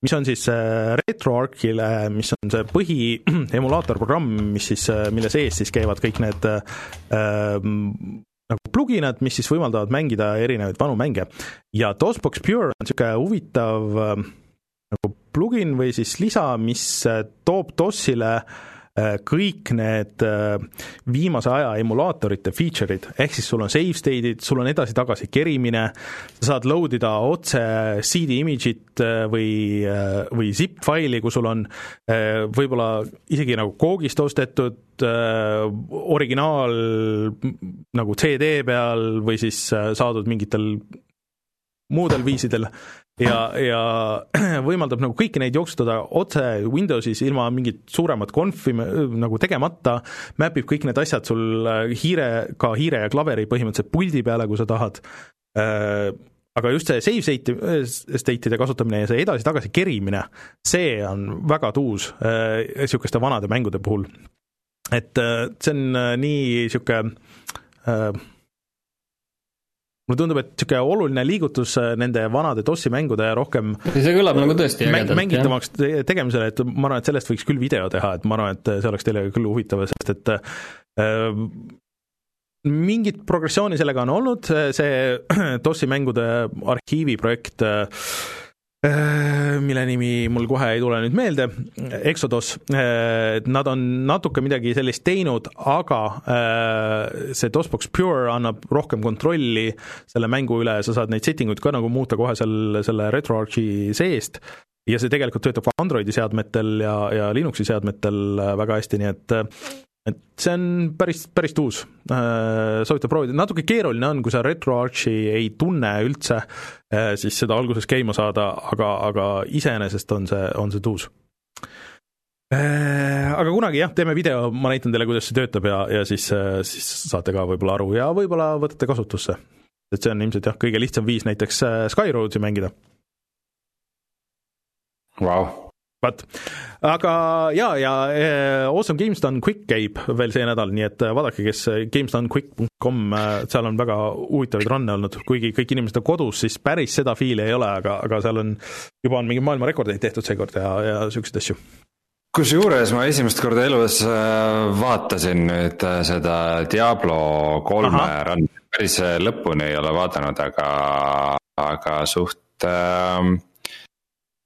mis on siis äh, RetroArchile, mis on see põhiemulaatorprogramm, [CLEARS THROAT] mis siis, äh, mille sees siis käivad kõik need äh, nagu pluginad, mis siis võimaldavad mängida erinevaid vanu mänge. ja DOSBox Pure on niisugune huvitav äh, nagu plugin või siis lisa, mis äh, toob DOS-ile äh, Äh, kõik need äh, viimase aja emulaatorite feature'id, ehk siis sul on save state'id, sul on edasi-tagasi kerimine, sa saad load ida otse CD image'it äh, või, või zip-faili, kui sul on võib-olla isegi nagu koogist ostetud originaal nagu CD peal või siis saadud mingitel muudel viisidel ja, ja [CLEARS THROAT] võimaldab nagu kõiki neid jooksutada otse Windowsis ilma mingit suuremat konfi nagu tegemata, mapib kõik need asjad sul äh, hiire, ka hiire ja klaveri põhimõtteliselt puldi peale, kui sa tahad, äh, aga just see save state, state'ide kasutamine ja see edasi-tagasi kerimine, see on väga tuus niisuguste äh, vanade mängude puhul. et see on nii niisugune mulle tundub, et niisugune oluline liigutus äh, nende vanade DOS-i mängude rohkem see kõlab nagu tõesti ägedalt, mängitavaks tegemisele, et ma arvan, et sellest võiks küll video teha, et ma arvan, et see oleks teile küll huvitav, sest et äh, mingit progressiooni sellega on olnud, see [CLEARS THROAT] DOS-i mängude arhiivi projekt äh, Äh, mille nimi mul kohe ei tule nüüd meelde, Exodus, äh, nad on natuke midagi sellist teinud, aga äh, see DOSBox Pure annab rohkem kontrolli selle mängu üle, sa saad neid setting uid ka nagu muuta kohe seal selle RetroArchi seest. Ja see tegelikult töötab ka Androidi seadmetel ja, ja Linuxi seadmetel väga hästi, nii et et see on päris, päris uus, äh, soovitan proovida, natuke keeruline on, kui sa RetroArchi ei tunne üldse, äh, siis seda alguses käima saada, aga, aga iseenesest on see, on see tuus. Äh, aga kunagi jah, teeme video, ma näitan teile, kuidas see töötab ja, ja siis, siis saate ka võib-olla aru ja võib-olla võtate kasutusse. et see on ilmselt jah, kõige lihtsam viis näiteks Skyroadsi mängida. Vau, vot, aga ja, ja äh, Awesome Games Done Quick käib veel see nädal, nii et äh, vaadake, kes äh, gamesdonequick.com, seal on väga huvitavaid run'e olnud, kuigi kõik inimesed on kodus, siis päris seda fiili ei ole, aga, aga seal on, juba on mingeid maailmarekordeid tehtud seekord ja, ja niisuguseid asju. Kusjuures ma esimest korda elus vaatasin nüüd seda Diablo kolme run, päris lõpuni ei ole vaadanud, aga, aga suht äh,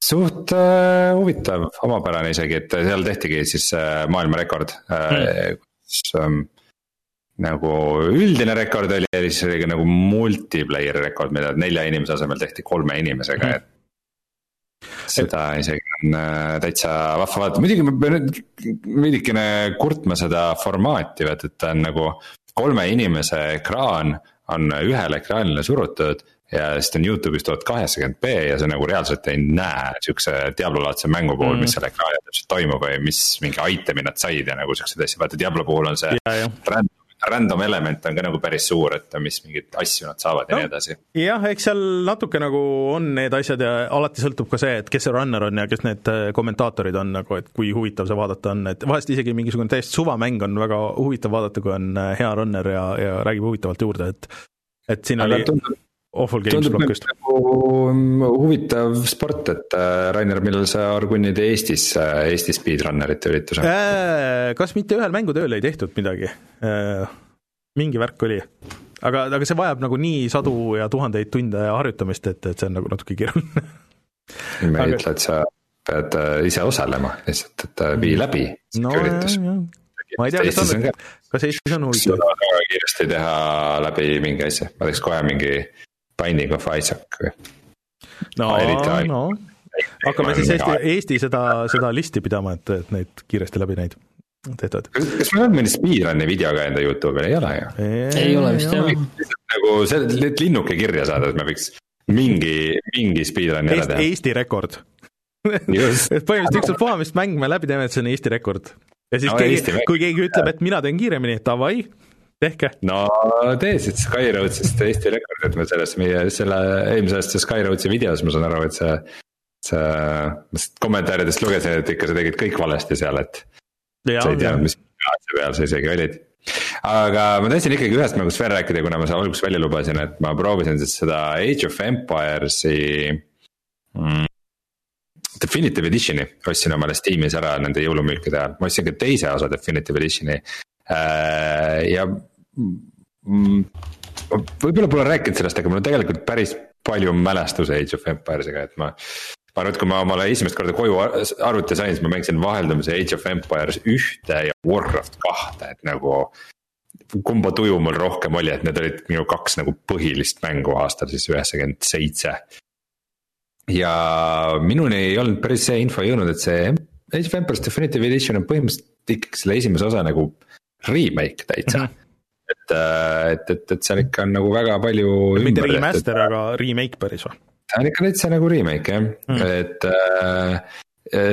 suht äh, huvitav, omapärane isegi, et seal tehtigi siis äh, maailmarekord mm., kus ähm, nagu üldine rekord oli ja siis oli ka nagu multiplayer rekord, mida nelja inimese asemel tehti kolme inimesega mm., et. seda isegi on äh, täitsa vahva vaadata, muidugi ma pean nüüd veidikene kurtma seda formaati, vaat et ta on nagu kolme inimese ekraan on ühele ekraanile surutud ja siis ta on Youtube'is tuhat kaheksakümmend B ja sa nagu reaalselt ei näe siukse Diablo-laadse mängu puhul mm., mis seal ekraanil täpselt toimub või mis mingi item'i nad said ja nagu siukseid asju, vaata Diablo puhul on see random random element on ka nagu päris suur, et mis mingeid asju nad saavad no, ja nii edasi. jah, eks seal natuke nagu on need asjad ja alati sõltub ka see, et kes see runner on ja kes need äh, kommentaatorid on nagu, et kui huvitav see vaadata on, et vahest isegi mingisugune täiesti suvamäng on väga huvitav vaadata, kui on äh, hea runner ja, ja räägib huvitavalt juurde, et et siin Aga oli tundub Awful Games plokist nagu mm, huvitav sport, et äh, Rainer, millal sa organid Eestis, Eesti speedrunnerite ürituse? äh,? kas mitte ühel mängutööl ei tehtud midagi äh,? mingi värk oli, aga, aga see vajab nagu nii sadu ja tuhandeid tunde harjutamist, et, et see on nagu natuke keeruline me ei ütle, et sa pead äh, ise osalema, lihtsalt, et äh, vii läbi no, üritus. ma ei tea, kas on, kas Eestis on huvitav. kiiresti teha läbi mingi asja, ma teeks kohe mingi Binding of Isaac või. no, no hakkame siis Eesti, Eesti seda, seda listi pidama, et, et neid kiiresti läbi neid tehtud. kas, meil on mõni speedrun'i video ka enda Youtube'il, ei ole ju? ei ole vist jah. nagu see, linnuke kirja saada, et me võiks mingi, mingi speedrun'i ära teha. Eesti rekord et [LAUGHS] põhimõtteliselt ükspuha, mis mäng me läbi teeme, et see on Eesti rekord. ja siis no, keegi, kui keegi ütleb, et mina teen kiiremini, davai, tehke. no tee siis Skyroadsist Eesti rekord, et me selles meie, selle eelmise aasta Skyroadsi videos ma saan aru, et see. see, ma kommentaaridest lugesin, et ikka sa tegid kõik valesti seal, et. sa ei teadnud, mis peal sa isegi olid aga ma tahtsin ikkagi ühest mängust veel rääkida, kuna ma seal alguses välja lubasin, et ma proovisin siis seda Age of Empires'i mm, Definitive Editioni ostsin omale Steamis ära nende jõulumüükide ajal, ma ostsin ka teise osa Definitive Editioni äh,. ja võib-olla pole rääkinud sellest, aga mul on tegelikult päris palju mälestusi Age of Empires'iga, et ma. ma arvan, et kui ma omale esimest korda koju arvuti sain, siis ma mängisin vaheldumise Age of Empires ühte ja Warcraft kahte, et nagu. kumba tuju mul rohkem oli, et need olid minu kaks nagu põhilist mängu aastal siis üheksakümmend seitse ja minuni ei olnud päris see info jõudnud, et see Age of Empires Definitive Edition on põhimõtteliselt ikkagi selle esimese osa nagu remake täitsa mm. -hmm et, äh, et, et, et seal ikka on nagu väga palju. mitte remaster, aga remake päris või? ta on ikka täitsa nagu remake jah mm., et äh,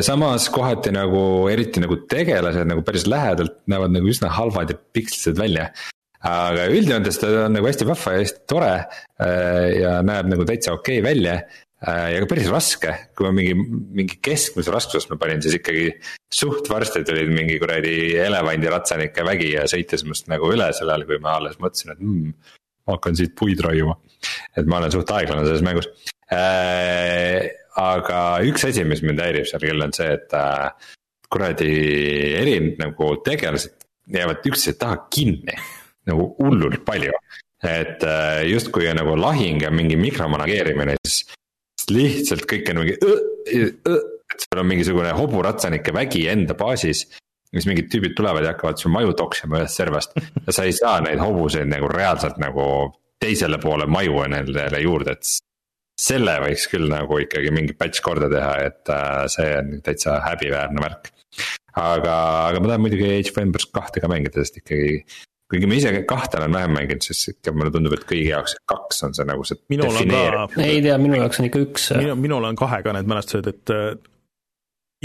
samas kohati nagu eriti nagu tegelased nagu päris lähedalt näevad nagu üsna halvad ja pikslised välja. aga üldjoontes ta on nagu hästi vahva ja hästi tore äh, ja näeb nagu täitsa okei okay välja ja ka päris raske, kui ma mingi, mingi keskmise raskusest ma panin, siis ikkagi suht varsti tulid mingi kuradi elevandiratsanike vägi ja sõitis must nagu üle sel ajal, kui ma alles mõtlesin, et mm, ma hakkan siit puid raiuma. et ma olen suht aeglane selles mängus äh,. aga üks asi, mis mind häirib seal küll on see, et äh, kuradi eri nagu tegelased jäävad üksteise taha kinni nagu hullult palju et äh, justkui nagu lahing ja mingi mikromanageerimine, siis lihtsalt kõik on mingi, et sul on mingisugune hoburatsanike vägi enda baasis. siis mingid tüübid tulevad ja hakkavad su maju toksima ühest servast ja sa ei saa neid hobuseid nagu reaalselt nagu teisele poole maju nendele juurde, et selle võiks küll nagu ikkagi mingi batch korda teha, et äh, see on täitsa häbiväärne märk. aga, aga ma tahan muidugi Age of Empires kahte ka mängida, sest ikkagi kuigi ma ise kahte olen vähem mänginud, siis ikka mulle tundub, et kõigi jaoks kaks on see nagu see. ei tea, minu jaoks on ikka üks. minu, minul on kahega need mälestused, et äh,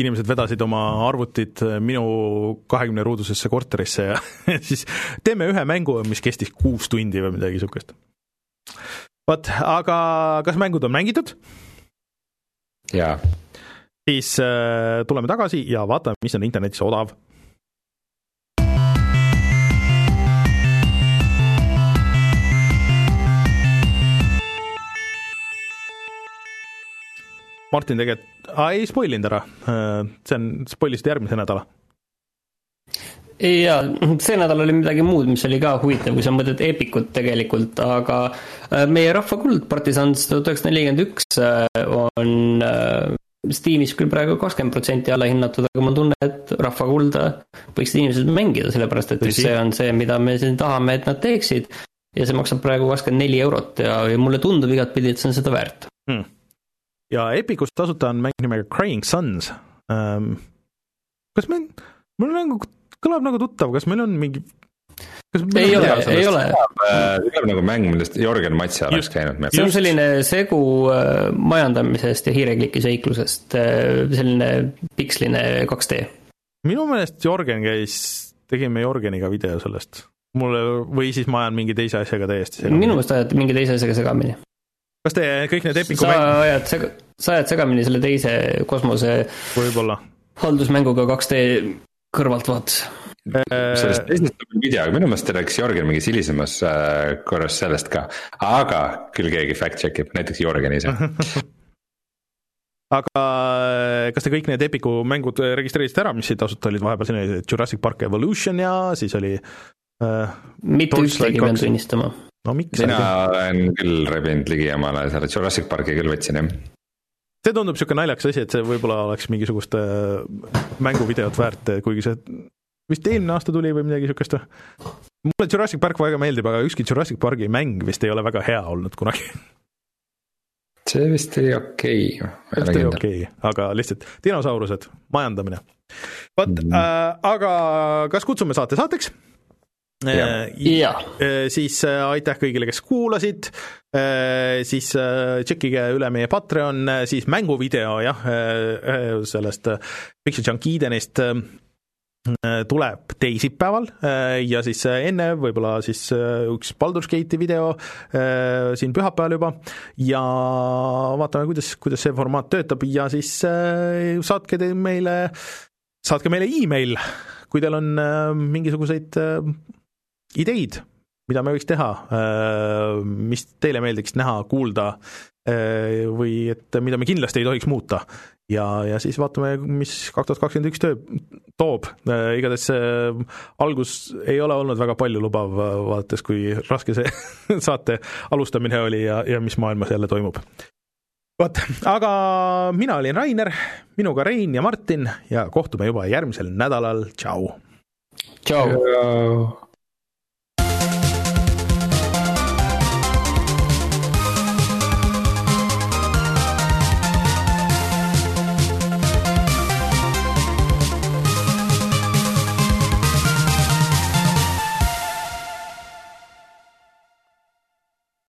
inimesed vedasid oma arvutid äh, minu kahekümne ruudusesse korterisse ja [LAUGHS] siis teeme ühe mängu, mis kestis kuus tundi või midagi sihukest. vot, aga kas mängud on mängitud? jaa. siis äh, tuleme tagasi ja vaatame, mis on internetis odav Martin tegelikult, ei spoil inud ära, see on, spoilisid järgmise nädala. jaa, see nädal oli midagi muud, mis oli ka huvitav, kui sa mõtled Epicut tegelikult, aga äh, meie rahvakuld Partisans tuhat üheksasada nelikümmend üks äh, on äh, Steamis küll praegu kakskümmend protsenti allahinnatud, aga mul on tunne, et rahvakulda võiksid inimesed mängida, sellepärast et Tõsi. see on see, mida me siin tahame, et nad teeksid. ja see maksab praegu kakskümmend neli eurot ja, ja mulle tundub igatpidi, et see on seda väärt hmm ja Epicust tasuta on mäng nimega Crying Suns ähm,. kas meil, mul nagu kõlab nagu tuttav, kas meil on mingi kas ei ole, ei ole. see kõlab nagu mäng, millest Jörgen Matsi oleks käinud meil. see on selline segu äh, majandamisest ja hiirekliki seiklusest, äh, selline piksline 2D. minu meelest Jörgen käis, tegime Jörgeniga video sellest. mulle, või siis ma ajan mingi teise asjaga täiesti segamini. minu meelest ajad mingi teise asjaga segamini kas te kõik need Epiku sa mäng... ajad sega-, sa ajad segamini selle teise kosmose võib-olla haldusmänguga 2D kõrvalt vaates. sellest teisest on video, aga minu meelest rääkis Jörgen mingis hilisemas korras sellest ka, aga küll keegi fact check ib, näiteks Jörgen ise [LAUGHS] aga kas te kõik need Epiku mängud registreerisite ära, mis siin tasuta olid vahepeal, siin oli Jurassic Park Evolution ja siis oli äh, mitte ühtegi pean tunnistama. No miks? mina olen küll rebinud ligi omale selle Jurassic Parki küll võtsin, jah see tundub niisugune naljakas asi, et see võib-olla oleks mingisugust äh, mänguvideot väärt, kuigi see vist eelmine aasta tuli või midagi niisugust. mulle Jurassic Park väga meeldib, aga ükski Jurassic Parki mäng vist ei ole väga hea olnud kunagi see vist oli okei okay.. vist oli okei okay,, aga lihtsalt dinosaurused, majandamine. vot mm., äh, aga kas kutsume saate saateks? Ja, ja., äh, siis äh, aitäh kõigile, kes kuulasid, äh, siis tšekkige üle meie Patreon, siis mänguvideo jah, sellest Picture Junk Edenist tuleb teisipäeval. Ja siis enne võib-olla siis üks Baldur's Gate'i video siin pühapäeval juba. Ja vaatame, kuidas, kuidas see formaat töötab. Ja siis saatke te meile, saatke meile email, kui teil on mingisuguseid ideid, mida me võiks teha, mis teile meeldiks näha, kuulda või et mida me kindlasti ei tohiks muuta ja, ja siis vaatame, mis kaks tuhat kakskümmend üks töö toob, äh, igatahes see äh, algus ei ole olnud väga paljulubav, äh, vaadates, kui raske see [LAUGHS] saate alustamine oli ja, ja mis maailmas jälle toimub. vot, aga mina olin Rainer, minuga Rein ja Martin ja kohtume juba järgmisel nädalal, tšau! tšau!